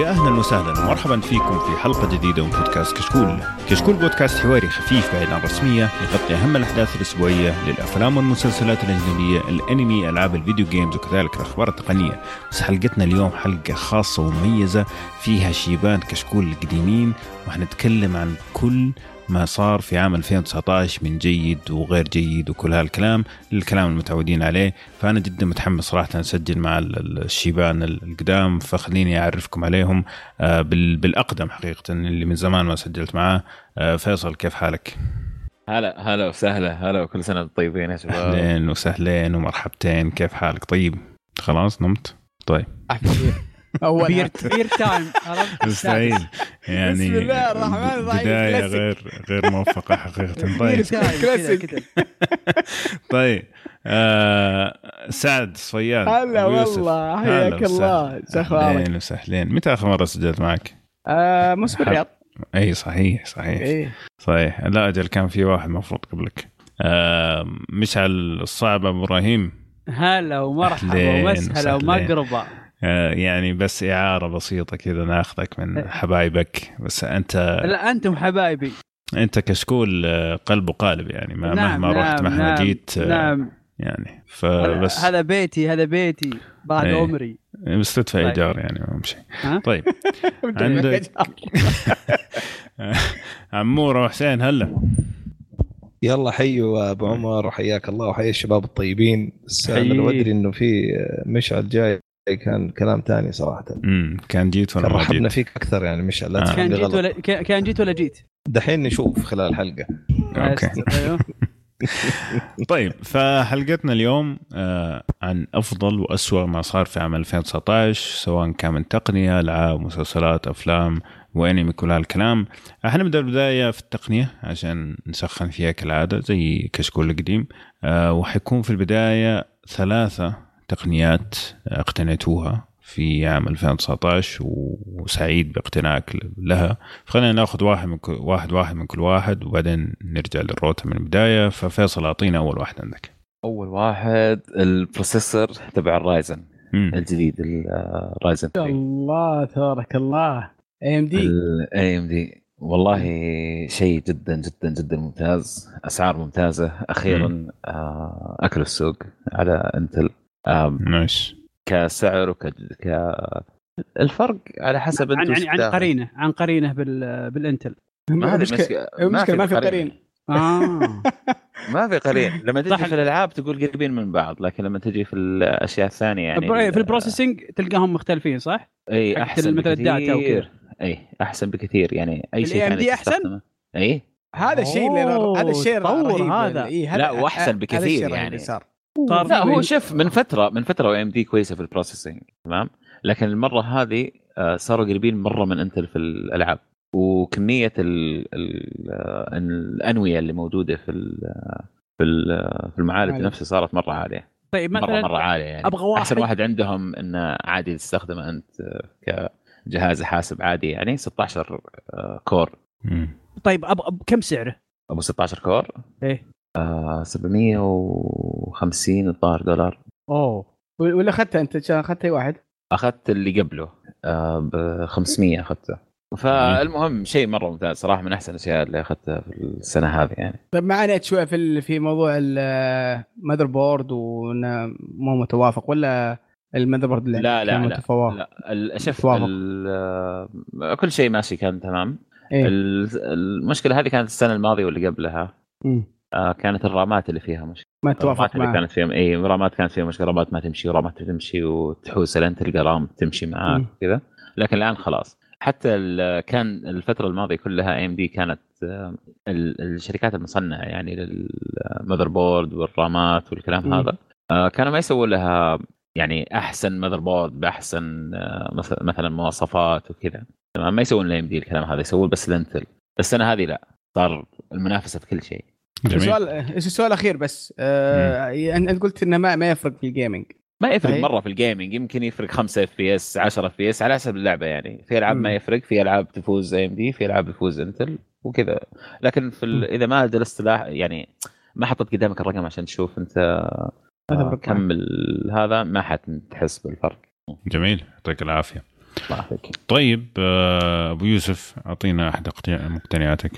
يا أهلا وسهلا ومرحبا فيكم في حلقة جديدة من بودكاست كشكول. كشكول بودكاست حواري خفيف بعيد عن الرسمية يغطي أهم الأحداث الأسبوعية للأفلام والمسلسلات الأجنبية، الأنمي، ألعاب ال video games وكذلك الأخبار التقنية. بس حلقتنا اليوم حلقة خاصة ومميزة فيها شيبان كشكول القديمين وحنتكلم عن كل ما صار في عام 2019 من جيد وغير جيد وكل هالكلام الكلام المتعودين عليه. فأنا جدا متحمس صراحة أسجل مع الشيبان القدام فخليني أعرفكم عليهم آه، بالأقدم حقيقة اللي من زمان ما سجلت معاه. آه، فيصل كيف حالك؟ هلا هلا وسهلا هلا وكل سنة طيبين يا شباب. أهلين وسهلين ومرحبتين كيف حالك؟ طيب خلاص نمت؟ طيب. اول بير, بير time مستحيل. يعني بسم الله الرحمن الرحيم. بداية غير غير موفقة حقيقة. طيب. كلاسيك طيب. آه سعد صياد هلا والله حياك الله. أهلين وسهلين. متى آخر مرة سجلت معك؟ آه موسم الرياض. إي صحيح صحيح. إيه؟ صحيح. لا أجل كان في واحد مفروض قبلك. آه مشعل الصعب أبو إبراهيم. هلا ومرحبا ومسهلا ومقربا. آه، يعني بس إعارة بسيطة كذا ناخذك من إيه. حبايبك. بس أنت لا أنتم حبايبي. أنت كشكول آه، قلب وقالب يعني ما نعم مهما نعم رحت مهما نعم جيت آه، نعم. يعني. فبس هذا بيتي هذا بيتي بعد إيه. عمري. بس تدفع طيب. إيجار يعني ما شيء. طيب. عندك عموره وحسين هلا. يلا حيوا أبو عمر وحياك الله وحيا الشباب الطيبين. بس أنا ادري إنه في مشعل جاي. كان كلام ثاني صراحة امم كان جيت ولا ما جيت؟ فيك أكثر يعني مش لا آه. كان جيت ولا كان جيت ولا جيت؟ دحين نشوف خلال الحلقة أوكي أيوه. طيب فحلقتنا اليوم آه عن أفضل وأسوأ ما صار في عام 2019 سواء كان من تقنية ألعاب مسلسلات أفلام وأنمي كل هالكلام حنبدا البدايه في التقنية عشان نسخن فيها كالعادة زي كشكول القديم آه وحيكون في البداية ثلاثة تقنيات اقتنيتوها في عام 2019 وسعيد باقتنائك لها. فخلينا ناخذ واحد من كل واحد واحد من كل واحد وبعدين نرجع للروتا من البداية. ففيصل أعطينا أول واحد عندك. أول واحد ال processor تبع الرايزن مم. الجديد الرايزن الله تبارك الله. اي ام دي اي ام دي والله شيء جدا جدا جدا ممتاز. أسعار ممتازة. أخيرا آه، اكل السوق على انتل nice. كسعر وك ك الفرق على حسب عن عن, عن قرينة عن قرينة بال... بالإنتل. ما هذه المشكلة ما في, ما في قرين آه. ما في قرين لما تجي في الألعاب تقول قريبين من بعض لكن لما تجي في الأشياء الثانية يعني في ال processing تلقاهم مختلفين صح؟ إي أحسن مثل ال data وكذا. إي أحسن بكثير. يعني أي شيء ثاني أحسن؟ إي. هذا الشيء اللي هذا الشيء رهيب هذا. إيه لا وأحسن بكثير يعني. صار. صار لا هو شوف من فترة من فترة AMD كويسة في ال processing تمام؟ لكن المرة هذه آه، صاروا قريبين مرة من انتل في الألعاب. وكمية ال ال آه، الأنوية اللي موجودة في في في المعالج نفسه صارت مرة عالية. طيب مثلا مرة مره عالية يعني. أبغى واحد أحسن واحد عندهم إنه عادي تستخدمه أنت كجهاز حاسب عادي يعني 16 core. طيب أبغى كم سعره؟ أبو 16 core؟ إيه. آه 750 الظاهر دولار. أوه. ولا اخذته أنت؟ أخذت أي واحد؟ أخذت اللي قبله. آه ب 500 اخذته فالمهم شيء مرة ممتاز صراحة من أحسن الأشياء اللي أخذتها في السنة هذه يعني. طيب ما عانيت شوية في في موضوع ال motherboard وإنه مو متوافق ولا ال motherboard اللي لا لا لا, لا شوف كل شيء ماشي كان تمام. إيه؟ المشكلة هذه كانت السنة الماضية واللي قبلها. م. آه كانت ال RAM ات اللي فيها مشكله ما توافق اللي كانت فيها إي RAM ات كانت فيها مشكلة RAM ات ما تمشي و RAM ات تمشي وتحوس لين تلقى RAM تمشي معاك كذا. لكن الآن خلاص. حتى كان الفترة الماضية كلها AMD كانت آه، الشركات المصنعة يعني لل motherboard وال RAM ات والكلام م. هذا آه كانوا ما يسووا لها يعني أحسن motherboard بأحسن آه، مثلا مواصفات وكذا. تمام؟ ما يسوون AMD الكلام هذا يسوون بس لينتل. السنة هذه لا. صار المنافسة في كل شيء. السؤال السؤال الاخير بس آه أنت قلت إنه ما ما يفرق في الجيمنج ما يفرق صحيح. مرة في ال gaming يمكن يفرق 5 اف بي اس 10 اف بي اس على حسب اللعبة يعني. في ألعاب ما يفرق في ألعاب تفوز AMD في ألعاب تفوز انتل وكذا. لكن في ال... إذا ما جلست يعني ما حطيت قدامك الرقم عشان تشوف أنت آه كم هذا ما حتحس بالفرق. جميل. يعطيك العافية. الله يعافيك. طيب آه، أبو يوسف أعطينا أحد مقتنياتك.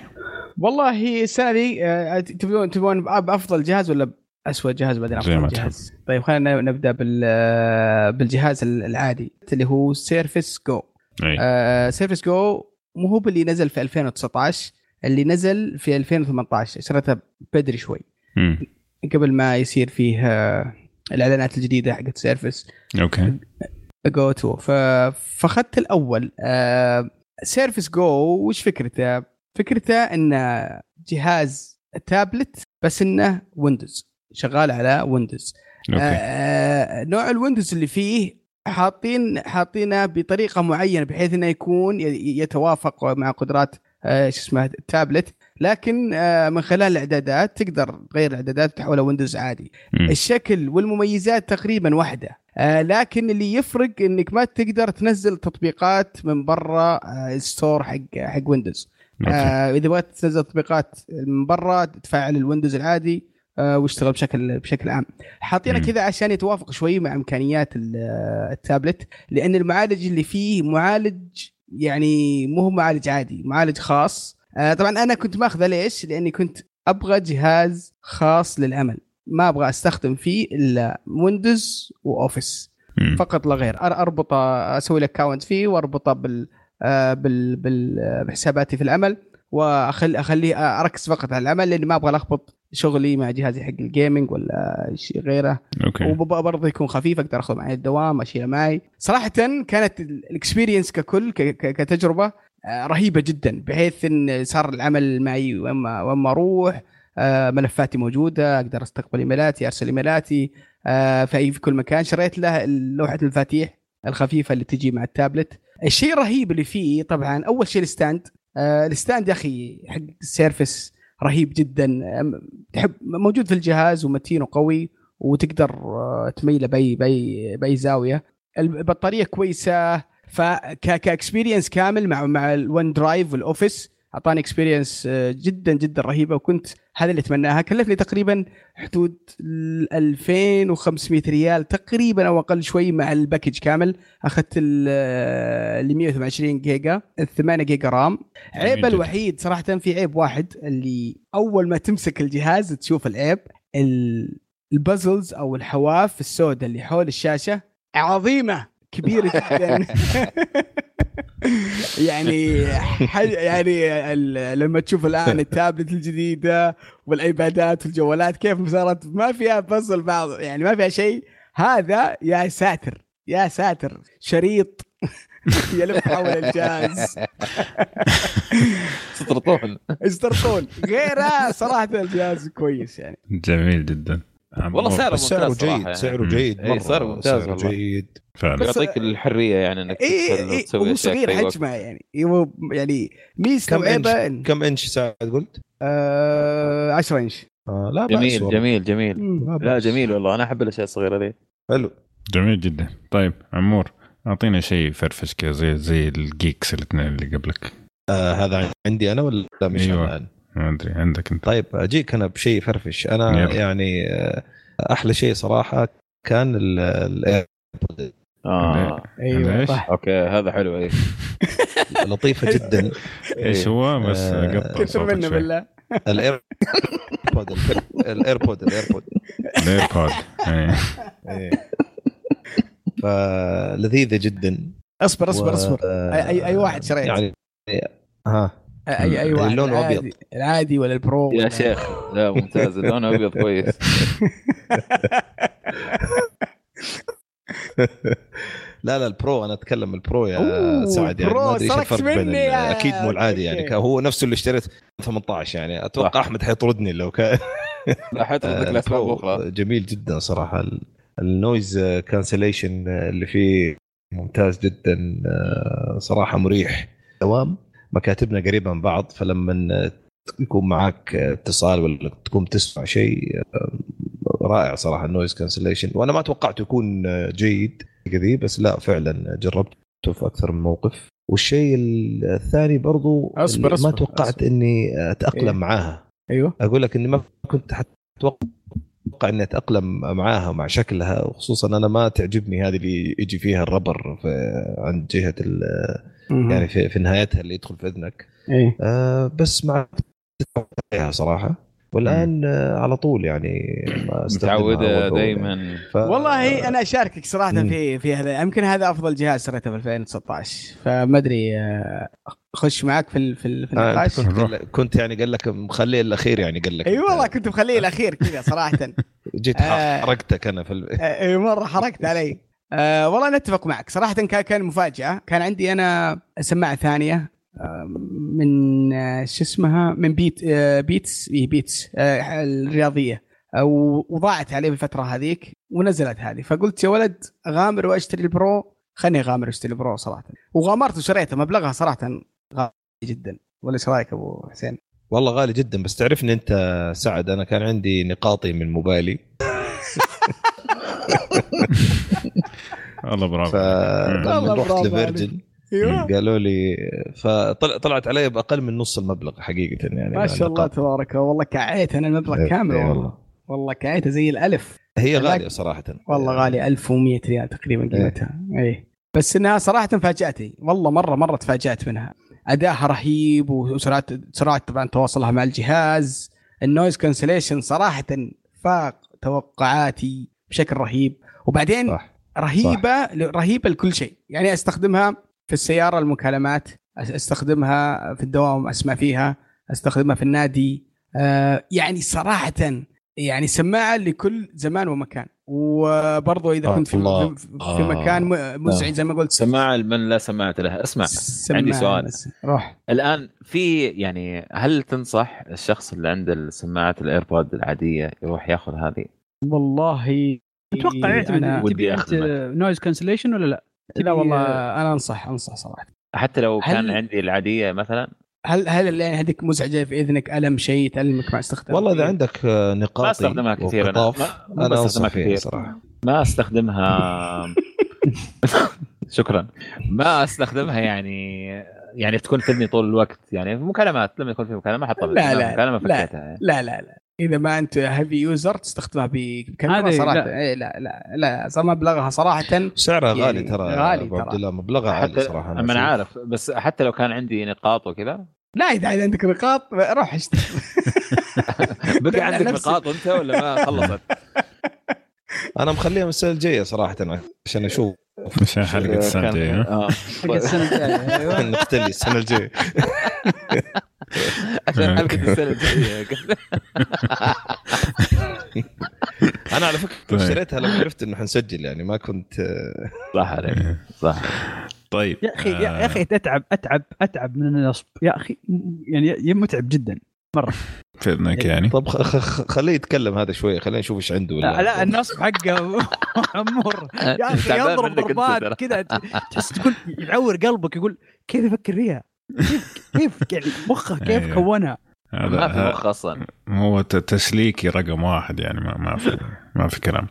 والله السنة دي آه، تبون تبون بافضل جهاز ولا باسوء جهاز بعدين أفضل جهاز؟ طيب خلينا نبدأ بال آه، بالجهاز العادي اللي هو Surface Go اي آه Surface Go مو هو اللي نزل في 2019 اللي نزل في 2018 شريته بدري شوي. مم. قبل ما يصير فيه آه الإعلانات الجديدة حقت Surface okay. Go 2 ف... فاخذت الأول. آه Surface Go وش فكرته؟ فكرته انه جهاز تابلت بس إنه ويندوز شغال على ويندوز okay. آه نوع الويندوز اللي فيه حاطين حاطينه بطريقة معينة بحيث إنه يكون يتوافق مع قدرات آه شو اسمه التابلت لكن آه من خلال الإعدادات تقدر تغير الإعدادات وتحولها ويندوز عادي. مم. الشكل والمميزات تقريبا واحدة. آه لكن اللي يفرق إنك ما تقدر تنزل تطبيقات من برا آه ال store حق حق ويندوز آه إذا بغيت تنزل تطبيقات من برا تفعل الويندوز العادي آه واشتغل بشكل بشكل عام. حاطينه. كذا عشان يتوافق شوي مع إمكانيات ال- التابلت لأن المعالج اللي فيه معالج يعني مو هو معالج عادي معالج خاص. آه طبعا أنا كنت ماخذه ليش؟ لأني كنت أبغى جهاز خاص للعمل. ما أبغى أستخدم فيه إلا Windows و Office. فقط لا غير. أربطه أسوي له account فيه وأربطه بال بال آه، بحساباتي في العمل واخلي أخليه أركز فقط على العمل لأني ما أبغى ألخبط شغلي مع جهازي حق ال gaming ولا شيء غيره. okay. وبرضه يكون خفيف أقدر اخذه معي الدوام أشيله معي. صراحة كانت ال- ال experience ككل كتجربة آه، رهيبة جدا بحيث إن صار العمل معي وينما وينما أروح آه، ملفاتي موجودة أقدر أستقبل إيميلاتي أرسل إيميلاتي آه، في أي في كل مكان. شريت له لوحة المفاتيح الخفيفة اللي تجي مع التابلت. الشيء الرهيب اللي فيه طبعا أول شيء ال stand. آه، ال stand يا أخي حق ال Surface رهيب جدا. تحت موجود في الجهاز ومتين وقوي وتقدر آه، تميله بأي بأي بأي زاوية. البطارية كويسة. فك experience كامل مع مع ال OneDrive وال Office أعطاني experience جدا جدا رهيبة. وكنت هذا اللي أتمناها. كلفني تقريبا حدود ال 2500 ريال تقريبا أو أقل شوي مع ال package كامل. أخذت ال ال 128 جيجا ال 8 giga RAM. عيب. الوحيد صراحة في عيب واحد اللي أول ما تمسك الجهاز تشوف العيب ال- البازلز أو الحواف السوداء اللي حول الشاشة عظيمة. كبيرة جدا. يعني ح- يعني ال- لما تشوف الآن التابلت الجديدة والآيبادات والجوالات كيف صارت؟ ما فيها بازل بعض يعني ما فيها شيء. هذا يا ساتر يا ساتر شريط. يلف حول الجهاز. تطرطون استرطون غيره صراحة الجهاز كويس يعني. جميل جدا. والله سعره سعره ممتاز صراحة جيد يعني. سعره. جيد إيه، مرة سعره ممتاز سعره. جيد فعلا يعطيك الحرية يعني إنك اي وتسوي هو أشياء صغير. حجمه يعني يعني ميزته كم إنش وعيبه كم إنش ساعد قلت؟ آه 10 إنش آه لا بأس جميل والله. جميل جميل لا لا. جميل والله أنا أحب الأشياء الصغيرة ذي حلو جميل جدا طيب عمور أعطينا شيء فرفش كذا زي زي الجيكس الاثنين اللي قبلك آه هذا عندي أنا ولا مش أيوة. ما أدري عندك أنت. طيب أجيك أنا بشيء فرفش. أنا يلا. يعني آه، أحلى شيء صراحة كان ال- الايربود آه. أيوه؟ صح. أوكي هذا حلو اي لطيفة جدا. إيش هو؟ بس آه، قطع كثر صوتك منه بالله. الايربود الايربود الايربود الايربود إيه. إيه. فلذيذه جدا. أصبر أصبر أصبر. اي أي, واحد شريت؟ يعني ها. اي أي واحد اللون العادي- أبيض. العادي ولا البرو يا ولا- شيخ لا ممتاز اللون ابيض كويس. لا لا البرو أنا أتكلم البرو يا سعد يعني ما أدري إيش سرقت الفرق بين مني. أكيد مو العادي يعني هو نفسه اللي اشتريت 18 يعني أتوقع. أحمد حيطردني لو كان لا حيطردك آه، الاسباب البرو أخرى جميل جدا صراحة. ال- النويز كانسليشن اللي فيه ممتاز جدا آه، صراحة مريح. دوام؟ مكاتبنا قريبة من بعض فلما يكون معك اتصال ولا تكون تسمع شيء رائع صراحة النويز كانسليشن وأنا ما توقعته يكون جيد كذي بس لا فعلا جربته في أكثر من موقف والشيء الثاني برضو أصبر، اللي ما أصبر، توقعت أصبر. إني أتأقلم إيه. معاها أيوه أقول لك إني ما كنت أتوقع إني أتأقلم معاها ومع شكلها وخصوصا أنا ما تعجبني هذه اللي يجي فيها الربر في عند جهة ال- يعني في, في نهايتها اللي يدخل في إذنك. إيه. آه بس مع صراحة. والآن آه على طول يعني متعودة بأول دائما ف... والله أنا أشاركك صراحة مم. في في هذا. يمكن هذا أفضل جهاز شريته في 2019 فما أدري آه، أخش معك في ال- في ال- في آه النقاش. أنت كنت, كنت يعني قال لك مخليه الأخير يعني قال لك إي أنت والله كنت مخليه الأخير كذا صراحة. جيت آه. حرقتك أنا في ال... آه، مرة حرقت علي. آه والله نتفق معك. صراحة كان كان مفاجأة. كان عندي أنا سماعة ثانية آه، من آه، شو اسمها؟ من Beat آه، Beats اي Beats الرياضية. وضاعت علي بالفترة هذيك ونزلت هذه. فقلت يا ولد اغامر وأشتري ال Pro. خلني أغامر وأشتري ال Pro صراحة. وغامرت وشريته. مبلغها صراحة غالي جدا. ولا إيش رأيك أبو حسين؟ والله غالي جدا. بس تعرفني أنت سعد أنا كان عندي نقاطي من موبايلي. والله برافو. فلما رحت لفيرجن أيوه. قالوا لي فطلعت علي بأقل من نص المبلغ حقيقة يعني. ما شاء الله. تبارك والله كعيت أنا المبلغ إيه، كامل إيه والله. والله. كعيته زي الألف. هي غالية صراحة. والله غالي 1100 ريال تقريبا قيمتها. اي بس إنها صراحة فاجأتني. والله مرة مرة تفاجأت منها. أدائها رهيب وسرعة سرعة طبعا تواصلها مع الجهاز. ال noise cancellation صراحة فاق توقعاتي. بشكل رهيب وبعدين صح رهيبة رهيبة لكل شيء يعني أستخدمها في السيارة المكالمات أستخدمها في الدوام أسمع فيها أستخدمها في النادي آه يعني صراحة يعني سماعة لكل زمان ومكان وبرضه إذا آه، كنت في, الله. في, آه. مكان م- مزعج زي ما قلت سماعة من لا سماعة له اسمع سماعة عندي سؤال. بس. روح الآن في يعني هل تنصح الشخص اللي عنده السماعات الايربود العادية يروح ياخذ هذه؟ والله أتوقع يعتمد أنا ودي أخدمك. نويز كانسليشن ولا لا؟ لا والله تبي- أنا أنصح أنصح صراحة حتى لو هل- كان عندي العادية مثلا هل هل يعني هذيك مزعجة في إذنك ألم شيء تألمك مع استخدام والله إذا عندك آه، نقاط ما أستخدمها كثير أنا. ما- ما أنا بستخدمها انصح فيها كثير. صراحة ما أستخدمها شكرا ما أستخدمها يعني يعني تكون في اذني طول الوقت يعني في مكالمات لما يكون في مكالمة أحطها في لا، لا، مكالمة لا. يعني. لا لا لا إذا ما أنت هيفي يوزر تستخدمها بكاميرا صراحة لا. لا. لا لا لا صار مبلغها صراحة سعرها يعني غالي ترى غالي ابو ترى. عبد الله مبلغها عالي صراحة أنا. عارف بس حتى لو كان عندي نقاط وكذا لا إذا إذا عندك نقاط روح اشتري بقى عندك. نقاط أنت ولا ما خلصت؟ أنا مخليها من السنة الجاية صراحة عشان أشوف عشان حلقة السنة كان- الجاية ها؟ آه. حق السنة الجاية أيوه. نختلي السنة الجاية. عشان حلقة السنة الجاية. أنا على فكرة طيب. اشتريتها لما عرفت إنه حنسجل يعني ما كنت صح عليك صح. طيب يا أخي يا آه، أخي أتعب أتعب أتعب من النصب. يا أخي يعني متعب جدا في اذنك يعني طب خ- خ- خليه يتكلم هذا شوية خلينا نشوف إيش عنده لا, لا النصب حقه امور يا أخي يضرب ضربات. كذا تحس تقول يعور قلبك يقول كيف يفكر فيها؟ كيف كيف يعني مخه كيف أيوه. كونها؟ هذا ما في مخ أصلا. هو ت- تسليكي رقم واحد يعني ما, ما في ما في كلام.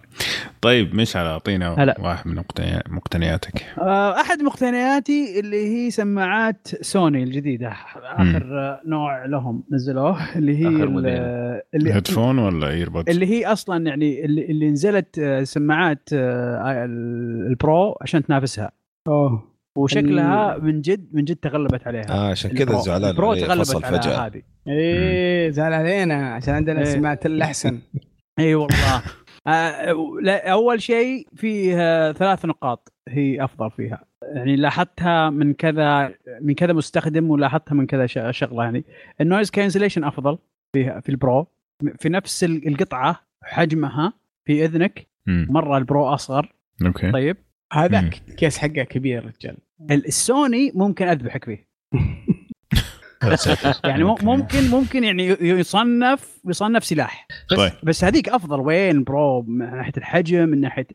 طيب مشعل أعطينا هلا. واحد من مقتنيا- مقتنياتك. آه، أحد مقتنياتي اللي هي سماعات سوني الجديدة. آخر آه، نوع لهم نزلوه اللي هي. اللي headphone ولا AirPods اللي هي أصلا يعني اللي, اللي نزلت آه، سماعات آه، ال Pro عشان تنافسها. أوه. وشكلها من جد من جد تغلبت عليها. آه عشان كذا زعلان ال Pro تغلبت على فجأة. هذه. إيه. زعل علينا عشان عندنا إيه. سماعه الأحسن. اي والله. آه، لا، أول شيء فيه ثلاث نقاط هي أفضل فيها. يعني لاحظتها من كذا من كذا مستخدم ولاحظتها من كذا ش- شغلة يعني. ال noise cancellation أفضل فيها في ال Pro في نفس ال- القطعة حجمها في إذنك. مرة ال Pro أصغر. okay. طيب. هذاك ال case حقه كبير رجال ال- السوني ممكن اذبحك فيه يعني. ممكن ممكن يعني يصنف يصنف سلاح بس طيب. بس هذيك أفضل وين Pro من ناحية الحجم من ناحيه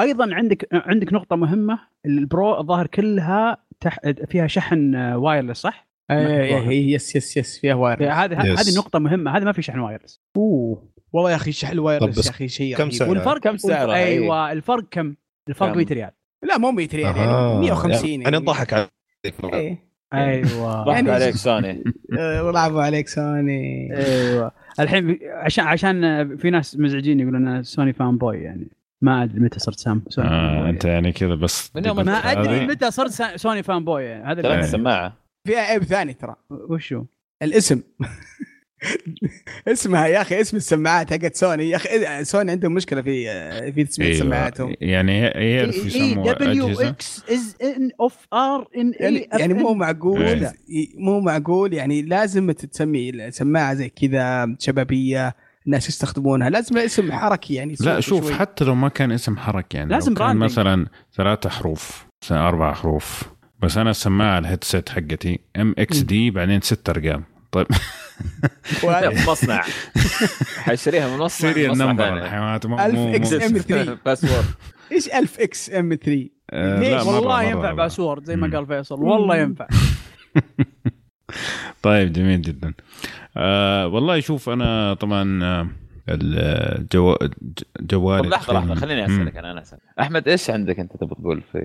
أيضا عندك عندك نقطة مهمة ال Pro الظاهر كلها تح... فيها شحن wireless صح؟ إيه إيه، yes yes yes فيها wireless هذه. هذه نقطة مهمة هذه ما في شحن wireless أوه والله يا أخي شحن ال wireless يا أخي شيء كم رهيب. سعر؟ والفرق كم سعرها؟ أيوه الفرق كم؟ الفرق كم؟ 100 ريال لا مو 100 ريال يعني آه. 150 أنا انضحك عليك. إيه. أيوه. ضحك يعني- عليك سوني. آه، ولعبوا عليك سوني. أيوه. الحين عشان عشان في ناس مزعجين يقولون أنا Sony fanboy يعني. ما أدري متى صرت سام سوني فان آه بوي. أنت يعني كذا بس من يوم قلت ما أدري. متى صرت سوني فان بوي يعني. هذا ثلاث اللي- سماعة. فيها عيب ثاني ترى. وشو؟ الاسم. اسمها يا أخي اسم السماعات حقت سوني يا أخي سوني عندهم مشكلة في في تسمية أيوة. سماعاتهم يعني إيه، يسموا دبليو إكس از ان اوف ار ان يعني, يعني مو معقول إيه. مو معقول يعني لازم تسمي السماعة زي كذا شبابية الناس يستخدمونها لازم اسم حركي يعني لا شوف شوي. حتى لو ما كان اسم حركي يعني لازم كان. مثلا ثلاثة حروف مثلاً أربع حروف بس أنا السماعة الهيدسيت حقتي ام إكس دي بعدين ست أرقام طيب وهذا في مصنع حيشتريها من مصنع سيريال مصنع نمبر. الحيوانات مو ألف مو- مو- إكس إم 3. باسورد إيش 1000 إكس إم 3 آه، ليش؟ والله ينفع. باسورد زي ما. قال فيصل والله ينفع طيب جميل جدا آه والله شوف أنا طبعا آه، الجو... جوالي لحظة لحظة خليني. أسألك أنا أنا أسألك أحمد إيش عندك أنت تبغى تقول في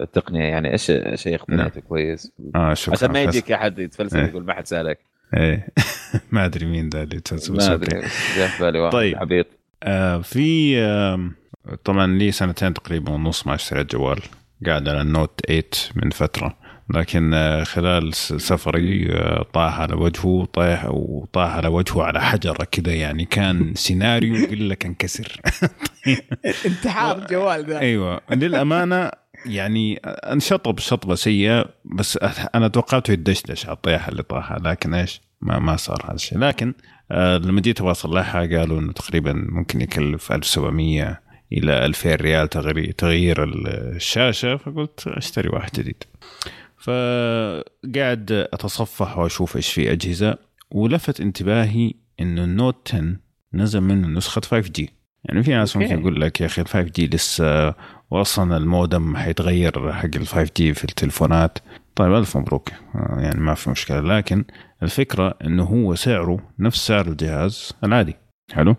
التقنية يعني إيش شيء اقتنيته كويس آه شكرا عشان ما يجيك أحد يتفلسف إيه. يقول ما حد سألك إيه. ما أدري مين ذا اللي بس ما. أدري. جاء في بالي واحد طيب. عبيط. آه في آه طبعا لي سنتين تقريبا ونص ما اشتريت جوال. قاعد على النوت 8 من فترة. لكن آه خلال سفري آه طاح على وجهه طاح وطاح على وجهه على حجرة كذا يعني. كان سيناريو يقول لك انكسر. انتحار الجوال ذا. أيوه. للأمانة يعني انشطب شطبه سيئه بس أنا توقعته يدشدش على الطيحه اللي طاحها لكن إيش؟ ما ما صار هذا الشيء. لكن آه لما جيت أبغى اصلحها قالوا إنه تقريبا ممكن يكلف 1700 إلى 2000 ريال تغيير تغيير الشاشه فقلت أشتري واحد جديد. فقاعد أتصفح وأشوف إيش في أجهزة ولفت انتباهي إنه ال Note 10 نزل منه نسخة 5G يعني في ناس. ممكن يقول لك يا أخي ال 5G لسه واصلا المودم حيتغير حق ال 5G في التليفونات طيب ألف مبروك. آه، يعني ما في مشكلة. لكن الفكرة إنه هو سعره نفس سعر الجهاز العادي. حلو؟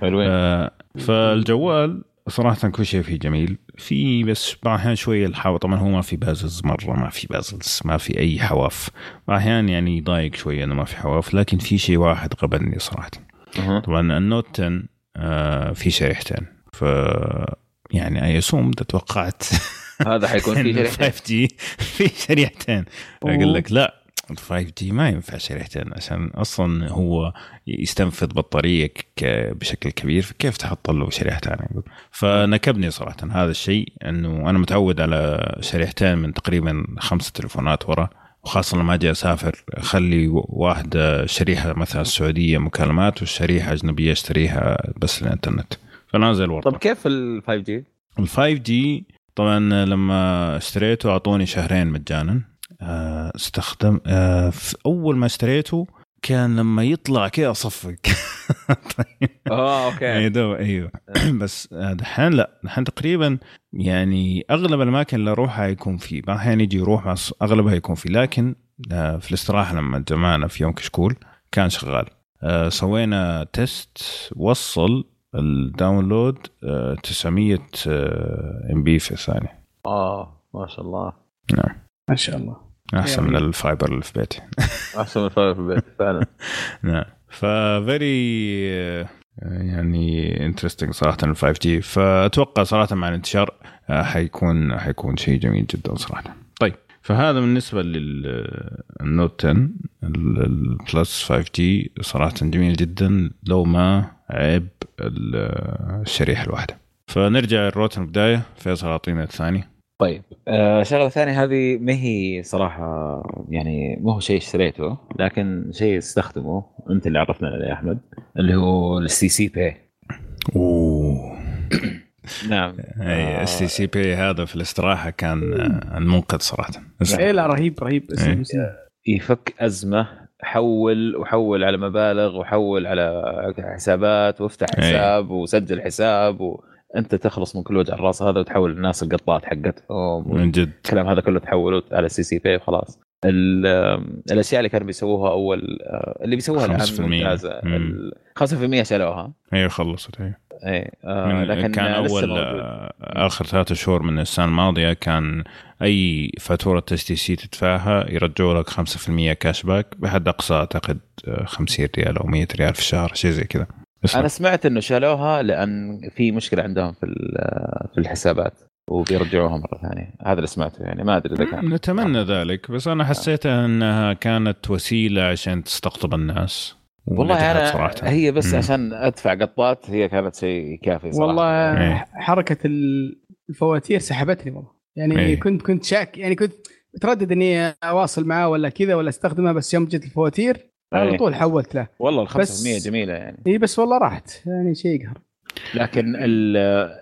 حلوين. آه فالجوال صراحة كل شيء فيه جميل. في بس بعض الأحيان شوية الحواف. طبعا هو ما في bezels مرة ما في bezels ما في أي حواف. بعض الأحيان يعني يضايق شوية إنه ما في حواف. لكن في شيء واحد غبني صراحة. طبعا ال Note 10 آه في شريحتين. ف يعني I assume توقعت هذا حيكون في شريحتين. 5G في شريحتين. أقول لك لا ال 5G ما ينفع شريحتين عشان أصلا هو يستنفذ بطارية بشكل كبير فكيف تحط له شريحة ثانية؟ فنكبني صراحة. هذا الشيء إنه أنا متعود على شريحتين من تقريبا خمسة تليفونات ورا وخاصة لما أجي أسافر أخلي واحدة شريحة مثلا السعوديه مكالمات والشريحة أجنبية أشتريها بس الانترنت فنازل ورطة. طب كيف ال 5G؟ ال 5G طبعا لما اشتريته أعطوني شهرين مجانا. آه، استخدم آه، في أول ما اشتريته كان لما يطلع كذا أصفق. طيب. آه okay. أيوه. أيوه بس آه، دحين لا. دحين تقريبا يعني أغلب الأماكن اللي أروحها يكون فيه بعض الاحيان يجي يروح بس أغلبها يكون فيه لكن في الاستراحة لما جمعنا في يوم كشكول كان شغال. سوينا test وصل ال download آه، 900 MB في الثانية. آه ما شاء الله. ما شاء الله. أحسن يعني- من ال fiber اللي في بيتي. أحسن من ال fiber في البيت فعلا. نعم. ف very يعني interesting صراحة ال 5G فأتوقع صراحة مع الانتشار آه، حيكون حيكون شيء جميل جدا صراحة. طيب فهذا بالنسبة لل Note 10 ال- البلس 5 جي صراحة جميل جدا لو ما عيب ال- الشريحة الواحدة. فنرجع الروت البدايه فيصل أعطينا الثاني. طيب. آه شغله ثانية هذه ما هي صراحة يعني ما هو شيء اشتريته لكن شيء استخدمه أنت اللي عرفنا عليه يا أحمد اللي هو السي سي بي أوه. نعم. أي اس تي سي بي هذا في الاستراحة كان آه، المنقذ صراحة. إيه لا رهيب رهيب. إيه. اسم. يفك أزمة حول وحول على مبالغ وحول على حسابات وافتح أي. حساب وسجل حساب وانت تخلص من كل وجع الراس هذا وتحول الناس القطات حقتهم من جد. الكلام هذا كله تحوله على STC Pay وخلاص. ال- الأشياء اللي كانوا بيسووها أول اللي بيسووها الآن 5% ممتازة مم. ال 5% شالوها. أيوه خلصت أيوه إيه آه لكن كان أول. آه، آخر ثلاثة شهور من السنة الماضية كان أي فاتورة STC تدفعها يرجعوا لك 5% cash back بحد أقصى أعتقد آه، 50 ريال أو 100 ريال في الشهر شيء زي كذا. أنا سمعت إنه شالوها لأن في مشكلة عندهم في ال- في الحسابات وبيرجعوها مرة ثانية. هذا اللي سمعته يعني ما أدري إذا كان. نتمنى ذلك بس أنا حسيت إنها كانت وسيلة عشان تستقطب الناس. والله أنا صراحة. هي بس مم. عشان أدفع قطات هي كانت شيء كافي صراحة. والله إيه. حركة الفواتير سحبتني والله. يعني إيه. كنت كنت شاك. يعني كنت متردد إني أواصل معاه ولا كذا ولا أستخدمها بس يوم جت الفواتير على إيه. طول حولت له. والله ال 5% بس- جميلة يعني. اي بس والله راحت. يعني شيء يقهر. لكن ال-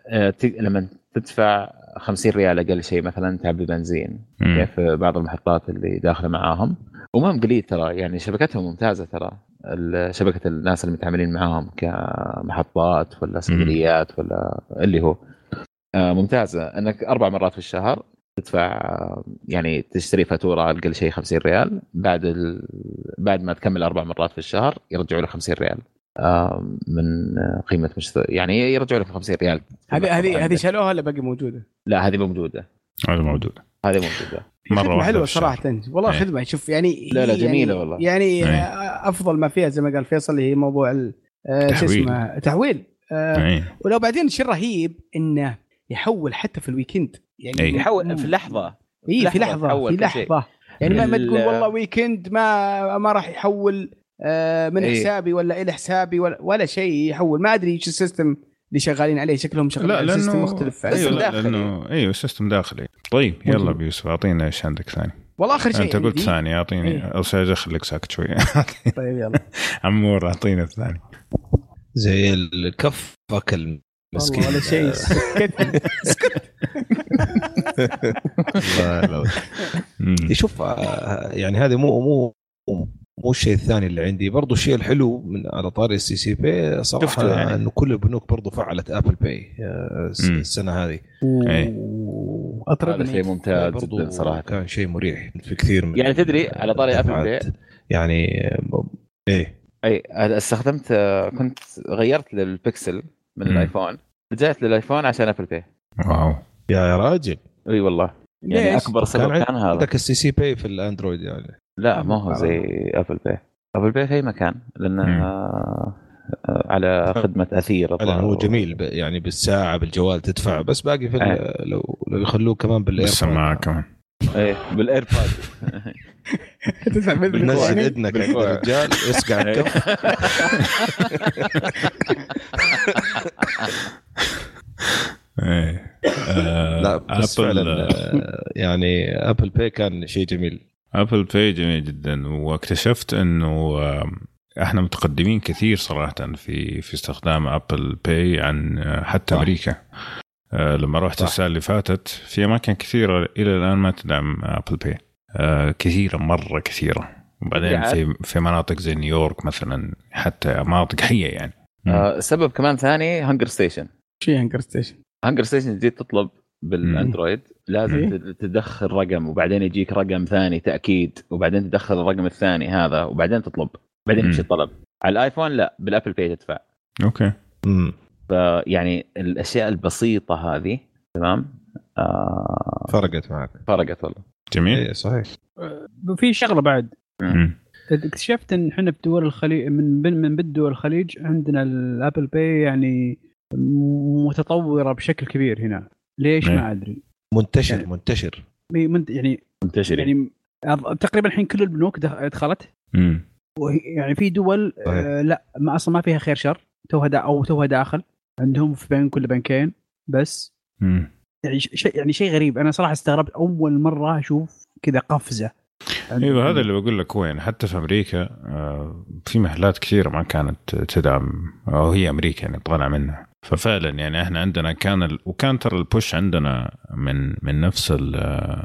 آه، لما تدفع 50 ريال أقل شيء مثلا تعبي بنزين. مم. كيف بعض المحطات اللي داخلة معاهم. وما قليل ترى يعني شبكتهم ممتازة ترى. شبكة الناس اللي متعاملين معاهم كمحطات ولا صيدليات ولا اللي هو. آه، ممتازة. إنك أربع مرات في الشهر تدفع يعني تشتري فاتورة أقل شيء 50 ريال. بعد ال... بعد ما تكمل أربع مرات في الشهر يرجعوا لك 50 ريال. آه، من قيمة مشت... يعني يرجعوا لك 50 ريال. هذه هذه هذه. شالوها ولا باقي موجودة؟ لا هذه موجودة. هذا موجود هذه موجوده مرة حلوة. صراحة والله إيه. خدمة شوف يعني لا، لا، هي جميلة يعني والله. يعني إيه. أفضل ما فيها زي ما قال فيصل هي موضوع ال- آه، شو تحويل. اسمه تحويل آه، إيه. ولو بعدين شيء رهيب إنه يحول حتى في ال weekend يعني أي. يحول في لحظه اي في لحظة لحظه في. لحظة يعني ما, تقول والله weekend ما ما راح يحول آه، من إيه. حسابي ولا إلى حسابي ولا, ولا شيء يحول ما أدري إيش ال system اللي شغالين عليه شكلهم شغالين لا على لأنه سيستم مختلف. أيوه سيستم داخلي. لأنه أيوه سيستم داخلي. طيب يلا. بيوسف اعطينا إيش عندك ثاني والله آخر شيء أنت قلت ثاني أعطيني إيه. أو خليك ساكت شوي. طيب يلا. عمور اعطينا الثاني زي الكف اكل مسكين والله ولا شيء. سكت. لا لا. مم. شوف آه، يعني هذه مو مو مو الشيء الثاني اللي عندي برضو الشيء الحلو من على طاري السي سي بي صراحة يعني. إنه كل البنوك برضو فعلت ابل باي آه، مم. السنة هذه. هذا اطربني شيء ممتاز جدا صراحة كان شيء مريح في كثير من يعني تدري على طاري أبل الدفعات. يعني إيه أي استخدمت آه، كنت غيرت للبكسل من مم. الآيفون رجعت للآيفون عشان Apple Pay wow يا يا راجل أي والله يعني ليش؟ أكبر سبب كان كان هذا عندك ال STC Pay في الأندرويد يعني لا ما هو زي Apple Pay Apple Pay في اي مكان لأنه مم. آه، على خدمة أثير الظاهر. هو جميل يعني بالساعة بالجوال تدفع بس باقي في إيه. لو لو يخلوه كمان بال Air بالسماعه كمان إيه بال AirPod تدفع بالكوع. نزل اذنك عند بالكوع. الرجال اسقع الكف إيه لا بس ابل فعلا آه، يعني Apple Pay كان شيء جميل. Apple Pay جميل جدا. واكتشفت إنه إحنا متقدمين كثير صراحة في في استخدام Apple Pay عن آه، حتى صح. أمريكا. آه، لما رحت صح. السنة اللي فاتت في أماكن كثيرة إلى الآن ما تدعم Apple Pay آه، كثيرة مرة كثيرة. وبعدين في في مناطق زي نيويورك مثلا حتى مناطق حية يعني. آه، سبب كمان ثاني هانجر ستيشن شيء هانجر ستيشن هانجر ستيشن جيت تطلب بالأندرويد. لازم إيه. تد- تدخل رقم وبعدين يجيك رقم ثاني تأكيد وبعدين تدخل الرقم الثاني هذا وبعدين تطلب. بعدين يمشي. الطلب؟ على الآيفون لا بال Apple Pay تدفع. Okay. امم فيعني الأشياء البسيطة هذه تمام؟ آه فرقت معك. فرقت والله. جميل. إيه صحيح. في شغلة بعد. مم. اكتشفت إن إحنا في دول الخليج من من بين دول الخليج عندنا ال Apple Pay يعني متطورة بشكل كبير هنا. ليش. ما أدري. منتشر يعني- منتشر. يعني منتشر يعني تقريبا الحين كل البنوك دخ- دخلت. يعني في دول. آه لا ما أصلا ما فيها خير شر. توها دا أو توها داخل. عندهم في بين كل بنكين. بس مم. يعني شيء يعني شيء غريب. أنا صراحة استغربت أول مرة أشوف كذا قفزة. أيوه هذا اللي بقول لك هو يعني حتى في أمريكا آه، في محلات كثيرة ما كانت تدعم أو هي أمريكا يعني طالع منها. ففعلا يعني إحنا عندنا كان ال... وكان ترى البوش عندنا من من نفس ال-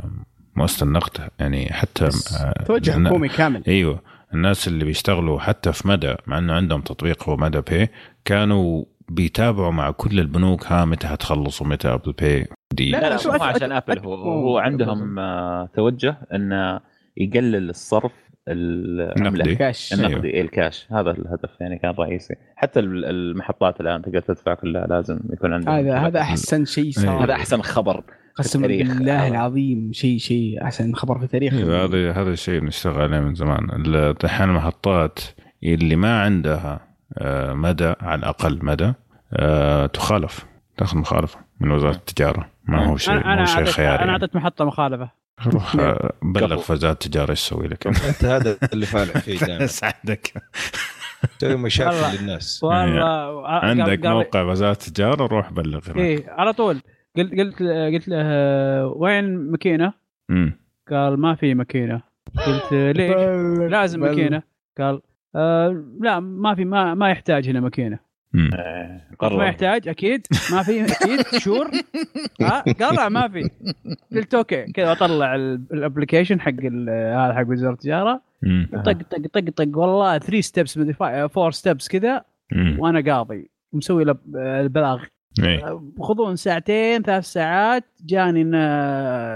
مؤسسة النقد يعني حتى آه، توجه حكومي كامل. أيوه الناس اللي بيشتغلوا حتى في مدى مع إنه عندهم تطبيق هو مدى Pay كانوا بيتابعوا مع كل البنوك ها متى هتخلصوا متى Apple Pay دي. لا، لا لا أك- عشان ابل هو هو عندهم آه، توجه إنه يقلل الصرف العمله نقدي. كاش أيوه. النقدي إيه الكاش. هذا الهدف يعني كان رئيسي. حتى ال- المحطات الآن تقدر تدفع كلها لازم يكون عندهم هذا هذا أحسن شيء صار. هذا أحسن خبر التاريخ. بالله هذا. العظيم شيء شيء أحسن خبر في التاريخ. أيوه هذا هذا الشيء نشتغل عليه من زمان. ال- دحين المحطات اللي ما عندها آه، مدى على الأقل مدى آه، تخالف. تاخذ مخالفة من وزارة التجارة. ما هو شيء ما هو شيء خياري أنا يعني. أعطيت محطة مخالفة. روح بلغ وزاره التجاره إيش تسوي لك. أنت هذا اللي فالح فيه دائما. اساعدك تسوي مشاكل. للناس. والله عندك قال- قال- موقع وزاره التجاره روح بلغ. إيه على طول. قلت قلت قلت له آه، وين ماكينة؟ قال ما في ماكينة. قلت آه، ليش؟ لازم ماكينة. قال آه لا ما في ما ما يحتاج هنا ماكينة. آه، ما يحتاج أكيد. ما في أكيد. Sure. ها قال لا ما في. قلت okay. كذا أطلع ال application حق ال- هذا حق وزارة التجارة. طق طق طق طق. والله 3 steps مدري 4 steps كذا. وأنا قاضي. مسوي له البلاغ. إيه. خذون ساعتين ثلاث ساعات. جاني إن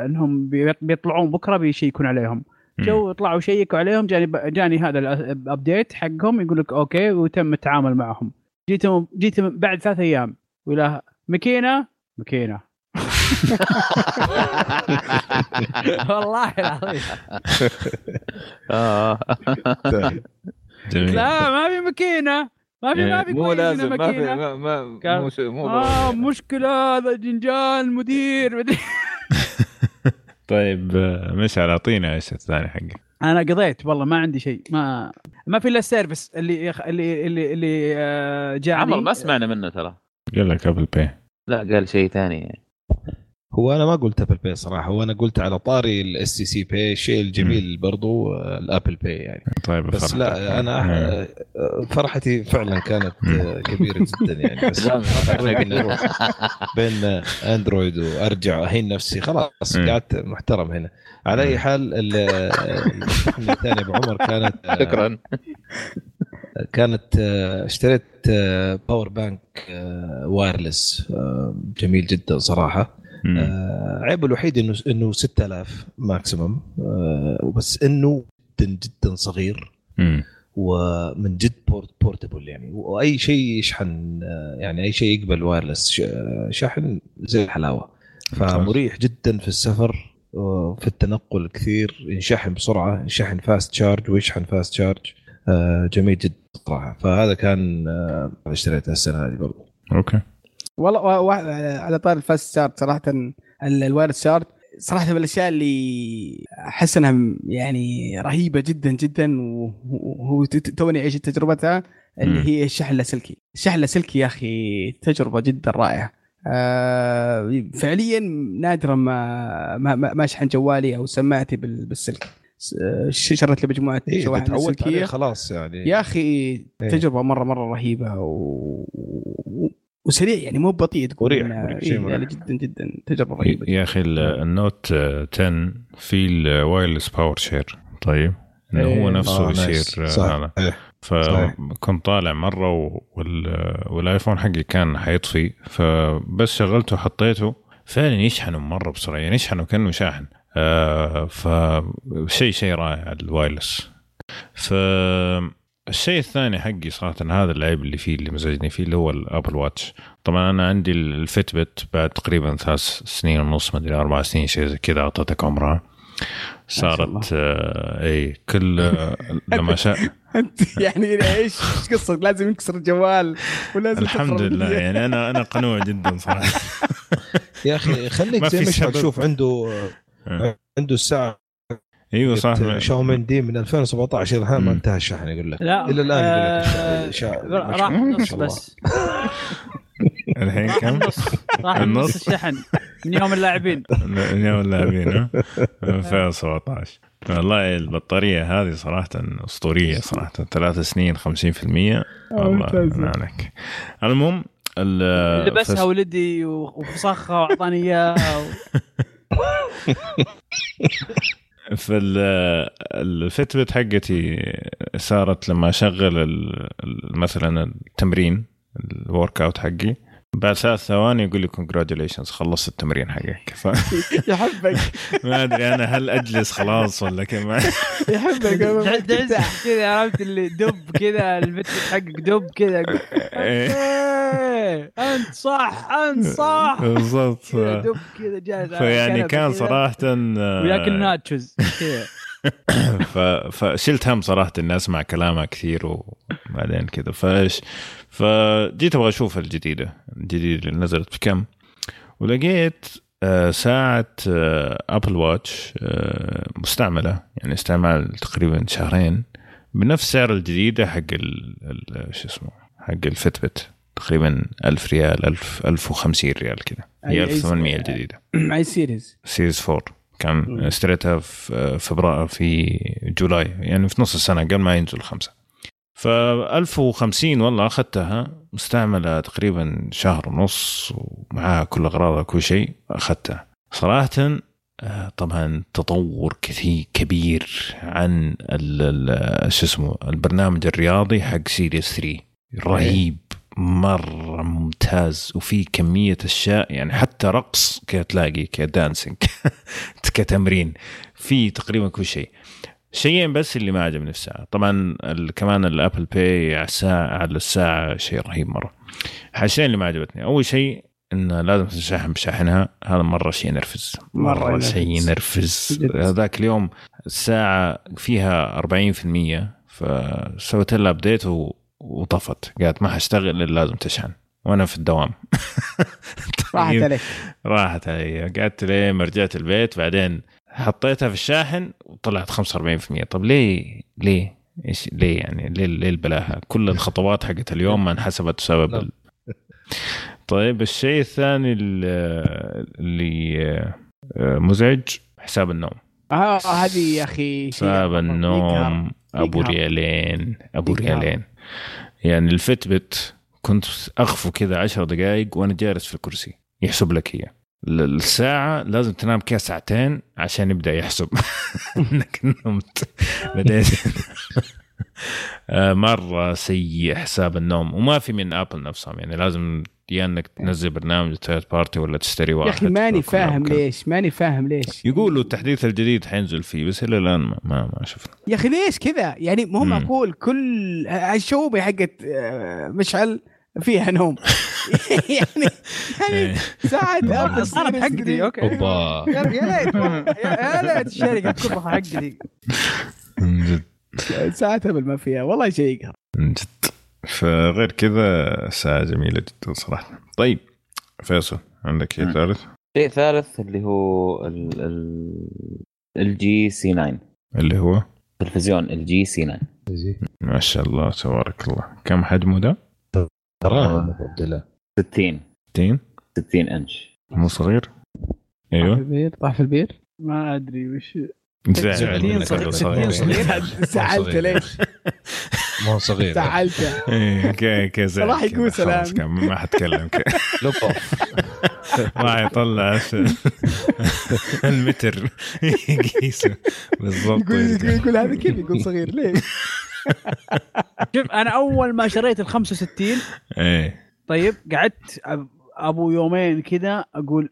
إنهم بي- بيطلعون بكرة بيشيكون عليهم. جو طلعوا شيكوا عليهم جاني جاني هذا ال update حقهم. يقول لك okay وتم التعامل معهم. جيتهم جيتهم بعد ثلاث أيام. ولا ماكينة؟ ماكينة. والله العظيم. آه. جميل. لا ما في ماكينة. ما في ما في مو لازم ما في. ما ما مو مو آه ضروري. مشكلة هذا جنجال مدير طيب آه، مشعل أعطينا إيش الثاني حقك. أنا قضيت والله ما عندي شيء ما ما في إلا السيرفس اللي يخ... اللي اللي اللي آه، جاني. عمر ما سمعنا منه ترى. قال لك ابل باي لا قال شيء ثاني. هو أنا ما قلت أبل باي صراحة هو أنا قلت على طاري الاس سي سي باي الشيء الجميل برضو الابل باي يعني. طيب بس. لا أنا مم. آه، فرحتي فعلا كانت كبيرة جدا يعني بس بين اندرويد وأرجع اهين نفسي. خلاص. قعدت محترم هنا. على أي حال الثانية أبو عمر كانت آه، شكرا. كانت آه، اشتريت power bank wireless جميل جدا صراحة. آه، عيبه الوحيد إنه إنه 6000 maximum آه، وبس إنه جدا جدا صغير. مم. ومن جد port portable يعني. وأي شيء يشحن آه، يعني أي شيء يقبل wireless ش- آه، شحن زي الحلاوة. فمريح جدا في السفر آه، في التنقل كثير. ينشحن بسرعة ينشحن fast charge ويشحن fast charge جميل جدا صراحة. فهذا كان اشتريته السنة هذه برضو. Okay. والله على طار ال fast charge صراحة ال- ال wireless charge صراحة من الأشياء اللي أحس إنها يعني رهيبة جدا جدا وهو توني أعيش تجربتها. اللي هي الشحن اللاسلكي الشحن اللاسلكي يا أخي تجربة جدا رائعة. آه فعليا نادرا ما ما, ما اشحن جوالي أو سماعتي بال- بالسلك. شريت لي مجموعة إيه شواحن لاسلكيه خلاص يعني. يا أخي تجربة مره مرة رهيبة و... وسريع يعني مو بطيء تقول مريح، إنه- مريح، إيه، مريح. يعني جدا جدا تجربة رهيبة يا أخي ال- Note آه، 10 في ال wireless power share طيب إنه هو إيه. نفسه آه، nice. آه،. هذا إيه. فكنت طالع مرة. والآيفون حقي كان حيطفي فبس شغلته وحطيته فعلا يشحنوا مرة بسرعة يعني يشحنوا كأنه شاحن آه فشيء شيء رائع ال wireless فالشيء الثاني حقي صراحة هذا العيب اللي فيه اللي مزعجني فيه اللي هو ال Apple Watch طبعا أنا عندي ال Fitbit بعد تقريبا ثلاث سنين ونص مدري أربع سنين شيء زي كذا اعطتك عمرها شاء الله. صارت آه إي كل آه، لما شاء أنت يعني إيش إيش قصتك لازم ينكسر الجوال ولازم الحمد لله. يعني أنا أنا قنوع جدا صراحة يا أخي خليك ما زي سبب. شوف عنده آه. عنده الساعة إيوه صح. شاومين دي من 2017 إلى الان ما. انتهى الشحن يقول لك. لا إلى الآن آه، يقول لك شا- راح نص. بس. الحين كم؟ النص. راح النص؟ الشحن من يوم اللاعبين. اليوم اللاعبين ها؟ 2017 والله البطارية هذه صراحة أسطورية صراحة. ثلاث سنين 50% والله عليك المهم ال- لبسها فس- ولدي وفسخها وأعطاني إياها و- في ال- ال Fitbit حقتي صارت لما أشغل مثلا التمرين ال workout حقي بعد ثلاث ثواني يقول لي congratulations خلصت التمرين حقك. ف... يحبك. ما أدري أنا هل أجلس خلاص ولا كيف؟ يحبك. تعز كذا عرفت اللي دب كذا البت حقك دب كذا. إيه. انت صح انت صح بالضبط دب كذا على فيعني كان صراحة وياكل nachos كذا. ف... فشلت هم صراحة إني أسمع كلامها كثير وبعدين كذا. فايش؟ فجيت أبغى أشوف الجديدة الجديدة اللي نزلت بكم ولقيت آه، ساعة آه، Apple Watch آه، مستعملة يعني استعمال تقريبا شهرين بنفس سعر الجديدة حق ال شو اسمه حق ال Fitbit تقريبا 1000 ريال 1000 1050 ريال كذا هي أي- أي 1800 سعر. الجديدة معي series. Series 4 كان. اشتريتها في فبراير في July يعني في نص السنة قبل ما ينزل خمسة. ف 1050 والله أخذتها مستعملة تقريبا شهر ونص ومعها كل أغراضها كل شيء أخذتها. صراحة آه، طبعا تطور كثير كبير عن شو اسمه البرنامج الرياضي حق series 3 رهيب مرة ممتاز وفي كمية أشياء يعني حتى رقص كذا تلاقي ك dancing كتمرين في تقريبا كل شيء. شيئين بس اللي ما عجبني في الساعة. طبعا كمان ال Apple Pay على الساعة على الساعة شيء رهيب مرة. الحاجتين اللي ما عجبتني. أول شيء انه لازم تشحن بشاحنها هذا مرة شيء ينرفز. مرة مرة ينرفز. شيء ينرفز. هذاك اليوم الساعة فيها 40% فسويت لها ابديت. وطفت. قالت ما حاشتغل إلا لازم تشحن. وأنا في الدوام. راحت طيب. عليك. راحت علي. قعدت ليه ما رجعت البيت. بعدين حطيتها في الشاحن وطلعت 45% طب ليه ليه؟ إيش ليه يعني؟ ليه ليه البلاهة؟ كل الخطوات حقت اليوم ما انحسبت بسبب لا. ال... طيب الشيء الثاني اللي آه، مزعج حساب النوم. آه هذه يا أخي. حساب. النوم أبو. ريالين أبو. ريالين. يعني الفتبت كنت أخفو كذا عشر دقائق وأنا جالس في الكرسي يحسب لك هي. الساعة لازم تنام كذا ساعتين عشان يبدأ يحسب. إنك نمت. بعدين آه، مرة سيء حساب النوم. وما في من ابل نفسهم. يعني لازم يا إنك تنزل برنامج third party ولا تشتري واحد. يا أخي ماني فاهم. ليش؟ ماني فاهم ليش. يقولوا التحديث الجديد حينزل فيه بس إلى الآن ما ما, ما شفنا. يا أخي ليش كذا؟ يعني مو. معقول كل الشوبه حقت آه، مشعل فيها نوم. يعني يعني إيه. ساعة Apple صارت حقتي okay. أوبا. يا ليت يا ليت الشركة كلها حقتي من جد. ساعة Apple ما فيها والله شيء يقهر. من جد. فغير كذا ساعة جميلة جدا صراحة. طيب فيصل عندك شيء. ثالث؟ شيء ثالث اللي هو ال LG C9 اللي هو؟ تلفزيون ال LG C9 ما شاء الله تبارك الله. كم حجمه ده؟ الله 60 60 60 إنش. مو صغير؟ طاح في أيوه البير؟ طاح في البير؟ ما أدري وش زعل ستين منك صغير- هذا ستين صغير. صغير. زعلته ليش؟ ما هو صغير. زعلته إيه كي كي زعل راح سلام. كان ما حتكلم. كذا. لوب اوف راح يطلع. المتر يقيسه بالضبط. يقول يقول, يقول هذا كيف يقول صغير؟ ليه؟ شوف أنا أول ما شريت ال 65 إيه. طيب قعدت أبو يومين كذا أقول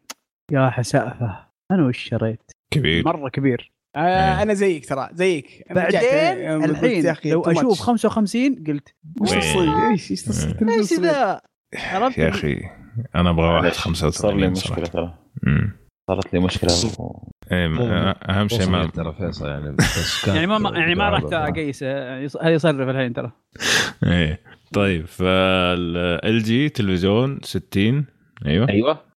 يا حسافة أنا وش شريت؟ كبير. مرة كبير. آه أنا زيك ترى زيك. بعدين الحين لو أشوف much. 55 قلت وش؟ إيش إيش. إيش ذا عرفت؟ يا أخي أنا أبغى واحد معلش، صار لي 85 مشكلة ترى. صارت لي مشكلة. و... إيه، أهم شيء ما ترى فيصل يعني بس كان يعني ما ما- يعني ما رحت أقيس يص- هذه يصرف الحين ترى. إيه طيب فال جي تلفزيون 60 أيوه. أيوه.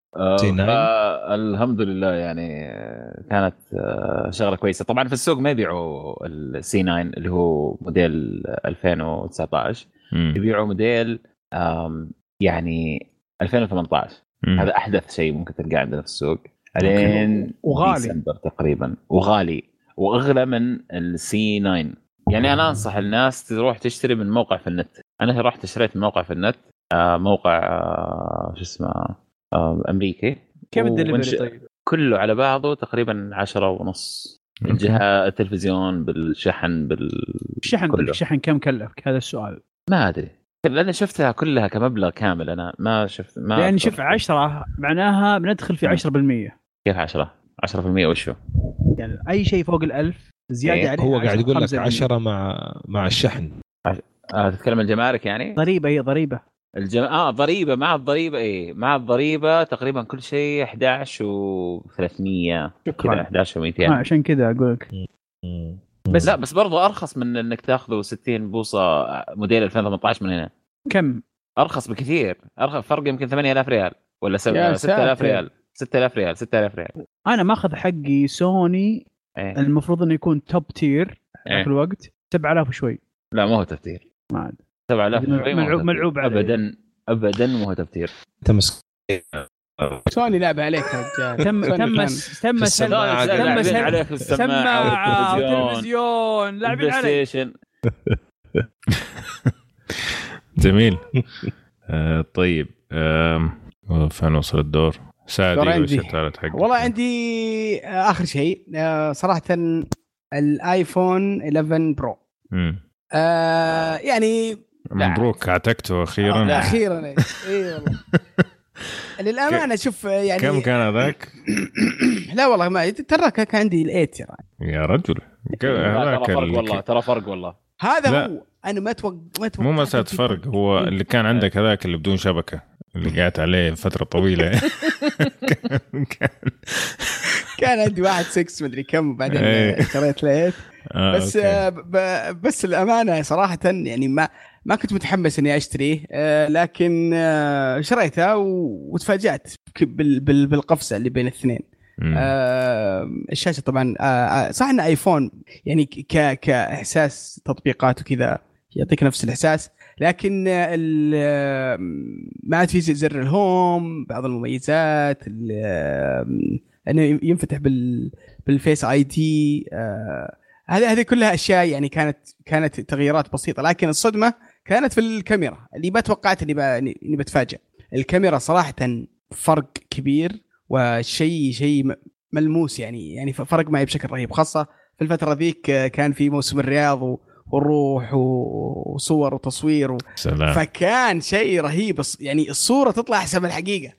الحمد لله يعني آه، كانت آه، شغلة كويسة. طبعا في السوق ما يبيعوا ال C9 اللي هو موديل 2019 أمم. يبيعوا موديل يعني 2018 أمم. هذا أحدث شيء ممكن تلقاه عندنا في السوق. ألين وغالي. ديسمبر تقريبا. وغالي. وأغلى من ال C9 يعني أنا أنصح الناس تروح تشتري من موقع في النت. أنا رحت اشتريت من موقع في النت آه، موقع آه، شو اسمه آه، أمريكي كيف ومن الدليفري طيب؟ كله على بعضه تقريبا عشرة ونص. الجهه التلفزيون بالشحن بال الشحن كله. الشحن كم كلفك هذا السؤال ما أدري لاني شفتها كلها كمبلغ كامل أنا ما شفت ما يعني أذكر. شوف 10 معناها بندخل في 10% كيف 10 10% وشو؟ يعني أي شيء فوق الألف زيادة إيه، عليه هو قاعد يقول لك 5%. 10 مع مع الشحن تتكلم الجمارك يعني؟ ضريبة هي ضريبة الجم... آه ضريبة مع الضريبة إيه مع الضريبة تقريبا كل شيء 11 و300 شكراً. كذا 11 و200 آه عشان كذا أقول لك. بس لا بس برضو أرخص من إنك تاخذه 60 بوصة موديل 2018 من هنا. كم؟ أرخص بكثير. ارخص فرق يمكن 8000 ريال ولا سب... يا 6000 ساتر. ريال. 6000 ريال 6000 ريال. أنا ماخذ حقي سوني إيه. المفروض إنه يكون top tier إيه. في الوقت 7000 وشوي. لا مو هو top tier ما عاد 7000 ملعوب- ملعوب- عليه. ابدا ابدا مو هو top tier انت مسكين سوني لعب عليك يا رجال. تم تم تم تم عليك السماعة سماعة والتلفزيون. وتلفزيون لاعبين Play علي Station جميل. آه طيب فين وصل الدور؟ سعد والله عندي آه، آخر شيء. آه، صراحة ال iPhone 11 Pro. آه يعني مبروك عتقته أخيرا لا. أخيرا اي والله للأمانة شوف يعني كم كان هذاك؟ لا والله ما ترى كان كان عندي ال eight ترى يا رجل هذاك ترى فرق والله ترى فرق والله هذا لا. هو أنا ما توقع ما توقع مو مسألة فرق هو اللي كان عندك هذاك اللي بدون شبكة اللي قعدت عليه فترة طويلة كان- كان- كان عندي واحد 6 مدري كم بعدين إيه. اشتريت ليت آه، بس. آه بس الامانه صراحة يعني ما ما كنت متحمس إني أشتريه آه لكن آه شريته وتفاجأت ك- بال- بال- بالقفزة اللي بين الاثنين. آه الشاشة طبعا آه آه، صح إن آيفون يعني ك كإحساس تطبيقات وكذا يعطيك نفس الإحساس لكن ما عاد في زر الهوم بعض المميزات ال- إنه ينفتح بال بالفيس آي دي هذه هذه كلها أشياء يعني كانت كانت تغييرات بسيطة لكن الصدمة كانت في الكاميرا. اللي ما توقعت إني إني بتفاجئ. الكاميرا صراحة فرق كبير وشيء شيء ملموس يعني يعني فرق معي بشكل رهيب. خاصة في الفترة ذيك كان في موسم الرياض و- ونروح و- وصور وتصوير و... سلام. فكان شيء رهيب. يعني الصورة تطلع أحسن من الحقيقة.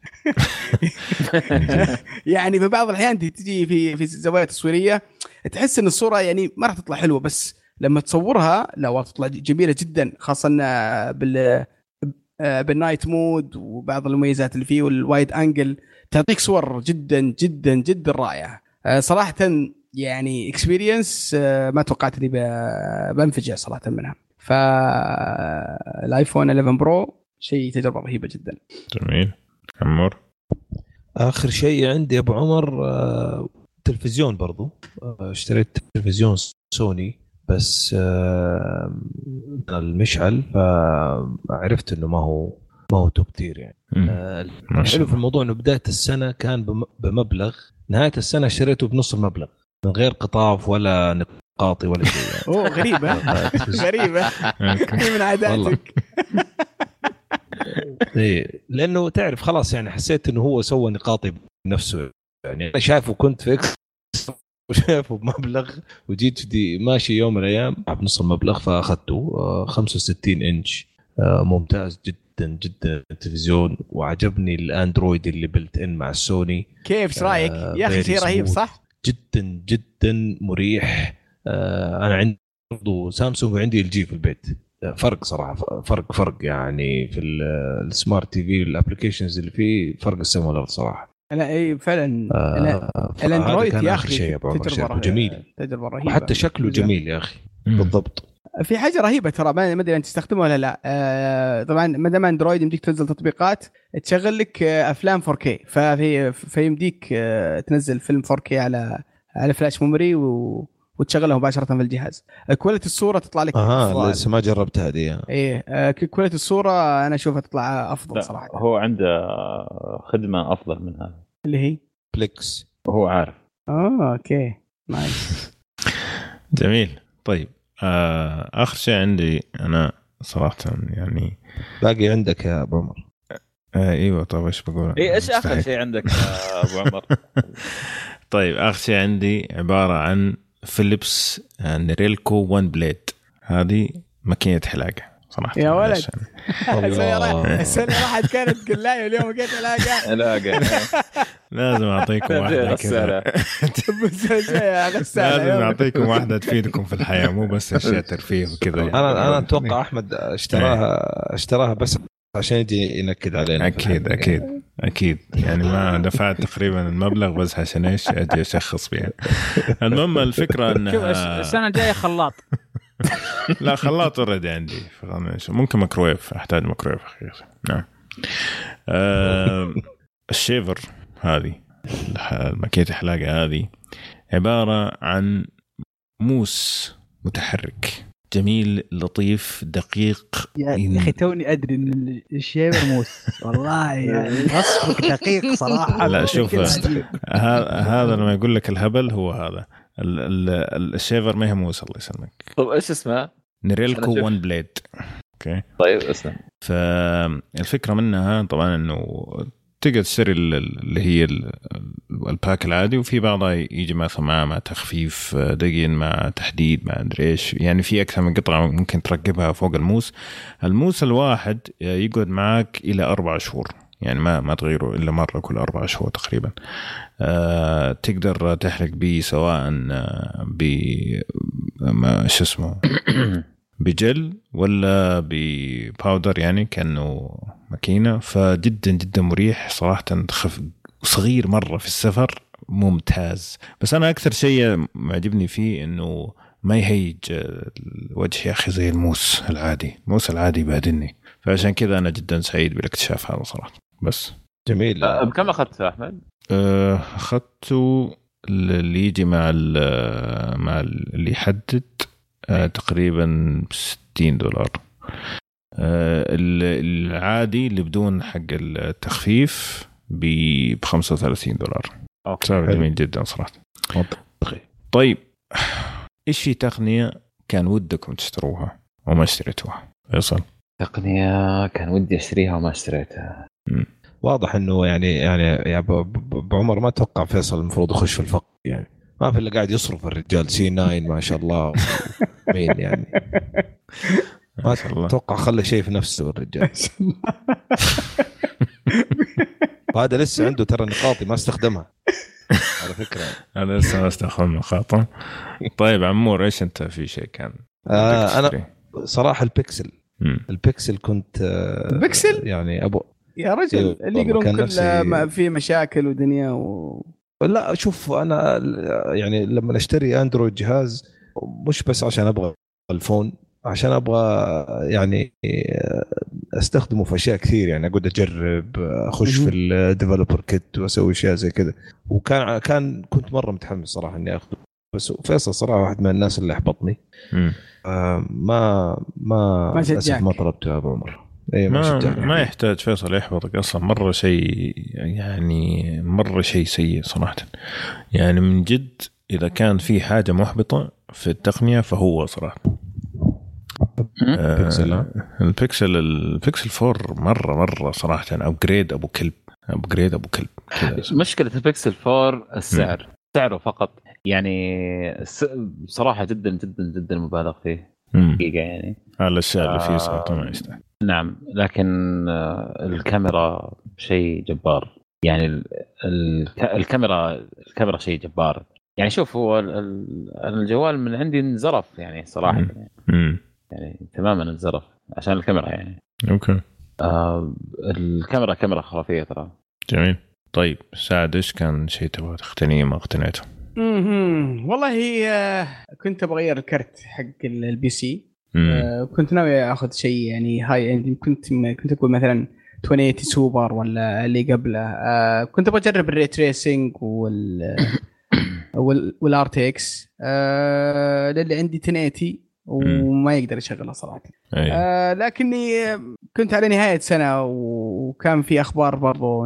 يعني في بعض الأحيان تجي في في زوايا تصويرية تحس إن الصورة يعني ما راح تطلع حلوة بس لما تصورها لا والله تطلع جميلة جدا خاصة إن بال آه، بال night mode وبعض المميزات اللي فيه وال wide angle تعطيك صور جدا جدا جدا رائعة. آه، صراحة يعني experience ما توقعت إني بنفجع صراحة منها. فال iPhone 11 Pro شيء تجربة رهيبة جدا. جميل. عمور؟ آخر شيء عندي أبو عمر آه، تلفزيون برضو. آه، اشتريت تلفزيون سوني. بس آه، المشعل فعرفت إنه ما هو ما هو top tier يعني. آه، الحلو في الموضوع إنه بداية السنة كان بم- بمبلغ نهاية السنة اشتريته بنص المبلغ من غير قطاف ولا نقاطي ولا شيء يعني. أوه غريبه غريبه أوكي. من عاداتك. إيه لأنه تعرف خلاص يعني حسيت إنه هو سوى نقاطي بنفسه يعني. أنا شايفه كنت في إكس وشايفه بمبلغ وجيت دي ماشي يوم من الأيام بنص المبلغ فأخذته آه، 65 إنش. آه، ممتاز جدا جدا التلفزيون وعجبني ال Android اللي built in مع السوني كيف؟ إيش رأيك؟ آه، يا أخي شيء رهيب. صح؟ جدا جدا مريح. آه، أنا عندي برضو سامسونج وعندي LG في البيت. آه، فرق صراحة فرق فرق يعني في ال- ال smart TV ال applications اللي فيه فرق السماء والارض صراحة. لا اي فعلا آه، ال Android كان يا أخي شيء يا عمر تجربة. جميل تجربة رهيبة وحتى شكله. جميل يا أخي. بالضبط في حاجة رهيبة ترى ما ما أدري أنت تستخدمه ولا لا آه طبعا ما دام Android يمديك تنزل تطبيقات تشغل لك آه، أفلام 4K ففي فيمديك آه، تنزل فيلم 4K على على flash memory و... وتشغله مباشرة في الجهاز. quality الصورة تطلع لك أها. لسه ما جربتها دي إيه آه، quality الصورة أنا أشوفها تطلع أفضل لا صراحة. هو عنده خدمة أفضل من هذا. اللي هي؟ Plex وهو عارف. آه أوكي. nice جميل. طيب آه آخر شيء عندي أنا صراحة يعني. باقي عندك يا أبو عمر. آه إيوه طيب إيش بقول؟ اي إيش آخر. شيء عندك يا أبو عمر؟ طيب آخر شيء عندي عبارة عن Philips Norelco 1 Blade هذه ماكينة حلاقة صراحة. يا ولد. السنة راحت كانت قلايه واليوم جيت الاقى لا لازم أعطيكم واحدة. كذا. لازم يوم. نعطيكم واحدة تفيدكم في الحياة مو بس أشياء ترفيه وكذا. يعني. أنا أنا أتوقع أحمد اشتراها اشتراها بس عشان يجي ينكد علينا. أكيد أكيد. أكيد. يعني ما دفعت تقريبا المبلغ بس عشان إيش؟ أجي أشخص بها المهم الفكرة إنها السنة الجاية خلاط. لا خلاط already عندي. ممكن ميكروويف أحتاج ميكروويف أخيرا. نعم. آه ال shaver هذه الماكينه الحلاقة هذه عبارة عن موس متحرك. جميل لطيف دقيق يا أخي توني أدري إن ال shaver موس والله يعني وصفك دقيق صراحة. لا، شوف،. هذا لما يقول لك الهبل هو هذا. ال- ال- ال shaver ما هي موس الله يسلمك. طب إيش اسمه؟ شوف. 1 Blade. أوكي. طيب اسمه فالفكرة منها طبعا إنه تقدر تشتري ال- ال- اللي هي ال pack العادي وفي بعضها يجي مثلا مع مع تخفيف دقن مع تحديد مع أدري إيش. يعني في أكثر من قطعة ممكن تركبها فوق الموس. الموس الواحد يقعد معك إلى أربع شهور. يعني ما ما تغيره إلا مرة كل أربع شهور تقريبا. آه تقدر تحرق به سواء آه، ب شو اسمه بجل ولا بباودر يعني كأنه ماكينة. فجدا جدا مريح صراحة خف صغير مرة في السفر ممتاز. بس أنا أكثر شيء معجبني فيه إنه ما يهيج الوجه يا أخي زي الموس العادي. الموس العادي يبهدلني. فعشان كذا أنا جدا سعيد بالاكتشاف هذا صراحة. بس. جميل. أه، بكم اخذته أحمد؟ آه، اخذته اللي يجي مع ال- مع اللي يحدد آه، تقريبا 60 دولار. آه، ال- العادي اللي بدون حق التخفيف ب 35 دولار. أوكي. سعر. جميل جدا صراحة. منطقي. طيب إيش في تقنية كان ودكم تشتروها وما اشتريتوها؟ فيصل. تقنية كان ودي أشتريها وما اشتريتها. واضح إنه يعني يعني يا ب- ب- بعمر ما أتوقع فيصل المفروض يخش في الفقر يعني. ما في إلا قاعد يصرف الرجال سي 9 ما شاء الله. مين يعني؟ ما ما شاء الله. أتوقع خلى شيء في نفسه الرجال. وهذا لسه عنده ترى نقاطي ما استخدمها على فكرة أنا لسه ما استخدم نقاطه طيب عمور إيش أنت في شيء كان آه أنا؟ صراحة البكسل مم. البكسل كنت آه البكسل؟ يعني أبو يا رجل أيوة، اللي يقولون كان كل نفسي- ما في مشاكل ودنيا و... لا شوف أنا يعني لما أشتري Android جهاز مش بس عشان أبغى ال phone عشان أبغى يعني أستخدمه في أشياء كثير يعني أقعد أجرب أخش في ال developer kit وأسوي أشياء زي كذا. وكان كان كنت مرة متحمس صراحة إني أخذه. بس فيصل صراحة واحد من الناس اللي أحبطني. آه، ما ما ما شجعك. ما طلبته يا ابو عمر اي ما, ما. ما يحتاج فيصل يحبطك أصلا. مرة شيء يعني مرة شيء سيء صراحة. يعني من جد إذا كان في حاجة محبطة في التقنية فهو صراحة. آه، ها؟ ال Pixel ال Pixel 4 مرة مرة صراحة. upgrade أبو كلب. upgrade أبو كلب. مشكلة البكسل 4 السعر. سعره فقط. يعني بصراحه جدا جدا جدا مبالغ فيه. مم. حقيقه يعني. على الاشياء اللي فيه آه. صراحة ما يستاهل. نعم. لكن آه، الكاميرا شيء جبار. يعني ال- ال- الكاميرا الكاميرا شيء جبار. يعني شوف هو ال- ال- الجوال من عندي انزرف يعني صراحة. مم. مم. يعني تماما انزرف عشان الكاميرا يعني. أوكي. آه الكاميرا كاميرا خرافية ترى. جميل. طيب سعد إيش كان شيء تبغى تقتنيه ما اقتنيته؟ مهم. والله آه، كنت أبغى اغير الكرت حق ال- ال PC. آه، كنت ناوي آخذ شيء يعني high يعني كنت كنت أقول مثلا 2080 سوبر ولا اللي قبله. آه، كنت أبغى أجرب ال ray tracing وال وال RTX للي عندي 1080 وما يقدر يشغلها صراحة. أي. آه لكني كنت على نهاية سنة وكان في أخبار برضو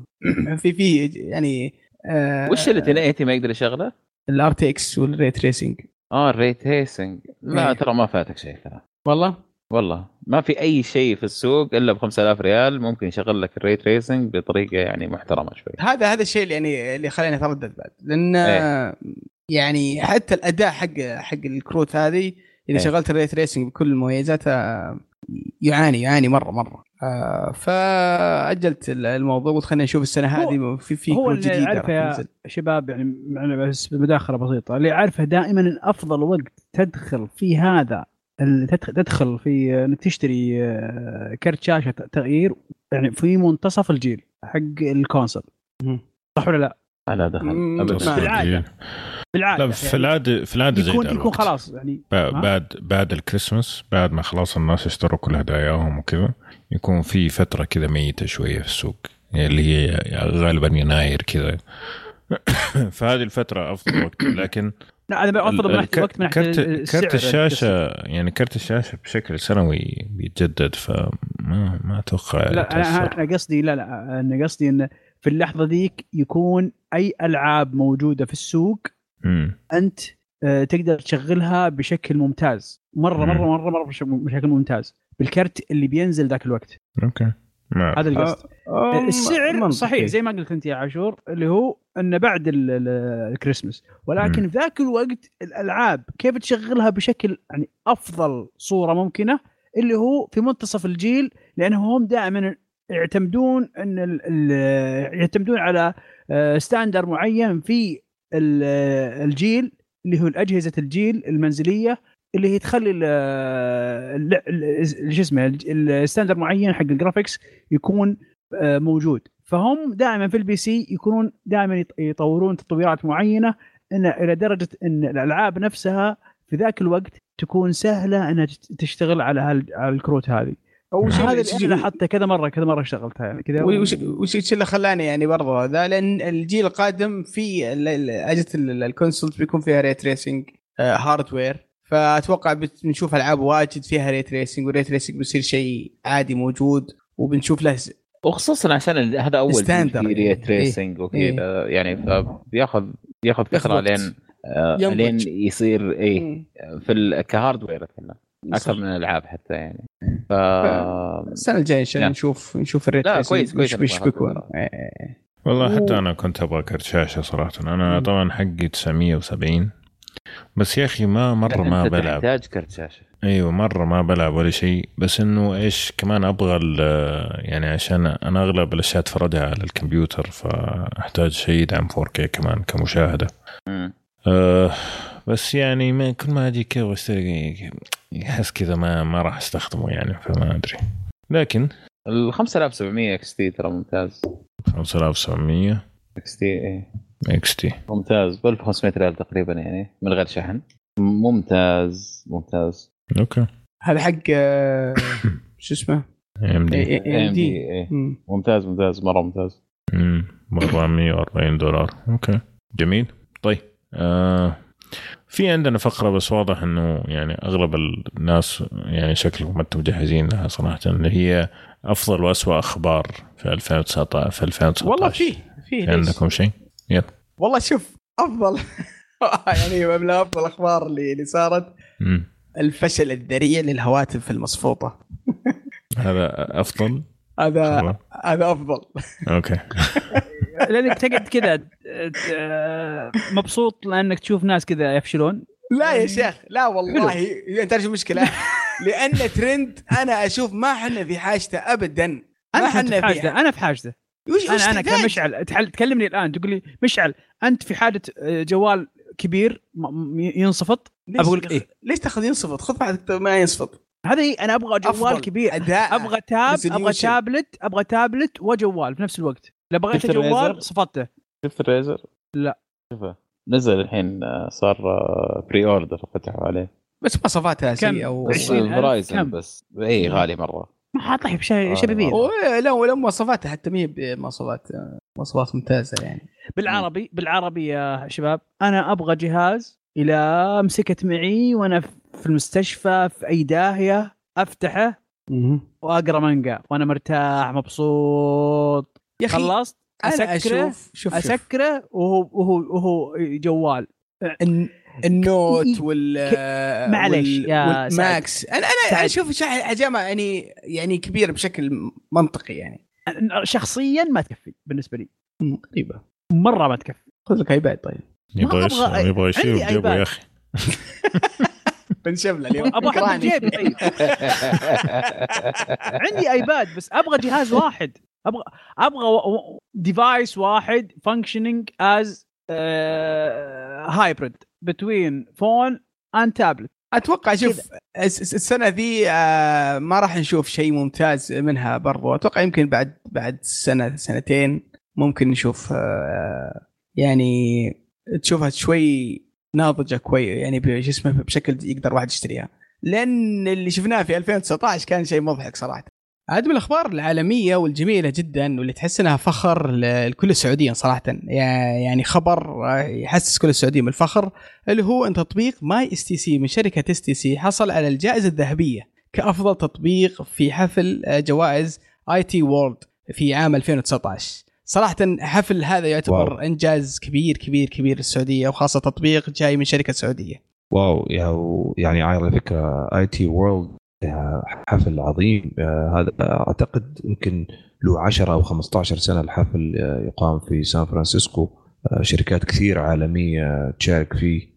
في في يعني آه وش اللي 1080 ما يقدر يشغله؟ ال RTX وال ray tracing آه ال ray tracing لا إيه. ترى ما فاتك شيء ترى. والله؟ والله. ما في أي شيء في السوق إلا ب 5000 ريال ممكن يشغل لك ال ray tracing بطريقة يعني محترمة شوي. هذا هذا الشيء اللي يعني اللي خلاني أتردد بعد. لأن إيه. يعني حتى الأداء حق حق الكروت هذه إذا إيه. شغلت ال ray tracing بكل مميزاتها يعاني يعاني مرة مرة آه فأجلت الموضوع قلت خلينا نشوف السنة هو- هذه في في هو اللي عارفه راح يا. شباب يعني معنا بس بمداخله بسيطة اللي عارفه دائما إن أفضل وقت تدخل في هذا تدخل في إنك تشتري آه، كرت شاشة تغيير يعني في منتصف الجيل حق ال console. صح ولا لا؟ لا دخل ابدا بالعادة لا في العاده في العادة يكون يكون. خلاص يعني؟ بعد بعد الكريسماس بعد ما خلاص الناس اشتروا كل هداياهم وكذا يكون في فترة كذا ميتة شوية في السوق اللي هي غالبا يناير كذا فهذه الفترة أفضل وقت لكن لا أنا أفضل من ناحيه الوقت من ناحيه كرت كرت الشاشة يعني كرت الشاشة بشكل سنوي بيتجدد فما ما أتوقع لا أنا قصدي لا لا أنا قصدي إن في اللحظة ذيك يكون أي ألعاب موجودة في السوق مم. أنت آه، تقدر تشغلها بشكل ممتاز. مرة مم. مرة مرة مرة بش- بشكل ممتاز. بالكرت اللي بينزل ذاك الوقت. أوكي. ما هذا القصد. آه، السعر منطقي. صحيح زي ما قلت أنت يا عاشور اللي هو إنه بعد ال- ال- الكريسماس. ولكن مم. في ذاك الوقت الألعاب كيف تشغلها بشكل يعني أفضل صورة ممكنة؟ اللي هو في منتصف الجيل لانهم هم دائما يعتمدون إن ال- ال- يعتمدون على آه، standard معين في آه، الجيل اللي هو اجهزه الجيل المنزلية اللي هي تخلي شو اسمه ال standard معين حق ال graphics يكون آه، موجود. فهم دائما في ال PC يكونون دائما يط- يطورون تطويرات معينة إن إلى درجة إن الألعاب نفسها في ذاك الوقت تكون سهلة إنها تشتغل على الكروت هذه. أول شيء- هذا شيء- اللي لاحظته كذا مرة كذا مرة اشتغلتها يعني كذا وش وش وش اللي خلاني يعني برضه ذا لأن الجيل القادم في ال- ال- أجهزة ال- ال console بيكون فيها ray tracing hardware فأتوقع بنشوف ألعاب واجد فيها ray tracing وال ray tracing بيصير شيء عادي موجود وبنشوف له وخصوصا عشان هذا أول standard جيل يعني. ray tracing وكذا يعني فبياخذ بياخذ بياخذ فترة. لين آه،. لين يصير اي مم. في كهاردوير اتكلم أكثر. من الألعاب حتى يعني. ف السنة الجاية إن شاء الله. نشوف نشوف الري لا، كويس- كويس إنك بيكون أخذت إيه. والله و- حتى أنا كنت أبغى كرت شاشة صراحة. أنا طبعا حقي 970 بس يا أخي ما مرة ما أنت بلعب. تحتاج كرت شاشة. أيوه مرة ما بلعب ولا شيء. بس إنه إيش كمان أبغى ال- يعني عشان أنا أغلب الأشياء أتفرجها على الكمبيوتر فأحتاج شيء يدعم 4K كمان كمشاهدة. مم. بس يعني ما كل ما أجي كذا واشتري احس كذا ما ما راح أستخدمه يعني فما أدري. لكن ال 5700 XT ترى ممتاز. 5700 XT إيه. XT. ممتاز. ب 1500 ريال تقريبا يعني من غير شحن. ممتاز ممتاز. okay. هذا حق آه، شو اسمه؟ MD. A AMD، D. إيه. ممتاز ممتاز. مرة ممتاز. 440 دولار. أوكي. جميل. طيب آه في عندنا فقرة بس واضح إنه يعني أغلب الناس يعني شكلهم ما أنتم مجهزين لها صراحة اللي هي أفضل واسوء أخبار في 2019 في 2019 والله في ليش؟ عندكم شيء؟ يلا والله شوف أفضل يعني من أفضل الاخبار اللي اللي صارت. الفشل الذريع للهواتف المصفوطة هذا أفضل هذا. هذا أفضل okay لأنك تقعد كذا آه، مبسوط لأنك تشوف ناس كذا يفشلون لا يا شيخ لا والله أنت تعرف شو المشكلة؟ لأن ترند أنا أشوف ما حنا في حاجته ابدا ما أنا أنت حنا في في حاجته أنا في حاجته وش أنا أنا؟ كمشعل تكلمني الآن تقول لي مشعل أنت في حاجة آه، جوال كبير ينصفط ليش أقول لك إيه؟ ليش تاخذ ينصفط؟ خذ بعد ما ينصفط هذه هي، أنا أبغى جوال كبير أداء أبغى tab أبغى. تابلت أبغى تابلت وجوال في نفس الوقت إذا بغيت جوال؟ صفطته شفت الريزر؟ لا. شوفه نزل الحين آه، صار بري اوردر فتحوا عليه بس مواصفاتها؟ سيئة و... بس 20,000 فرايزن كم؟ بس اي غالي مرة ما بشيء آه. شبابيه لا ولا مواصفاتها حتى مي بمواصفات مواصفات ممتازة يعني بالعربي بالعربي يا شباب أنا أبغى جهاز إلى مسكت معي وأنا في المستشفى في أي داهية أفتحه وأقرأ مانجا وأنا مرتاح مبسوط. يا أخي خلصت أنا أسكره أشوف شوف شوف. أسكره وهو وهو وهو جوال. الن- ال Note. وال معليش يا وال Max أنا أنا. أشوف حجامه يعني يعني كبيره بشكل منطقي يعني. شخصيا ما تكفي بالنسبة لي. غريبة. مرة ما تكفي. خذ لك iPad طيب. يبغى يبغى يشيل. يا أخي. بنشوف له اليوم. أبغى احطه في جيبي طيب عندي iPad بس أبغى جهاز واحد. أبغى أبغى device واحد functioning as hybrid between phone and tablet أتوقع شوف الس- الس- السنة ذي آه، ما راح نشوف شيء ممتاز منها برضو. أتوقع يمكن بعد بعد سنة سنتين ممكن نشوف آه، يعني تشوفها شوي ناضجة كويس يعني بش اسمه بشكل يقدر واحد يشتريها. لأن اللي شفناه في 2019 كان شيء مضحك صراحة. عاد من الأخبار العالمية والجميلة جدا واللي تحس إنها فخر لكل السعوديين صراحة. يعني خبر آه، يحسس كل السعوديين بالفخر اللي هو إن تطبيق ماي إس تي سي من شركة إس تي سي حصل على الجائزة الذهبية كأفضل تطبيق في حفل آه، جوائز IT World في عام 2019 صراحة حفل هذا يعتبر wow. إنجاز كبير كبير كبير للسعودية وخاصة تطبيق جاي من شركة سعودية. wow يعني على فكرة IT World حفل عظيم آه، هذا أعتقد يمكن له 10 أو 15 سنة الحفل آه، يقام في سان فرانسيسكو آه، شركات كثير عالمية تشارك فيه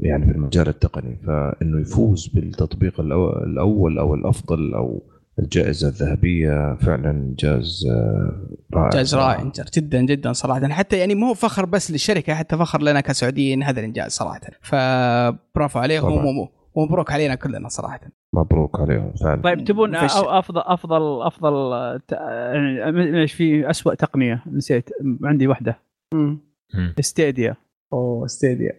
يعني في المجال التقني فإنه يفوز بالتطبيق الأول أو الأفضل أو الجائزة الذهبية فعلا انجاز آه، رائع. صراحة. رائع جدا جدا صراحة. حتى يعني مو فخر بس للشركة حتى فخر لنا كسعوديين هذا الإنجاز صراحة. فبرافو عليهم ومبروك علينا كلنا صراحة. مبروك عليهم فعلا. طيب تبون أفضل أفضل أفضل ت- يعني إيش في اسوء تقنية؟ نسيت عندي واحدة ستيديا. اوه ستيديا.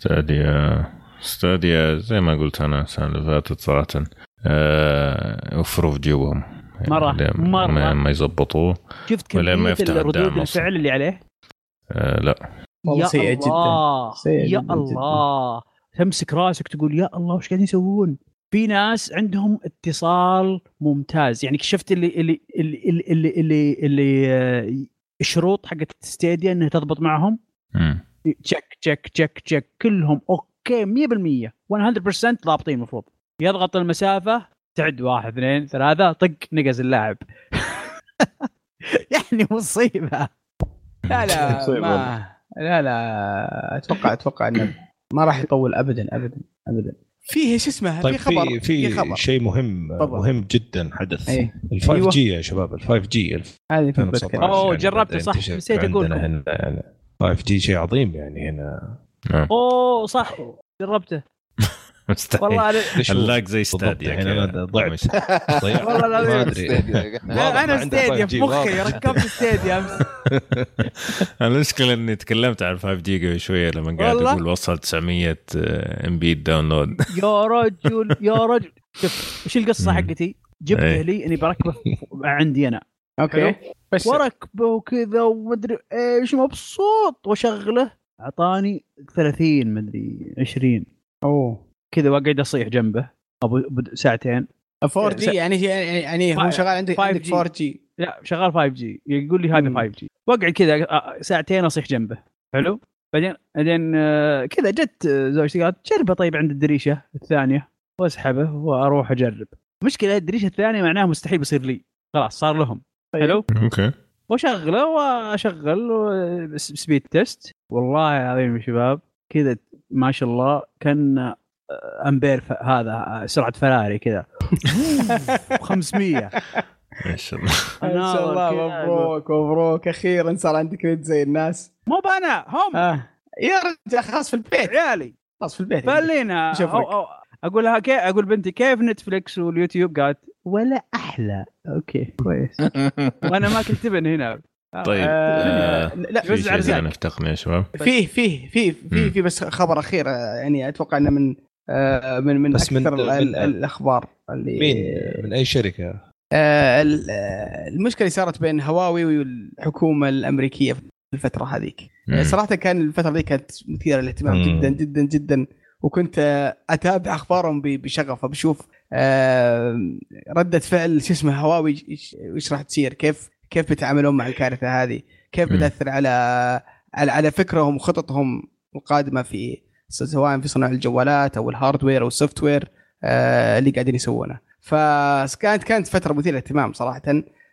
ستاديا ستاديا زي ما قلت أنا السنة اللي فاتت صراحة. آه، وفروا في يعني مرة- لين مرة. ما- ما يزبطوه شفت كمية يفتح الدعم ردود. الفعل اللي عليه آه لا والله يا سيئة جدا. الله سيئة يا جداً. الله تمسك راسك تقول يا الله وش قاعدين يسوون في ناس عندهم اتصال ممتاز يعني شفت اللي اللي اللي اللي اللي, اللي, اللي آه، الشروط حقت Stadia إنها تضبط معهم. check check check check كلهم okay 100% 100% ضابطين المفروض يضغط المسافة تعد واحد اثنين ثلاثة طق نقز اللاعب. يعني مصيبة. لا لا. ما لا لا. أتوقع أتوقع إنه ما راح يطول ابدا ابدا ابدا. فيه شو اسمه؟ طيب في خبر في في خبر. شيء مهم تفضل. مهم جدا حدث. اي ال 5 أيوة. جي يا شباب ال 5 جي هذه في 2019 بتكلم. أوه، يعني جربته صح، نسيت لكم. هنا يعني 5 جي شيء عظيم يعني هنا. أوه صح. جربته. مستحيل. والله؟ اللاق زي ستاديا الحين كذا. أنا ضعت مش- ضيعت والله العظيم. ما أدري. أنا 5G في مخي. ركبت Stadia أمس. المشكلة إني تكلمت عن 5G قبل شوية لما قاعد. أقول وصل 900 MB download يا رجل يا رجل. شوف إيش القصة. حقتي؟ جبته إيه. لي إني بركبه عندي أنا. أوكي؟ بس واركبه وكذا ومدري إيش مبسوط. وأشغله. أعطاني 30 مدري 20 أوه. كذا واقعد اصيح جنبه. ابو بد- ساعتين. 4G يعني يعني يعني هو شغال عندك عندك 5G. 4 جي لا شغال 5 جي يقول لي هذا مم. 5G واقعد كذا ساعتين اصيح جنبه. حلو؟ بعدين بعدين آه، كذا جت آه، زوجتي قالت جربه طيب عند الدريشة الثانية. واسحبه وأروح اجرب. المشكلة الدريشة الثانية معناها مستحيل بيصير لي. خلاص صار لهم. حلو؟ أوكي. واشغله واشغل speed test. والله العظيم يا شباب كذا ما شاء الله كان أمبير ف... هذا آه، سرعة فراري كذا. 500 ما شاء الله. ما شاء الله مبروك مبروك. أخيرا صار عندك نت زي الناس. مو بأنا هم. آه. يا رجال خلاص في البيت. عيالي خلاص في البيت. أو أقول لها كيف أقول بنتي كيف Netflix وال YouTube؟ قالت ولا أحلى. أوكي كويس. وأنا ما كنت ابن هنا. طيب آه، آه، لا في شيء في تقنيه يا شباب؟ فيه فيه فيه. فيه في بس خبر أخير آه، يعني أتوقع إنه من آه، من من بس من- أكثر ال- من- الأخبار اللي مين من أي شركة؟ آه، ال- آه، المشكلة اللي صارت بين هواوي والحكومة الأمريكية في الفترة هذيك مم. صراحة كان الفترة ذيك كانت مثيرة للاهتمام مم. جدا جدا جدا وكنت آه، أتابع أخبارهم بشغف بشوف آه، ردة فعل شو اسمه هواوي إيش راح تصير كيف كيف بيتعاملون مع الكارثة هذه كيف. بتأثر على على على فكرهم وخططهم القادمة في سواء في صناعة الجوالات أو ال hardware أو ال software آه، اللي قاعدين يسوونه فكانت كانت فترة مثيرة للاهتمام صراحة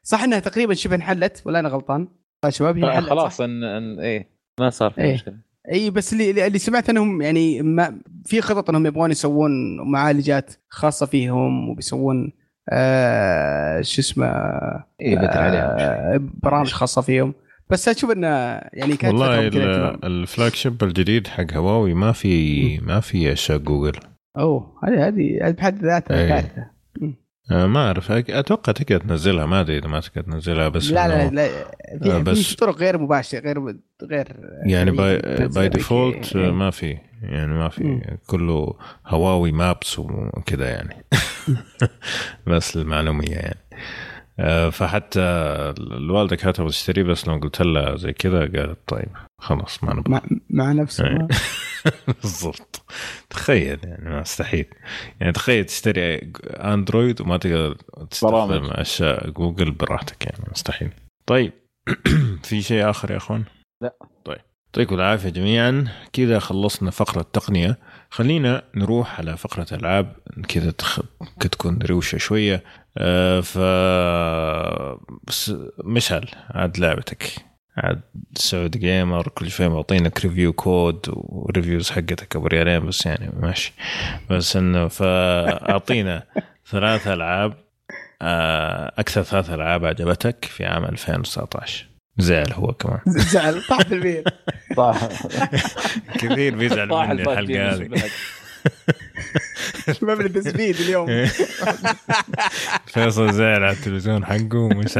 صح إنها تقريبا شبه انحلت ولا أنا غلطان؟ شباب هي انحلت خلاص؟ ان ان إيه ما صار في إيه. مشكلة إي بس اللي اللي سمعت إنهم يعني ما في خطط إنهم يبغون يسوون معالجات خاصة فيهم وبيسوون آه شو اسمه عليهم آه برامج خاصة فيهم بس أشوف إنه يعني كانت والله ال flagship الجديد حق هواوي ما في ما في أشياء جوجل. أوه هذه هذه بحد ذاتها إيه. كارثة. آه، ما أعرف. أتوقع تقدر تنزلها. ما أدري إذا ما تقدر تنزلها بس لا لا لا. في, آه، بس- في طرق غير مباشرة غير غير يعني by لك- default إيه. ما في. يعني ما في. مم. كله Huawei Maps وكذا يعني. بس المعلومية يعني. فحتى الوالده كانت تبغى تشتري بس لو قلت لها زي كذا قالت طيب خلاص ما نبغى مع, مع نفسه إيه. بالضبط تخيل يعني ما مستحيل يعني تخيل تشتري Android وما تقدر تستخدم برامج. أشياء جوجل براحتك يعني مستحيل طيب في شيء آخر يا أخوان؟ لا. طيب يعطيكم العافية جميعا كذا خلصنا فقرة تقنيه خلينا نروح على فقرة العاب كذا تخ... تكون روشة شوية آه ف بس مشعل عاد لعبتك. عاد سعود gamer كل شوي معطينك review code و reviews حقتك أبو ريالين بس يعني ماشي. بس إنه فاعطينا ثلاث ألعاب آه، أكثر ثلاث ألعاب عجبتك في عام 2019 زعل هو كمان. زعل طاح في البير صح كثير بيزعل طاح مني الحلقة هذه. مبنى تسبيد اليوم. فيصل زعل على التلفزيون حقه ومش